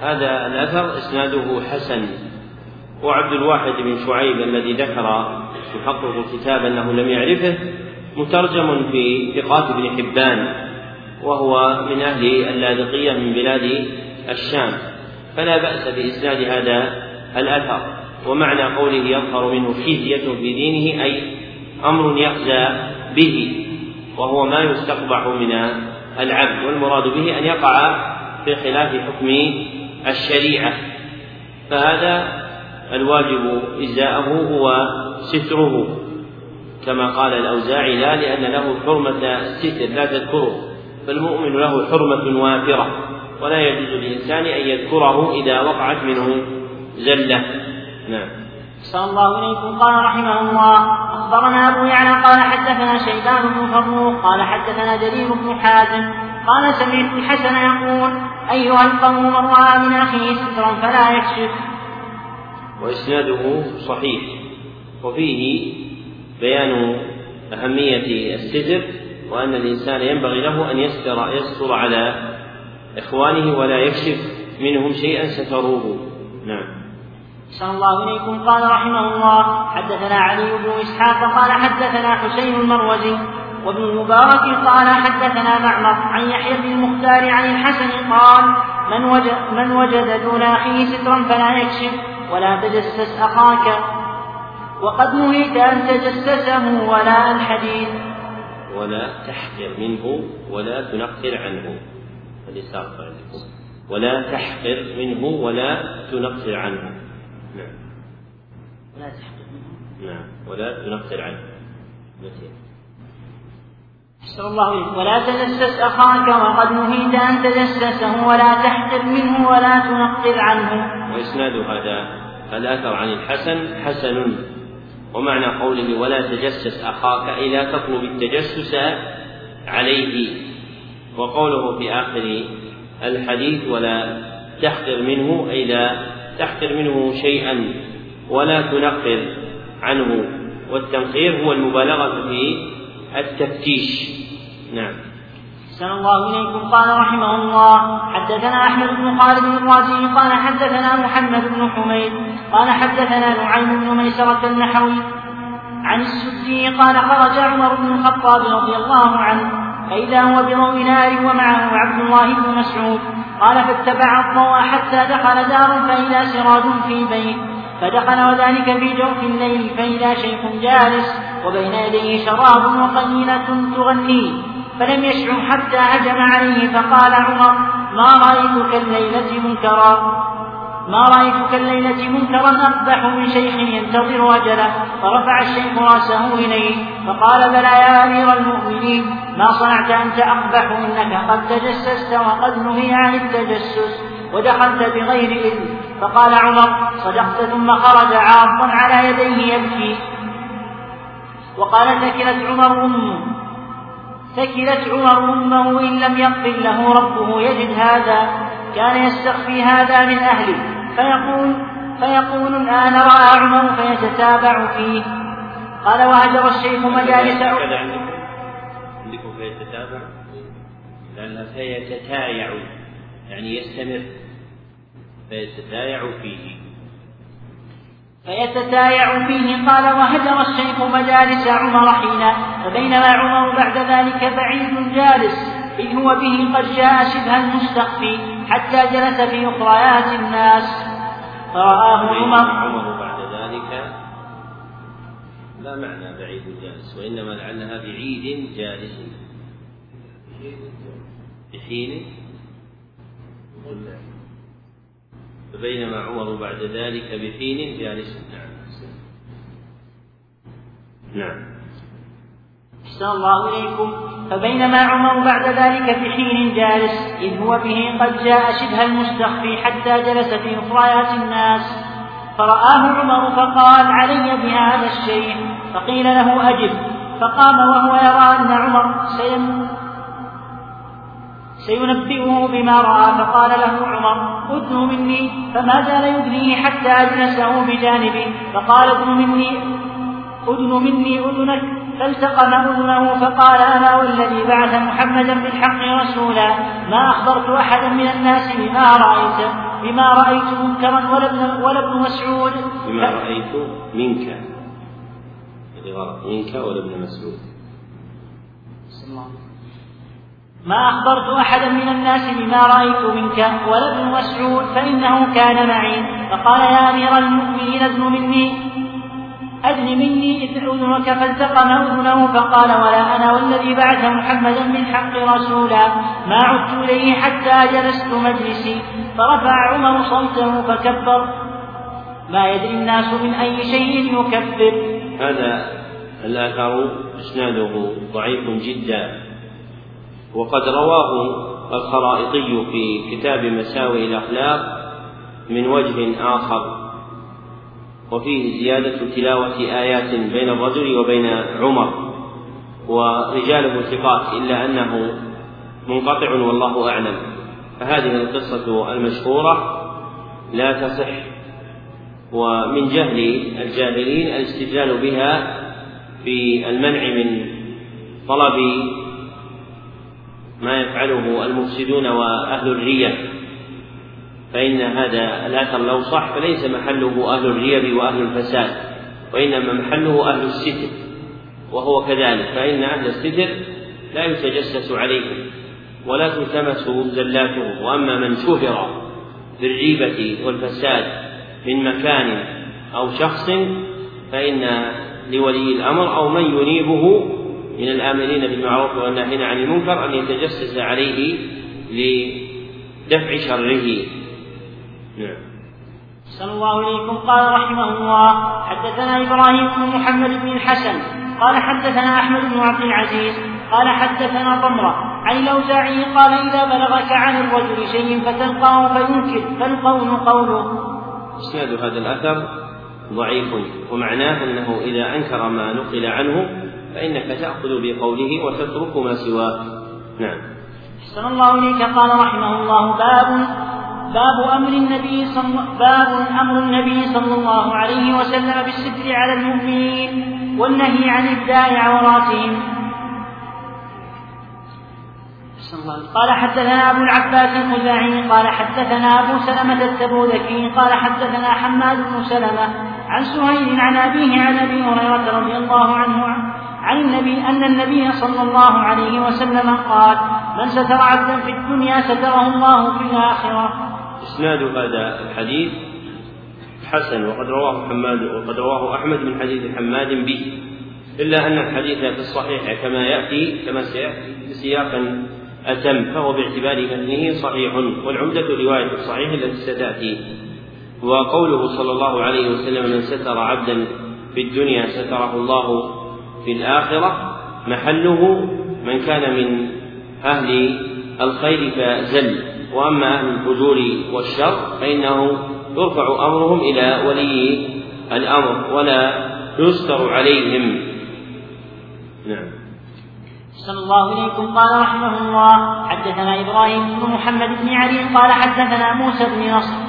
هذا الأثر إسناده حسن. وعبد الواحد بن شعيب الذي ذكر محقق الكتاب أنه لم يعرفه مترجم في ثقات ابن حبان وهو من أهل اللاذقية من بلاد الشام. فلا بأس بإسناد هذا الأثر. ومعنى قوله يظهر منه خزية في دينه أي أمر يخزى به. وهو ما يستقبح من العبد والمراد به أن يقع في خلاف حكم الشريعة. فهذا الواجب إزاءه هو ستره. كما قال الأوزاعي لا لأن له حرمة الستر لا تذكره. فالمؤمن له حرمة وافرة ولا يجوز للإنسان أن يذكره إذا وقعت منه زلة. نعم. صلى الله إليكم قال رحمه الله أخبرنا أبو يعلى قال حدثنا شيبان بن فروخ قال حدثنا جرير بن حازم قال سمعت الحسن يقول أيها القوم من رأى من أخيه سترا فلا يكشف. وإسناده صحيح وفيه بيان أهمية الستر وأن الإنسان ينبغي له أن يستر يستر على إخوانه ولا يكشف منهم شيئا ستروه. نعم. صلى الله إليكم. قال رحمه الله حدثنا علي بن إسحاق قال حدثنا حسين المروزي وابن المبارك قال حدثنا معمر عن يحيى بن المختار عن الحسن قال من وجد, من وجد دون أخيه سترا فلا يكشف ولا تجسس أخاك. وقد نهيت أن تجسسه ولا الحديث ولا تحقر منه ولا تنقر عنه. اليسار ولا تحقر منه ولا تنقر عنه. ولا تحقر منه نعم. ولا تنقر عنه. أحسن الله ولا تجسس أخاك وقد نهيت أن تجسسه ولا تحقر منه ولا تنقر عنه. وإسناد هذا الأثر عن الحسن حسن. ومعنى قوله ولا تجسس أخاك لا تطلب التجسس عليه. وقوله في آخر الحديث ولا تحقر منه أي لا تحقر منه شيئا. ولا تنقر عنه. والتنقير هو المبالغة في التفتيش. نعم. أحسن الله إليكم. قال رحمه الله حدثنا أحمد بن خالد الرازي. قال حدثنا محمد بن حميد. قال حدثنا نعيم بن ميسرة النحوي عن السدي. قال خرج عمر بن الخطاب رضي الله عنه فإذا هو بضوء نار ومعه عبد الله بن مسعود. قال فاتبع الضوء حتى دخل دار فإذا سراج في بيت. فدخل وذلك في جوف الليل فإذا شيخ جالس وبين يديه شراب وقليلة تغنيه فلم يشعر حتى هجم عليه فقال عمر ما رأيتك الليلة منكرا؟ ما رأيتك الليلة منكرا؟ أقبح من شيخ ينتظر أجله. فرفع الشيخ رأسه إليه فقال بلى يا أمير المؤمنين ما صنعت أنت أقبح إنك قد تجسست وقد نهي عن التجسس ودخلت بغير إذن. فقال عمر صدقت. ثم خرج عاصا على يديه يبكي. وقال ثكلت عمر أمه. ثكلت عمر أمه إن لم يغفر له ربه يجد هذا كان يستخفي هذا من أهله. فيقول فيقول الآن رأى عمر فيتتابع فيه. قال وهجر الشيخ مجالس عندكم فيتتابع؟ لأن فيتتايع يعني يستمر. فيتتايع فيه. فيتتايع فيه. قال وهجر الشيخ مجالس عمر حين فبينما عمر بعد ذلك بعيد جالس إذ هو به قد جاء شبه المستخفي حتى جلس في أخريات الناس. فرآه عمر. عمر بعد ذلك لا معنى بعيد جالس وإنما لعلها بعيد جالس. بحين؟ فبينما عمر بعد ذلك بحين جالس نعم نعم. أحسن الله إليكم. فبينما عمر بعد ذلك بحين جالس إذ هو به قد جاء شبه المستخفي حتى جلس في أخريات الناس. فرآه عمر فقال علي بهذا الشيء. فقيل له أجب. فقام وهو يرى أن عمر سيم سينبئه بما رأى فقال له عمر ادنو مني. فما زال يدنيه حتى أجلسه بجانبه؟ فقال ادن مني ادن مني أذنك. فالتقم أذنه فقال أنا والذي بعث محمدا بالحق رسولا. ما أخبرت أحدا من الناس بما رأيت بما رأيت منكرا ولا ابن ولا ابن مسعود. بما رأيت منك منك ولا ابن مسعود. ما أخبرت أحدا من الناس بما رأيت منك ولا ابن مسعود فإنه كان معي. فقال يا أمير المؤمنين ادن مني. أدن مني إذ أذنك فالتقم أذنه فقال ولا أنا والذي بعث محمدا بالحق رسولا. ما عدت إليه حتى جلست مجلسي. فرفع عمر صوته فكبر. ما يدري الناس من أي شيء يكبر. هذا الآثر إسناده ضعيف جدا. وقد رواه الخرائطي في كتاب مساوئ الأخلاق من وجه آخر وفيه زيادة تلاوة آيات بين الرجل وبين عمر ورجاله ثقات إلا أنه منقطع والله أعلم. فهذه القصة المشهورة لا تصح ومن جهل الجاهلين الاستدلال بها في المنع من طلب ما يفعله المفسدون وأهل الرية فإن هذا الأثر لو صح فليس محله أهل الريب وأهل الفساد وإنما محله أهل الستر وهو كذلك فإن أهل الستر لا يتجسس عليهم ولا تلتمس زلاتهم وأما من شهر بالريبة والفساد من مكان أو شخص فإن لولي الأمر أو من ينيبه من الآمرين بالمعروف والناهين عن المنكر أن يتجسس عليه لدفع شره. نعم. صلى الله إليكم قال رحمه الله حدثنا إبراهيم بن محمد بن الحسن. قال حدثنا أحمد بن عبد العزيز. قال حدثنا ضمرة عن الأوزاعي قال إذا بلغك عن الرجل شيء فتلقاه فينكر. فالقول قوله. إسناد هذا الأثر ضعيف ومعناه أنه إذا أنكر ما نقل عنه فإنك تأخذ بقوله وتترك ما سواه. نعم. أحسن الله إليك. قال رحمه الله باب باب أمر النبي صلى باب أمر النبي صلى الله عليه وسلم بالستر على المؤمنين والنهي عن إبداء عوراتهم. قال حدثنا أبو العباس الخزاعي قال حدثنا أبو سلمة التبوذكي قال حدثنا حماد بن سلمة عن سهيل عن أبيه عن أبي هريرة رضي الله عنه عن النبي أن النبي صلى الله عليه وسلم قال من ستر عبدا في الدنيا ستره الله في الآخرة. إسناد هذا الحديث حسن وقد رواه حماد وقد رواه أحمد من حديث حماد به. إلا أن الحديث في الصحيح كما يأتي كما سيأتي سياقا أتم فهو باعتبار متنه صحيح والعمدة رواية الصحيح التي ستأتي. وقوله صلى الله عليه وسلم من ستر عبدا في الدنيا ستره الله في الآخرة محله من كان من أهل الخير فزل. وأما أهل الفجور والشر فإنه يرفع أمرهم إلى ولي الأمر ولا يستر عليهم. نعم. صلى الله إليكم قال رحمه الله حدثنا إبراهيم بن محمد بن علي قال حدثنا موسى بن نصر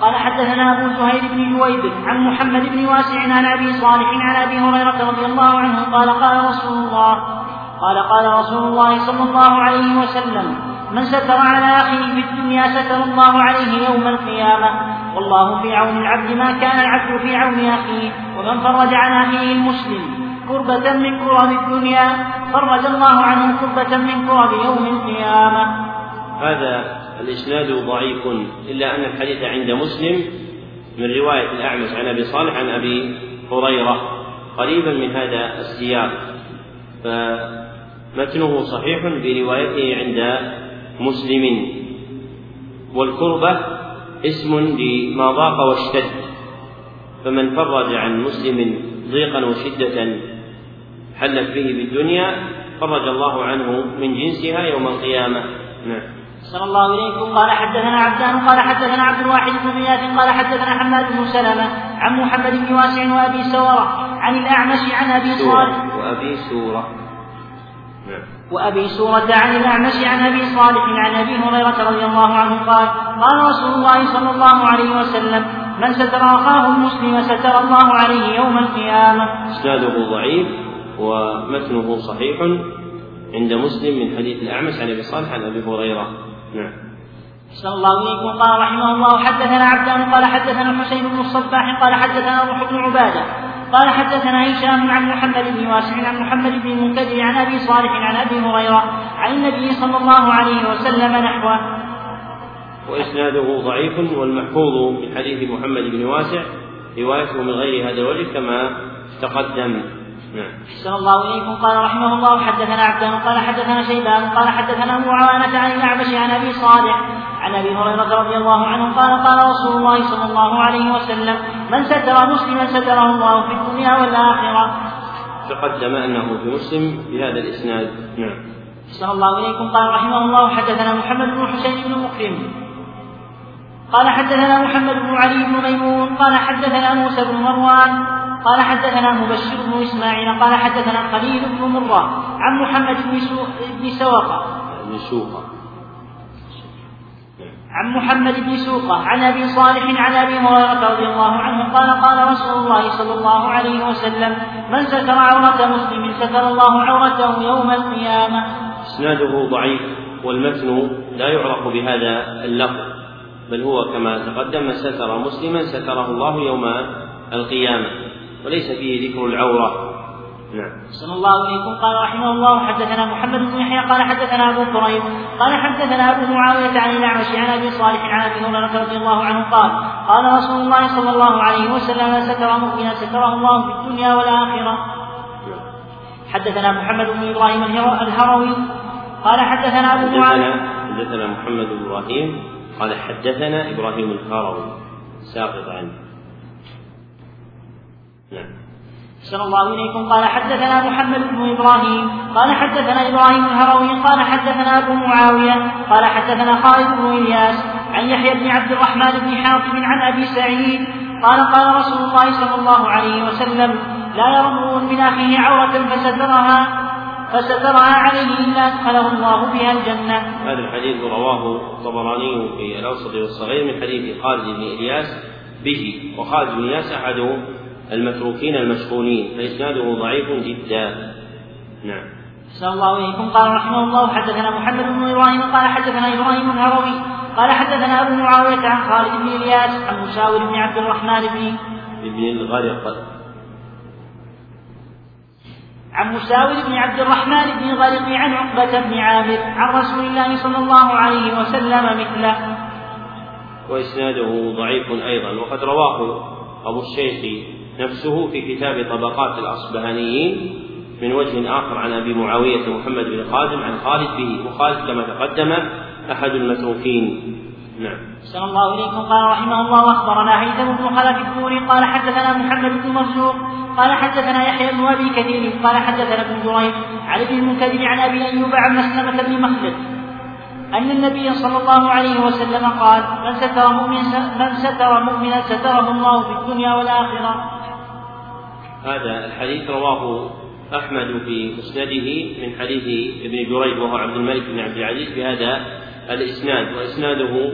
قال حدثنا أبو زهير بن جويبر عن محمد بن واسع عن أبي صالح عن أبي هريرة رضي الله عنه قال قال رسول الله قال قال رسول الله صلى الله عليه وسلم من ستر على أخيه في الدنيا ستر الله عليه يوم القيامة والله في عون العبد ما كان العبد في عون أخيه ومن فرج عن أخيه المسلم كربة من كرب الدنيا فرج الله عنه كربة من كرب يوم القيامة هذا الإسناد ضعيف إلا أن الحديث عند مسلم من رواية الأعمش عن أبي صالح عن أبي هريرة قريبا من هذا السياق. فمتنه صحيح بروايته عند مسلم. والكربة اسم لما ضاق واشتد فمن فرج عن مسلم ضيقا وشدة حلت به بالدنيا فرج الله عنه من جنسها يوم القيامة. نعم. صلى الله إليكم قال حدثنا عبدان قال حدثنا عبد الواحد بن زياد قال حدثنا حماد بن سلمة عن محمد بن واسع وأبي سورة عن الأعمش عن أبي صالح. وأبي سورة. نعم. وأبي سورة عن الأعمش عن أبي صالح عن أبي هريرة رضي الله عنه قال قال رسول الله صلى الله عليه وسلم من ستر أخاه المسلم ستر الله عليه يوم القيامة. إسناده ضعيف ومتنه صحيح عند مسلم من حديث الأعمش عن أبي صالح عن أبي هريرة. نعم. صلى الله إليكم. قال رحمه الله حدثنا عبدان قال حدثنا الحسين بن الصباح قال حدثنا روح بن عبادة قال حدثنا هشام عن محمد بن واسع عن محمد بن المنكدر عن أبي صالح عن أبي هريرة عن النبي صلى الله عليه وسلم نحوه. وإسناده ضعيف والمحفوظ من حديث محمد بن واسع روايته من غير هذا الوجه كما تقدم. نعم. أحسن الله إليكم قال رحمه الله حدثنا عبدان قال حدثنا شيبان قال حدثنا أبو عوانة عن الأعمش عن أبي صالح عن أبي هريرة رضي الله عنه قال قال رسول الله صلى الله عليه وسلم من ستر مسلما ستره الله في الدنيا والآخرة. تقدم أنه في مسلم بهذا الإسناد. نعم. صلى الله إليكم قال رحمه الله حدثنا محمد بن حسين بن مكرم. قال حدثنا محمد بن علي بن ميمون. قال حدثنا موسى بن مروان. قال حدثنا مبشر بن إسماعيل قال حدثنا خليل بن مرة عن محمد بن بن سوقه بن سوقة. عن محمد بن سوقة عن أبي صالح عن أبي هريرة رضي الله عنه قال قال رسول الله صلى الله عليه وسلم من ستر عورة مسلم ستر الله عورته يوم القيامة. إسناده ضعيف والمتن لا يعرف بهذا اللفظ بل هو كما تقدم من ستر مسلما ستره الله يوم القيامة. وليس فيه ذكر العورة. نعم. صلى الله عليكم قال رحمه الله حدثنا محمد بن يحيى قال حدثنا أبو كريم قال حدثنا أبو معاوية عن الأعمش عن أبي صالح عن أبي هريرة رضي الله عنه قال قال رسول الله صلى الله عليه وسلم ستر مؤمنا ستره الله في الدنيا والآخرة. حدثنا محمد بن إبراهيم الهروي قال حدثنا أبو معاوية. حدثنا محمد بن إبراهيم قال حدثنا إبراهيم الهروي ساقط عنه. نعم. صلى الله إليكم. قال حدثنا محمد بن إبراهيم. قال حدثنا إبراهيم الهروي. قال حدثنا أبو معاوية. قال حدثنا خالد بن إلياس. عن يحيى بن عبد الرحمن بن حاتم عن أبي سعيد. قال قال رسول الله صلى الله عليه وسلم لا يرمون من أخيه عورة فسترها فسترها عليه إلا أدخله الله بها الجنة. هذا الحديث رواه الطبراني في الأوسط والصغير من حديث خالد بن إلياس به وخالد بن إلياس أحد المتروكين المشغولين فإسناده ضعيف جدا. نعم. صلى الله عليكم قال رحمه الله حدثنا محمد بن إبراهيم قال حدثنا إبراهيم الهروي قال حدثنا أبو معاوية عن خالد بن إلياس عن مشاور بن عبد الرحمن بن ابن الغرق. عن مساور بن عبد الرحمن بن الغرق عن عقبة بن عامر عن رسول الله صلى الله عليه وسلم مثله. وإسناده ضعيف أيضا. وقد رواه أبو الشيخ نفسه في كتاب طبقات الأصبهانيين من وجه آخر عن أبي معاوية محمد بن خازم عن خالد به. وخالد كما تقدم أحد المتروكين. نعم. صلى الله عليكم قال رحمه الله اخبرنا هيثم بن خلف الدوري قال حدثنا محمد بن مرزوق قال حدثنا يحيى بن أبي كثير قال حدثنا ابن جريج عن ابن المنكدر عن أبي أيوب عن مسلمة بن مخلد أن النبي صلى الله عليه وسلم قال من ستر مؤمن من ستر مؤمنا ستره الله في الدنيا والآخرة هذا الحديث رواه أحمد في مسنده من حديث ابن جريج وهو عبد الملك بن عبد العزيز بهذا الإسناد وإسناده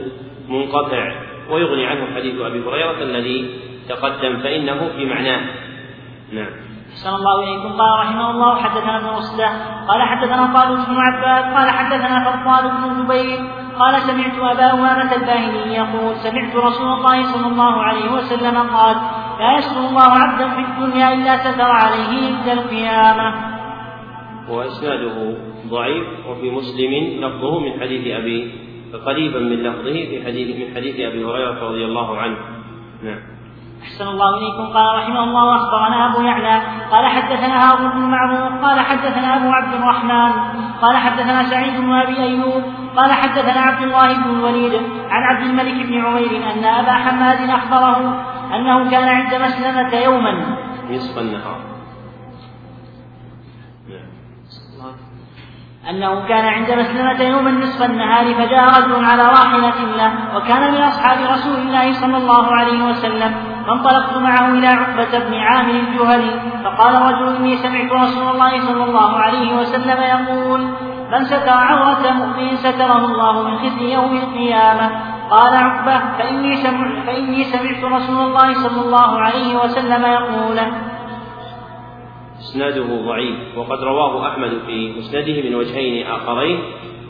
منقطع ويغني عنه حديث أبي هريرة الذي تقدم فإنه في معناه. نعم. صلى الله عليكم قال رحمه الله حدثنا ابن مسلم قال حدثنا طالوت بن عباد قال حدثنا فضال بن زبير قال سمعت أبا امامه الباهلي يقول سمعت رسول الله صلى الله عليه وسلم قال لا يستر الله عبدا في الدنيا إلا ستر عليه عند القيامة. وإسناده ضعيف وفي مسلم لفظه من حديث أبي قريبا من لفظه في حديث من حديث أبي هريرة رضي الله عنه. نعم. أحسن الله إليكم. قال رحمه الله أخبرنا أبو يعلى قال حدثنا هارون بن معروف قال حدثنا أبو عبد الرحمن قال حدثنا سعيد بن أبي أيوب قال حدثنا عبد الله بن الوليد عن عبد الملك بن عمير أن أبا حماد أخبره أنه كان عند مسلمة يوما. نصف النهار. أنه كان عند مسلمة يوما نصف النهار فجاء رجل على راحلة له وكان من أصحاب رسول الله صلى الله عليه وسلم فانطلقت معه إلى عقبة بن عامر الجهني فقال رجل إني سمعت رسول الله صلى الله عليه وسلم يقول من ستر عورة مؤمن ستره الله من خزي يوم القيامة. قال عقبة فإني سمعت, فإني سمعت رسول الله صلى الله عليه وسلم يقول. إسناده ضعيف وقد رواه أحمد في مسنده من وجهين آخرين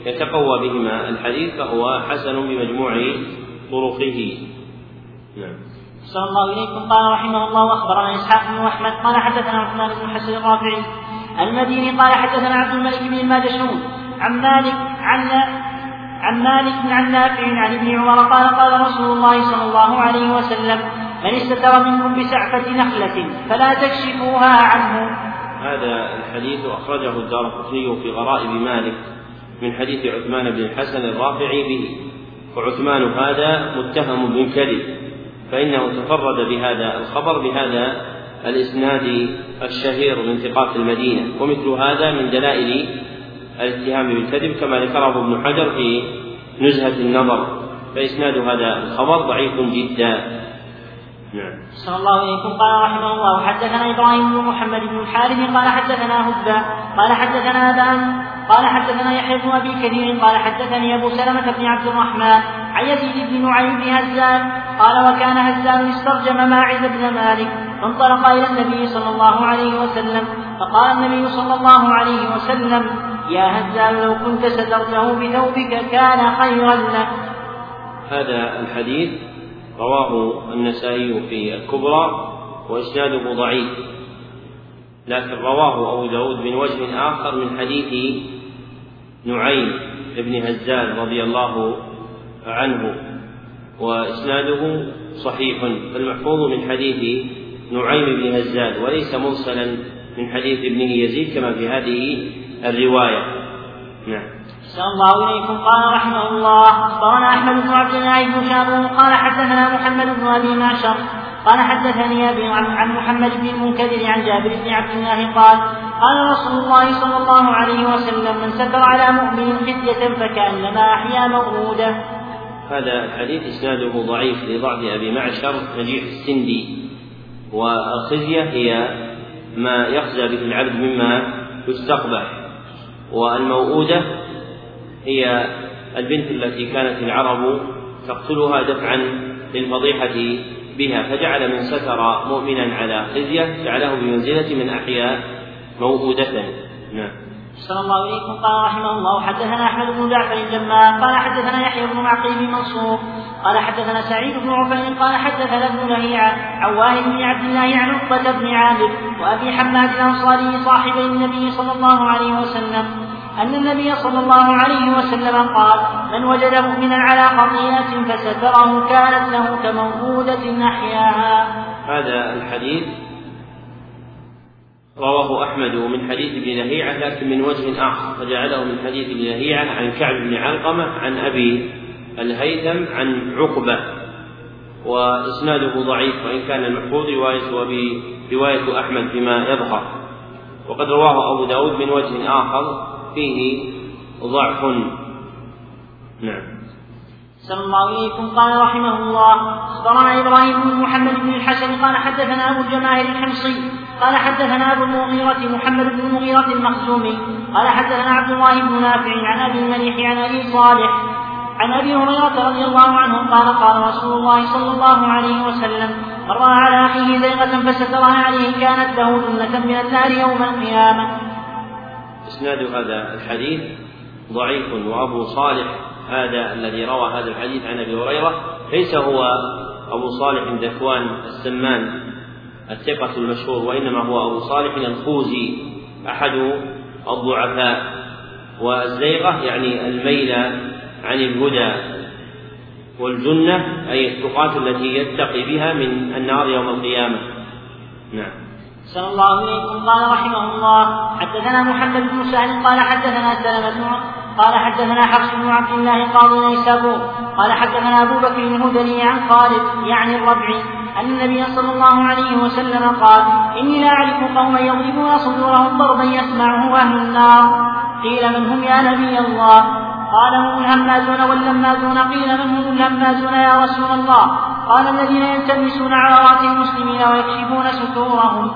يتقوى بهما الحديث فهو حسن بمجموع طرقه. نعم. صلى الله إليكم قال رحمه الله وأخبرنا إسحاق بن أحمد قال حدثنا عثمان بن حسن الرافعي المديني قال حدثنا عبد الملك بن الماجشون عن مالك عن عن مالك عن نافع عن ابن عمر قال قال رسول الله صلى الله عليه وسلم من استتر منكم بسعفة نخلة فلا تكشفوها عنه. هذا الحديث أخرجه الدار في غرائب مالك من حديث عثمان بن الحسن الرافعي به. وعثمان هذا متهم بالكذب فإنه تفرد بهذا الخبر بهذا الإسناد الشهير من ثقات المدينة ومثل هذا من دلائل الاتهام بالكذب كما ذكره ابن حجر في نزهة النظر فإسناد هذا الخبر ضعيف جدا. نعم. صلى الله عليكم. قال رحمه الله حدثنا إبراهيم بن محمد بن الحارث قال حدثنا هدى قال حدثنا أبان قال حدثنا يحيى بن أبي كثير قال حدثني أبو سلمة بن عبد الرحمن عن يزيد بن نعيم بن هزان قال وكان هزان استرجم ماعز بن مالك. فانطلق إلى النبي صلى الله عليه وسلم فقال النبي صلى الله عليه وسلم يا هزان لو كنت سترته بثوبك كان خيرا لك. هذا الحديث رواه النسائي في الكبرى وإسناده ضعيف لكن رواه أبو داود من وجه آخر من حديث نعيم بن هزال رضي الله عنه وإسناده صحيح فالمحفوظ من حديث نعيم بن هزال وليس مرسلا من حديث ابنه يزيد كما في هذه الرواية. نعم. أحسن الله إليكم. قال رحمه الله أخبرنا أحمد بن عبد الله بن شابون قال حدثنا محمد بن أبي معشر قال حدثني أبي عن محمد بن المنكدر عن جابر بن عبد الله قال قال رسول الله صلى الله عليه وسلم من ستر على مؤمن خزية فكأنما أحيا موعوده هذا الحديث إسناده ضعيف لضعف أبي معشر نجيح السندي. والخزية هي ما يخزى به العبد مما يستقبح والموؤودة هي البنت التي كانت العرب تقتلها دفعا للفضيحة بها فجعل من ستر مؤمنا على خزية جعله بمنزلة من أحياء موؤودة. نعم. صلى الله عليكم. قال رحمه الله حدثنا أحمد بن جعفر الجماع قال حدثنا يحيى بن معقيل بن منصور. قال حدثنا سعيد بن عفير. قال حدثنا ابن لهيعة عن واهب بن عبد الله عن عقبة بن عامر وأبي حماد الأنصاري صاحب النبي صلى الله عليه وسلم أن النبي صلى الله عليه وسلم قال من وجد مؤمنا على خطيئة فستره كانت له كموجودة أحياها هذا الحديث رواه أحمد من حديث ابن لهيعة لكن من وجه آخر فجعله من حديث ابن لهيعة عن كعب بن علقمة عن أبي الهيثم عن عقبة وإسناده ضعيف وإن كان المحفوظ رواية أبي رواية أحمد بما يظهر. وقد رواه أبو داود من وجه آخر فيه ضعف. نعم. صلى الله عليكم قال رحمه الله أخبرنا إبراهيم بن محمد بن الحسن قال حدثنا أبو الجماهير الحمصي قال حدثنا أبو المغيرة محمد بن المغيرة المخزومي قال حدثنا عبد الله بن نافع عن أبي المليح عن أبي صالح عن أبي هريرة رضي الله عنه قال قال رسول الله صلى الله عليه وسلم من رأى على أخيه زيغة فسترها عليه كانت له جنة من النار يوم القيامة. إسناد هذا الحديث ضعيف وأبو صالح هذا الذي روى هذا الحديث عن أبي هريرة ليس هو أبو صالح ذكوان السمان. الثقة المشهور وإنما هو أبو صالح الخوزي أحد الضعفاء. والزيغة يعني الميل عن الهدى والجنة أي التقاة التي يتقي بها من النار يوم القيامة. نعم. صلى الله عليكم قال رحمه الله حدثنا محمد بن سهل قال حدثنا سلمة قال حدثنا حفص بن عبد الله قاضي نيسابور قال حدثنا أبو بكر الهذلي عن خالد يعني الربعي. أن النبي صلى الله عليه وسلم قال إني لا أعرف قوما يضربون صدورهم ضربا يسمعه أهل النار. قيل من هم يا نبي الله؟ قال هم الهمازون واللمازون. قيل من هم الهمازون يا رسول الله؟ قال الذين يلتمسون عورات المسلمين ويكشفون ستورهم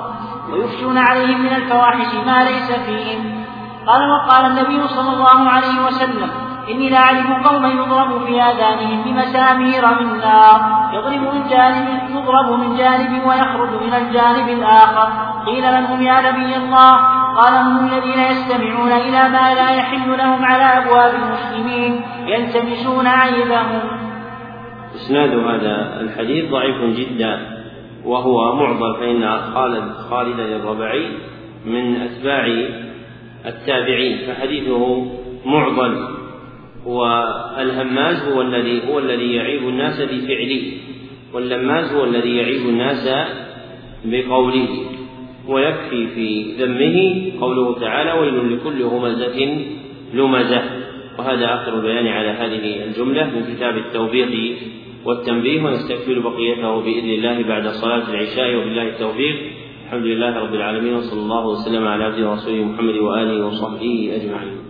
ويفشون عليهم من الفواحش ما ليس فيهم. قال وقال النبي صلى الله عليه وسلم إني لا أعرف قوما يضرب في آذانهم بمسامير من نار. يضرب من جانب يضرب من جانب ويخرج من الجانب الآخر. قيل من هم يا نبي الله؟ قال هم الذين يستمعون إلى ما لا يحل لهم على أبواب المسلمين. يلتمسون عيبهم. إسناد هذا الحديث ضعيف جدا وهو معضل فإن خالد خالد الربعي من أتباع التابعين فحديثه معضل. والهماز هو الذي هو الذي يعيب الناس بفعله واللماز هو الذي يعيب الناس بقوله ويكفي في ذمه قوله تعالى ويل لكل همزة لمزة وهذا آخر البيان على هذه الجملة من كتاب التوبيخ والتنبيه ونستكمل بقيته بإذن الله بعد صلاة العشاء. وبالله التوفيق. الحمد لله رب العالمين وصلى الله وسلم على عبده ورسوله محمد وآله وصحبه أجمعين.